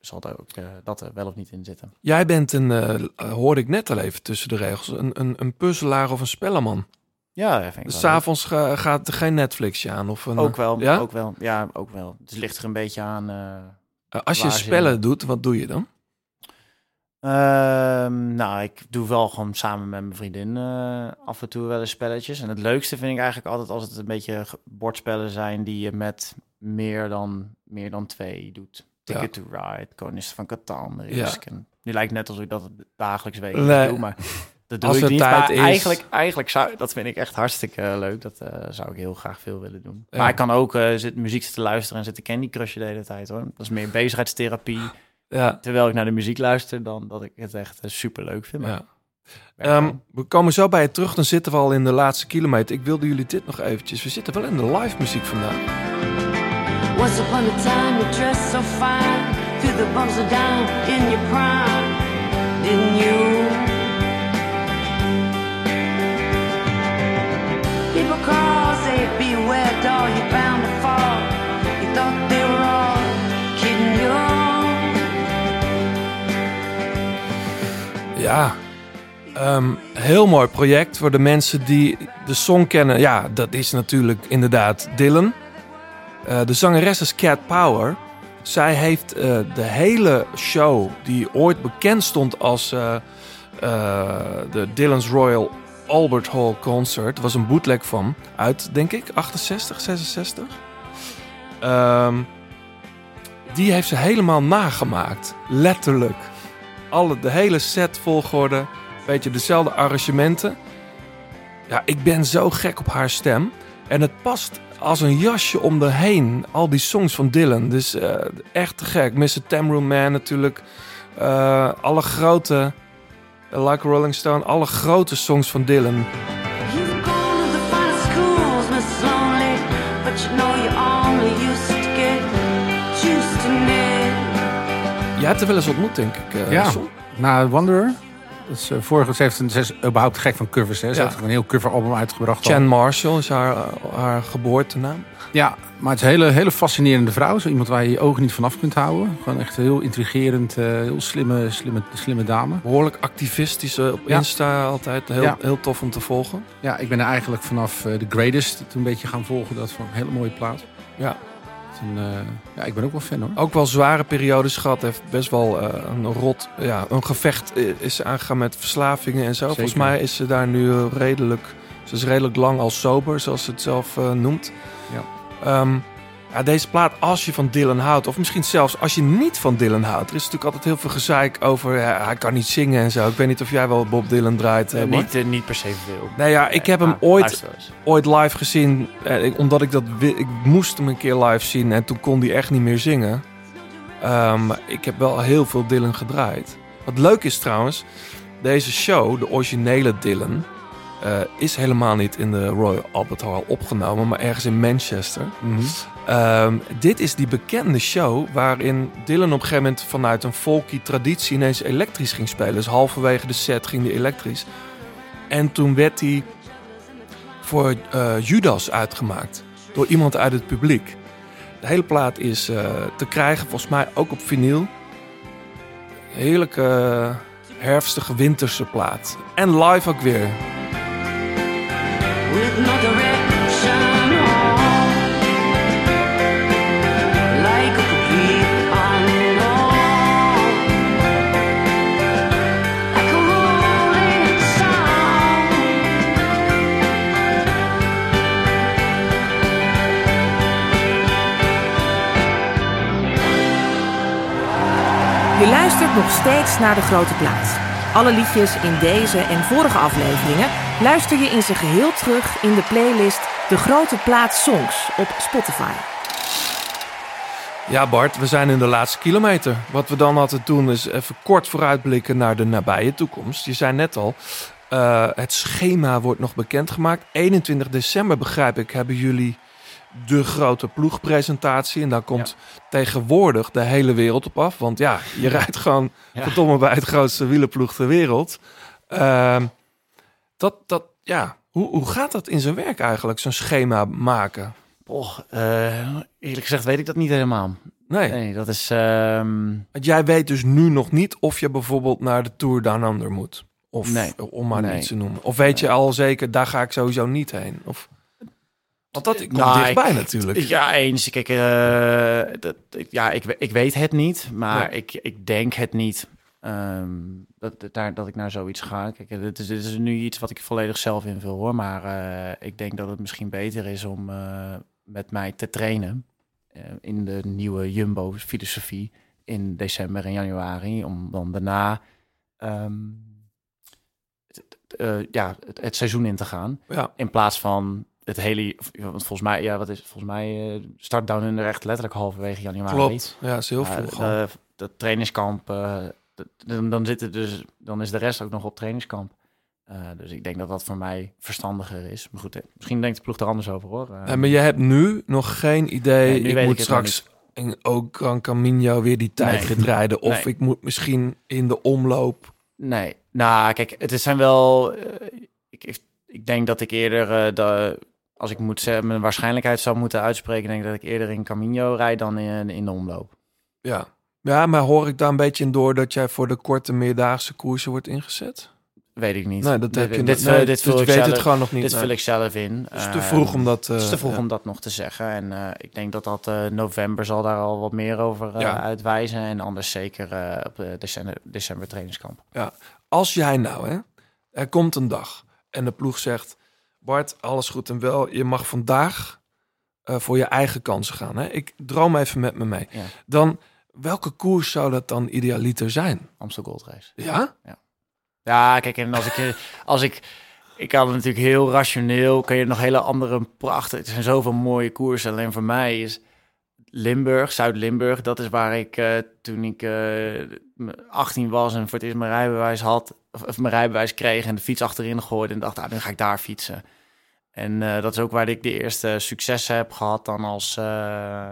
zal dat ook dat er wel of niet in zitten. Jij bent een, hoorde ik net al even tussen de regels, een, een, een puzzelaar of een spellerman. Ja, dat vind ik Dus s'avonds ga, gaat er geen Netflixje aan? Of een, Ook wel, Ja? ook wel. Ja, ook wel. Het ligt er een beetje aan. Als je spellen doet, wat doe je dan? Ehm, nou, ik doe wel gewoon samen met mijn vriendin eh, af en toe wel eens spelletjes. En het leukste vind ik eigenlijk altijd als het een beetje bordspellen zijn die je met meer dan, meer dan twee doet. Ticket to Ride, Konings van Catan, Risk. En nu lijkt net alsof ik dat dagelijks weet Nee. doe, maar [LAUGHS] dat doe Als ik niet. Maar is. eigenlijk, eigenlijk zou, dat vind ik echt hartstikke eh, leuk. Dat eh, zou ik heel graag veel willen doen. Ja. Maar ik kan ook zit, muziek zitten luisteren en zitten Candy Crushen de hele tijd hoor. Dat is meer bezigheidstherapie. Ja. Terwijl ik naar de muziek luister, dan dat ik het echt super leuk vind. Maar Ja. Ehm, we komen zo bij je terug, dan zitten we al in de laatste kilometer. Ik wilde jullie dit nog eventjes. We zitten wel in de live muziek vandaag. Once upon a time you dressed so fine, threw the bumps are down in your prime, didn't you? People call, say beware, doll, you're Ja, ehm, heel mooi project voor de mensen die de song kennen. Ja, dat is natuurlijk inderdaad Dylan. Eh, de zangeres is Cat Power. Zij heeft eh, de hele show, die ooit bekend stond als eh, de Dylan's Royal Albert Hall Concert, er was een bootleg van, uit denk ik 68, 66. Ehm, die heeft ze helemaal nagemaakt, letterlijk alle, de hele set volgorde. Beetje dezelfde arrangementen. Ja, ik ben zo gek op haar stem. En het past als een jasje om de heen. Al die songs van Dylan. Dus eh, echt te gek. Mr. Tamroon Man natuurlijk. Eh, alle grote... like Rolling Stone. Alle grote songs van Dylan. Hebt er wel eens ontmoet, denk ik. eh, Ja, Son. na Wanderer. Is, eh, vorige, ze, heeft een, ze is überhaupt gek van covers. Hè. Ze Ja. heeft een heel coveralbum uitgebracht. al. Chan Marshall is haar, eh, haar geboortenaam. Ja, maar het is een hele, hele fascinerende vrouw. Zo iemand waar je je ogen niet vanaf kunt houden. Gewoon echt heel intrigerend, heel slimme, slimme, slimme dame. Behoorlijk activistisch op Ja. Insta altijd. Heel, Ja. heel tof om te volgen. Ja, ik ben er eigenlijk vanaf The Greatest toen een beetje gaan volgen. Dat van een hele mooie plaat. Ja. En, eh, ja, ik ben ook wel fan hoor. Ook wel zware periodes gehad. Heeft best wel eh, een rot, ja, een gevecht eh, is aangegaan met verslavingen en zo. Volgens Zeker. mij is ze daar nu redelijk, ze is redelijk lang al sober, zoals ze het zelf noemt. Ja. Ehm, ja, deze plaat, als je van Dylan houdt, of misschien zelfs als je niet van Dylan houdt. Er is natuurlijk altijd heel veel gezeik over, ja, hij kan niet zingen en zo. Ik weet niet of jij wel Bob Dylan draait. eh, Eh, niet, eh, niet per se veel. Nee, ja, ik heb hem maar ooit, ooit live gezien. eh, ik- omdat ik dat ik moest hem een keer live zien en toen kon hij echt niet meer zingen. Ehm, ik heb wel heel veel Dylan gedraaid. Wat leuk is trouwens, deze show, de originele Dylan, eh, is helemaal niet in de Royal Albert Hall opgenomen, maar ergens in Manchester. Mhm. Ehm, dit is die bekende show waarin Dylan op een gegeven moment vanuit een folky traditie ineens elektrisch ging spelen. Dus halverwege de set ging hij elektrisch. En toen werd hij voor eh, Judas uitgemaakt door iemand uit het publiek. De hele plaat is eh, te krijgen, volgens mij ook op vinyl. Heerlijke eh, herfstige winterse plaat. En live ook weer. Nog steeds naar de grote plaats. Alle liedjes in deze en vorige afleveringen luister je in zijn geheel terug in de playlist De Grote Plaats Songs op Spotify. Ja, Bart, we zijn in de laatste kilometer. Wat we dan altijd doen is even kort vooruitblikken naar de nabije toekomst. Je zei net al, eh, het schema wordt nog bekendgemaakt. 21 december, begrijp ik, hebben jullie de grote ploegpresentatie. En daar komt tegenwoordig de hele wereld op af. Want ja, je rijdt gewoon Ja. verdomme bij het grootste wielerploeg ter wereld. Ehm, dat, dat, ja, hoe, hoe gaat dat in zijn werk eigenlijk, zo'n schema maken? Och, eh, eerlijk gezegd weet ik dat niet helemaal. Nee. Nee, dat is... Want jij weet dus nu nog niet of je bijvoorbeeld naar de Tour Down Under moet. Of Nee. om maar Nee. iets te noemen. Of weet je al zeker, daar ga ik sowieso niet heen. Of, want dat komt Nou, dichtbij ik- natuurlijk. Ja, eens. Kijk, eh, dat, ik- ja, ik, ik weet het niet, maar ik, ik denk het niet. ehm, dat, dat, daar, dat ik naar zoiets ga. Kijk, eh, dit is, dit is nu iets wat ik volledig zelf invul hoor. Maar eh, ik denk dat het misschien beter is om eh, met mij te trainen eh, in de nieuwe Jumbo-filosofie in december en januari. Om dan daarna ehm, het- eh, ja, het, het seizoen in te gaan. Ja. In plaats van het hele... Want volgens mij, ja, wat is? Volgens mij eh, start Down Under echt letterlijk halverwege januari. Klopt. Ja, is heel Ja, vroeg de- Dat trainingskamp, eh, dat- dan, dan, zit het dus, dan is de rest ook nog op trainingskamp. Eh, dus ik denk dat dat voor mij verstandiger is. Maar goed, eh, misschien denkt de ploeg er anders over hoor. Eh, Ja, maar je hebt nu nog geen idee. Nee, ik moet ik straks in ook Gran Camino weer die tijd Nee. rijden. Of Nee. ik moet misschien in de omloop. Nee, nou kijk, het is- zijn wel. eh, ik, ik, denk dat ik eerder, eh, de, als ik moet zeggen, mijn waarschijnlijkheid zou moeten uitspreken, denk ik dat ik eerder in Camino rijd dan in, in de omloop. Ja. ja, maar hoor ik daar een beetje in door dat jij voor de korte meerdaagse koersen wordt ingezet? Weet ik niet. Nee, dat heb je dit, nee, dit, vul ik weet zelf, het gewoon nog niet, Dit nee. vul ik zelf in. Het is te Eh, vroeg om dat, het is eh, te vroeg ja. om dat nog te zeggen. En eh, ik denk dat dat eh, november zal daar al wat meer over eh, Ja. uitwijzen. En anders zeker eh, op de december, december trainingskamp. Ja, als jij nou, hè, er komt een dag en de ploeg zegt: Bart, alles goed en wel, je mag vandaag eh, voor je eigen kansen gaan. Hè? Ik droom even met me mee. Ja. Dan, welke koers zou dat dan idealiter zijn? Amstel Gold Race. Ja? Ja, ja kijk, en als ik, [LAUGHS] als ik, ik kan natuurlijk heel rationeel, kan je nog hele andere prachtige, er zijn zoveel mooie koersen. Alleen voor mij is Limburg, Zuid-Limburg, dat is waar ik eh, toen ik eh, 18 was en voor het eerst mijn rijbewijs had, of, of mijn rijbewijs kreeg en de fiets achterin gooide en dacht, ah, nu ga ik daar fietsen. En eh, dat is ook waar ik de eerste successen heb gehad dan als, eh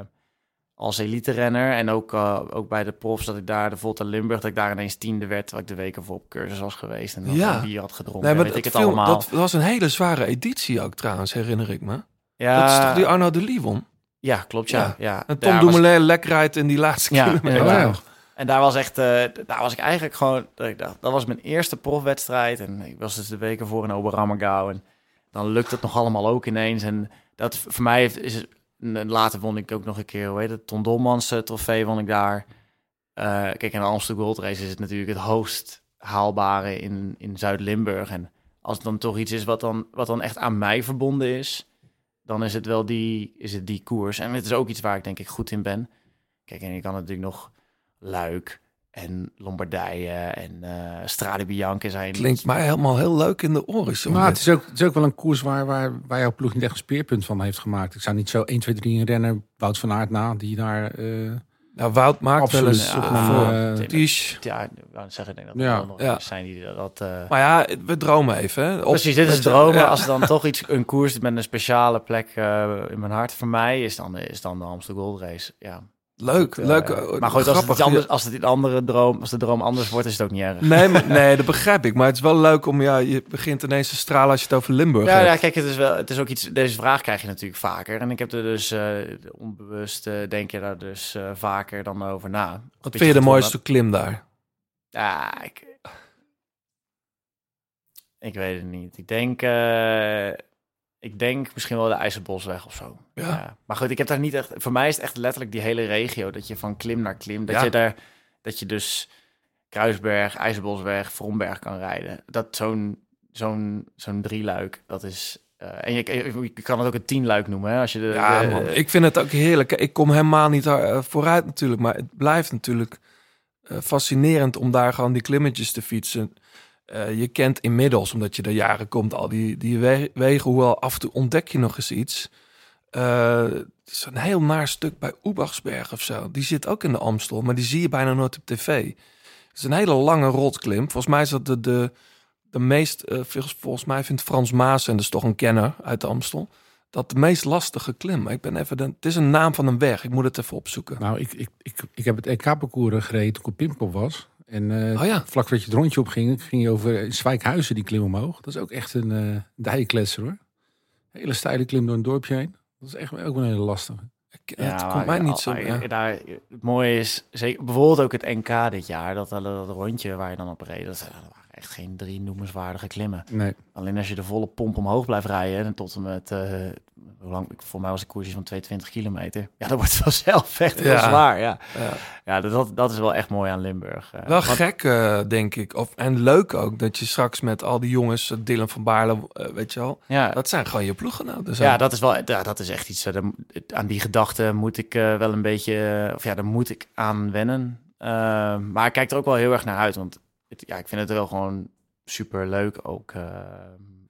als elite renner. En ook, eh, ook bij de profs dat ik daar, de Volta Limburg, dat ik daar ineens tiende werd, terwijl ik de weken voor op cursus was geweest en dan Ja. bier had gedronken. Nee, maar weet dat, ik het viel- allemaal. dat was een hele zware editie ook trouwens, herinner ik me. Ja. Dat is toch die Arno de Livon? Ja, klopt, ja. ja. En Tom was- Dumoulin lek rijdt in die laatste Ja, kilometer. inderdaad. En daar was echt, daar was ik eigenlijk gewoon, dat ik dacht, dat was mijn eerste profwedstrijd. En ik was dus de weken voor in Oberammergau. En dan lukt het nog allemaal ook ineens. En dat voor mij is later won ik ook nog een keer, hoe heet het, Ton Dolmans eh, trofee won ik daar. Eh, kijk, in de Amsterdam Gold Race is het natuurlijk het hoogst haalbare in, in Zuid-Limburg. En als het dan toch iets is wat dan, wat dan echt aan mij verbonden is, dan is het wel die, is het die koers. En het is ook iets waar ik denk ik goed in ben. Kijk, en je kan natuurlijk nog Luik en Lombardije en eh Strade Bianche zijn. Klinkt mij helemaal heel leuk in de oren. zo. Maar het is, ook, het is ook wel een koers waar, waar, waar jouw ploeg niet echt een speerpunt van heeft gemaakt. Ik zou niet zo 1, 2, 3 een renner, Wout van Aert na, die daar... eh Nou, Wout maakt wel eens absoluut op op een, eh, Ties. Ja, zeggen, ik denk dat er Ja. nog Ja. zijn die dat... eh, Maar ja, we dromen even. Hè. Op- Precies, dit is dromen. ja. Als er dan toch iets, een koers met een speciale plek eh, in mijn hart voor mij is, dan, is dan de Amsterdam Gold Race. Ja. Leuk, Eh, leuk. eh, maar goed, als het, anders, als het andere droom, als de droom anders wordt, is het ook niet erg. Nee, maar- [LAUGHS] nee, dat begrijp ik. Maar het is wel leuk om, ja, je begint ineens te stralen als je het over Limburg Ja, hebt. ja, kijk, het is wel, het is ook iets. Deze vraag krijg je natuurlijk vaker, en ik heb er dus eh, onbewust eh, denk je daar dus eh, vaker dan over na. Wat vind je de mooiste klim daar? Ja, ik, ik weet het niet. Ik denk, eh, ik denk misschien wel de IJzerbosweg of zo. Ja. Maar goed, ik heb daar niet echt. Voor mij is het echt letterlijk die hele regio dat je van klim naar klim, dat Ja. je daar, dat je dus Kruisberg, IJzerbosweg, Vromberg kan rijden. Dat zo'n zo'n zo'n drieluik, dat is. eh, en je, je kan het ook een tienluik noemen, hè? Als je de, Ja, de- man. Ik vind het ook heerlijk. Ik kom helemaal niet eh, vooruit natuurlijk. Maar het blijft natuurlijk eh, fascinerend om daar gewoon die klimmetjes te fietsen. Eh, je kent inmiddels, omdat je er jaren komt, al die, die we- wegen. Hoewel af en toe ontdek je nog eens iets. Eh, het is een heel naar stuk bij Oebachsberg of zo. Die zit ook in de Amstel, maar die zie je bijna nooit op tv. Het is een hele lange rotklim. Volgens mij is dat de, de, de meest... eh, volgens, mij vindt Frans Maas, en dat is toch een kenner uit de Amstel... dat de meest lastige klim. Ik ben even het is een naam van een weg. Ik moet het even opzoeken. Nou, ik, ik, ik, ik heb het EK-parcours gereden toen ik op Pimpel was. En eh, Oh ja. vlak voordat je het rondje opging, ging je over Zwijkhuizen die klim omhoog. Dat is ook echt een eh dijkletser hoor. Hele steile klim door een dorpje heen. Dat is echt ook wel een hele lastige. het komt maar mij niet zo... ja. Daar, het mooie is, zeker, bijvoorbeeld ook het NK dit jaar, dat, dat, dat rondje waar je dan op reed, dat, dat echt geen drie noemenswaardige klimmen. Nee. Alleen als je de volle pomp omhoog blijft rijden en tot en met, eh, hoe lang, voor mij was de koersje van 22 kilometer. Ja, dan [LAUGHS] wordt het wel zelf echt heel Ja. zwaar. Ja, Ja. ja. dat, dat is wel echt mooi aan Limburg. eh. Wel Want- gek, eh, denk ik. Of, en leuk ook dat je straks met al die jongens, Dylan van Baarle, weet je wel. Ja. Dat zijn gewoon je ploeggenoten. zo. Ja, dat is wel, ja, dat is echt iets. aan die gedachte moet ik wel een beetje, of ja, daar moet ik aan wennen. Maar ik kijk er ook wel heel erg naar uit, want het, ja, ik vind het wel gewoon super leuk ook. eh,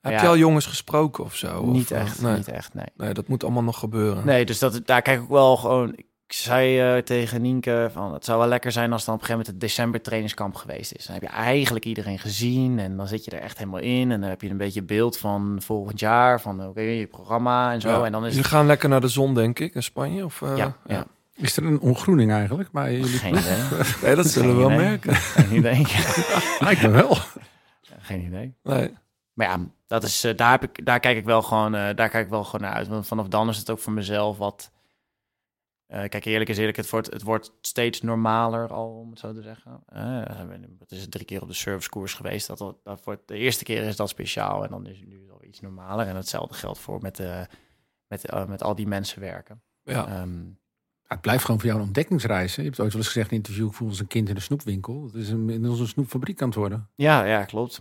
Heb ja, je al jongens gesproken of zo? Niet eh, echt, nee. niet echt, nee. Nee, dat moet allemaal nog gebeuren. Nee, dus dat, daar kijk ik wel gewoon. Ik zei eh, tegen Nienke van het zou wel lekker zijn als dan op een gegeven moment het december trainingskamp geweest is. Dan heb je eigenlijk iedereen gezien en dan zit je er echt helemaal in en dan heb je een beetje beeld van volgend jaar van oké je programma en zo Ja. en dan is Jullie gaan lekker naar de zon, denk ik, in Spanje? Of, Ja, ja. Is er een ongroening eigenlijk? Maar jullie Geen idee. [LAUGHS] Nee, dat zullen we wel idee. merken. Geen idee. [LAUGHS] Lijkt me wel. Geen idee. Nee. Maar ja, dat is, eh, daar, heb ik, daar kijk ik wel gewoon, eh, daar kijk ik wel gewoon naar uit. Want vanaf dan is het ook voor mezelf wat. eh, kijk, eerlijk is eerlijk, het wordt, het wordt steeds normaler al, om het zo te zeggen. Het is drie keer op de servicekoers geweest. Dat, dat, dat wordt, de eerste keer is dat speciaal en dan is het nu al iets normaler. En hetzelfde geldt voor met, met, met al die mensen werken. Ja. Ehm, het blijft gewoon voor jou een ontdekkingsreis. Je hebt ooit wel eens gezegd in een interview, ik voel als een kind in een snoepwinkel. Het is een, inmiddels een snoepfabriek aan het worden. Ja, ja, klopt.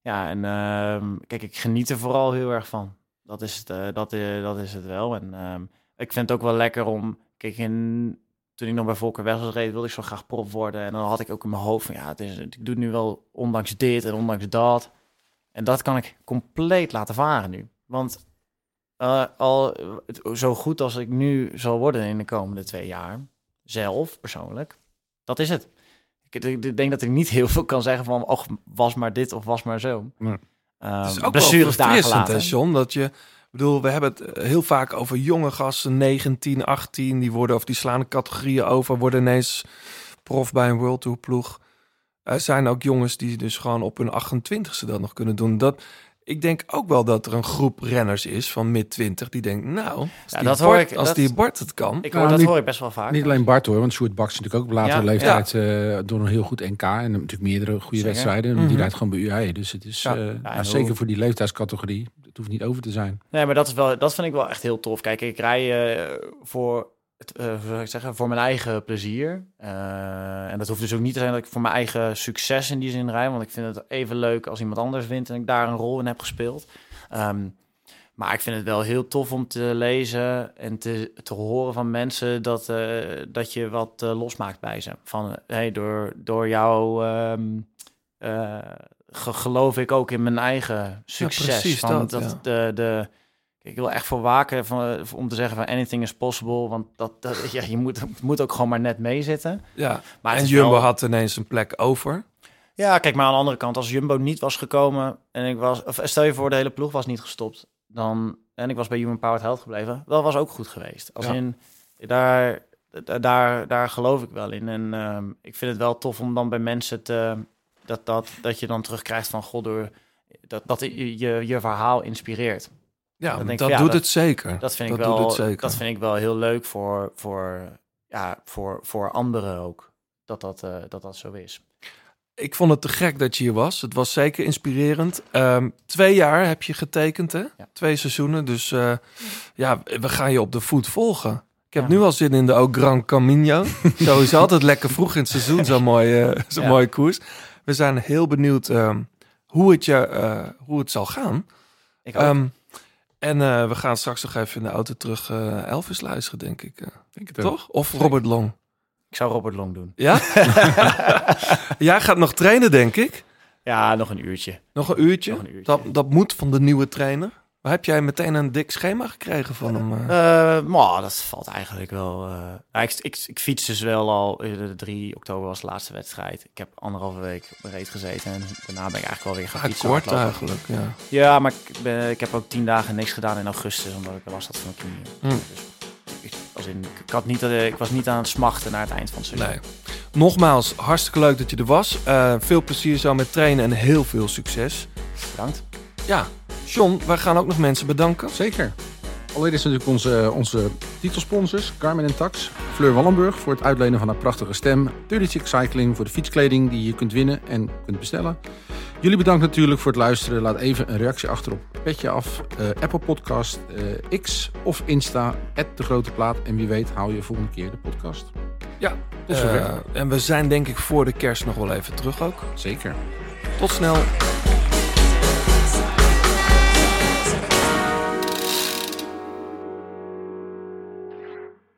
Ja, en ehm, kijk, ik geniet er vooral heel erg van. Dat is het, eh, dat, eh, dat is het wel. En ehm, ik vind het ook wel lekker om... Kijk, in, toen ik nog bij Volker Wessels reed, wilde ik zo graag prof worden. En dan had ik ook in mijn hoofd van... Ja, het is, ik doe nu wel ondanks dit en ondanks dat. En dat kan ik compleet laten varen nu. Want eh, al zo goed als ik nu zal worden in de komende twee jaar... Zelf, persoonlijk, dat is het. Ik, ik- ik denk dat ik niet heel veel kan zeggen van... Och, was maar dit of was maar zo. Nee. Ehm, Het is ook wel blessures daar gelaten. John? Dat je, ik bedoel, we hebben het eh, heel vaak over jonge gasten, 19, 18, die worden of die slaan de categorieën over, worden ineens prof bij een World Tour ploeg. Er zijn ook jongens die dus gewoon op hun 28ste dat nog kunnen doen. Dat, ik denk ook wel dat er een groep renners is van mid 20 die denkt, nou, als, Ja, die, dat hoor Bart, ik- als dat- die Bart het kan. Ik Nou, hoor, dat niet- hoor ik best wel vaak. Niet alleen Bart hoor, want Sjoerd Baks is natuurlijk ook op latere Ja, leeftijd eh, door een heel goed NK. En natuurlijk meerdere goede Zeker. wedstrijden. Mhm. Die rijdt gewoon bij UAE. Dus het is Ja. eh, nou, zeker hoe- voor die leeftijdscategorie. Het hoeft niet over te zijn. Nee, maar dat, is wel, dat vind ik wel echt heel tof. Kijk, ik rij eh, voor, zou ik zeggen, voor mijn eigen plezier. Eh, en dat hoeft dus ook niet te zijn dat ik voor mijn eigen succes in die zin rij. Want ik vind het even leuk als iemand anders wint en ik daar een rol in heb gespeeld. Ehm, maar ik vind het wel heel tof om te lezen en te, te horen van mensen dat, eh, dat je wat losmaakt bij ze. Van, hey, door, door jou ehm, eh, ge- geloof ik ook in mijn eigen succes. precies van dat, ja. de, de, ik wil echt voor waken van, om te zeggen van anything is possible. Want dat, dat, ja, je moet, het moet ook gewoon maar net meezitten. Ja, Maar en Jumbo wel- had ineens een plek over. Ja, kijk, maar aan de andere kant, als Jumbo niet was gekomen en ik was, of stel je voor, de hele ploeg was niet gestopt, dan en ik was bij Human Powered Health gebleven, dat was ook goed geweest. Als Ja. in daar, da- daar, daar geloof ik wel in. En ehm, ik vind het wel tof om dan bij mensen te dat, dat, dat je dan terugkrijgt van god door dat, dat je, je je verhaal inspireert. Ja, dat ja, doet het zeker. Dat vind Dat ik wel. zeker. Dat vind ik wel heel leuk voor, voor, ja, voor, voor anderen ook. Dat dat, eh, dat dat zo is. Ik vond het te gek dat je hier was. Het was zeker inspirerend. Ehm, twee jaar heb je getekend, hè? Twee seizoenen. Dus eh, ja, we gaan je op de voet volgen. Ik heb Ja. nu al zin in de Gran Camino. [LAUGHS] Sowieso altijd lekker vroeg in het seizoen, zo'n mooie, zo'n Ja. mooie koers. We zijn heel benieuwd ehm, hoe, het je, eh, hoe het zal gaan. Ik ook. En eh, we gaan straks nog even in de auto terug eh, Elvis luisteren, denk ik. eh. Denk het ook. Toch? Of Robert Long. Ik zou Robert Long doen. Ja? [LAUGHS] Jij gaat nog trainen, denk ik. Ja, nog een uurtje. Nog een uurtje. Nog een uurtje. Dat, dat moet van de nieuwe trainer. Maar heb jij meteen een dik schema gekregen van hem? eh? Eh, maar dat valt eigenlijk wel. eh. Ja, ik, ik, ik fiets dus wel al. De 3 oktober was de laatste wedstrijd. Ik heb anderhalve week reet gezeten. En daarna ben ik eigenlijk wel weer gaan Ja, fietsen. kort hardlopen. eigenlijk, ja. Ja, maar ik, ben, ik heb ook tien dagen niks gedaan in augustus. Omdat ik last had van mijn knieën. Hm. Dus ik, was in, ik, had niet, ik was niet aan het smachten naar het eind van het seizoen. Nee. Nogmaals, hartstikke leuk dat je er was. Veel plezier zo met trainen en heel veel succes. Bedankt. Ja, John, wij gaan ook nog mensen bedanken. Zeker. Allereerst natuurlijk onze, onze titelsponsors, Carmen en Tax. Fleur Wallenburg voor het uitlenen van haar prachtige stem. Dirty Chick Cycling voor de fietskleding die je kunt winnen en kunt bestellen. Jullie bedankt natuurlijk voor het luisteren. Laat even een reactie achter op Petje Af, eh, Apple Podcast, eh, X of Insta, De Grote Plaat. En wie weet hou je volgende keer de podcast. Ja, zover. eh, en we zijn denk ik voor de kerst nog wel even terug ook. Zeker. Tot snel.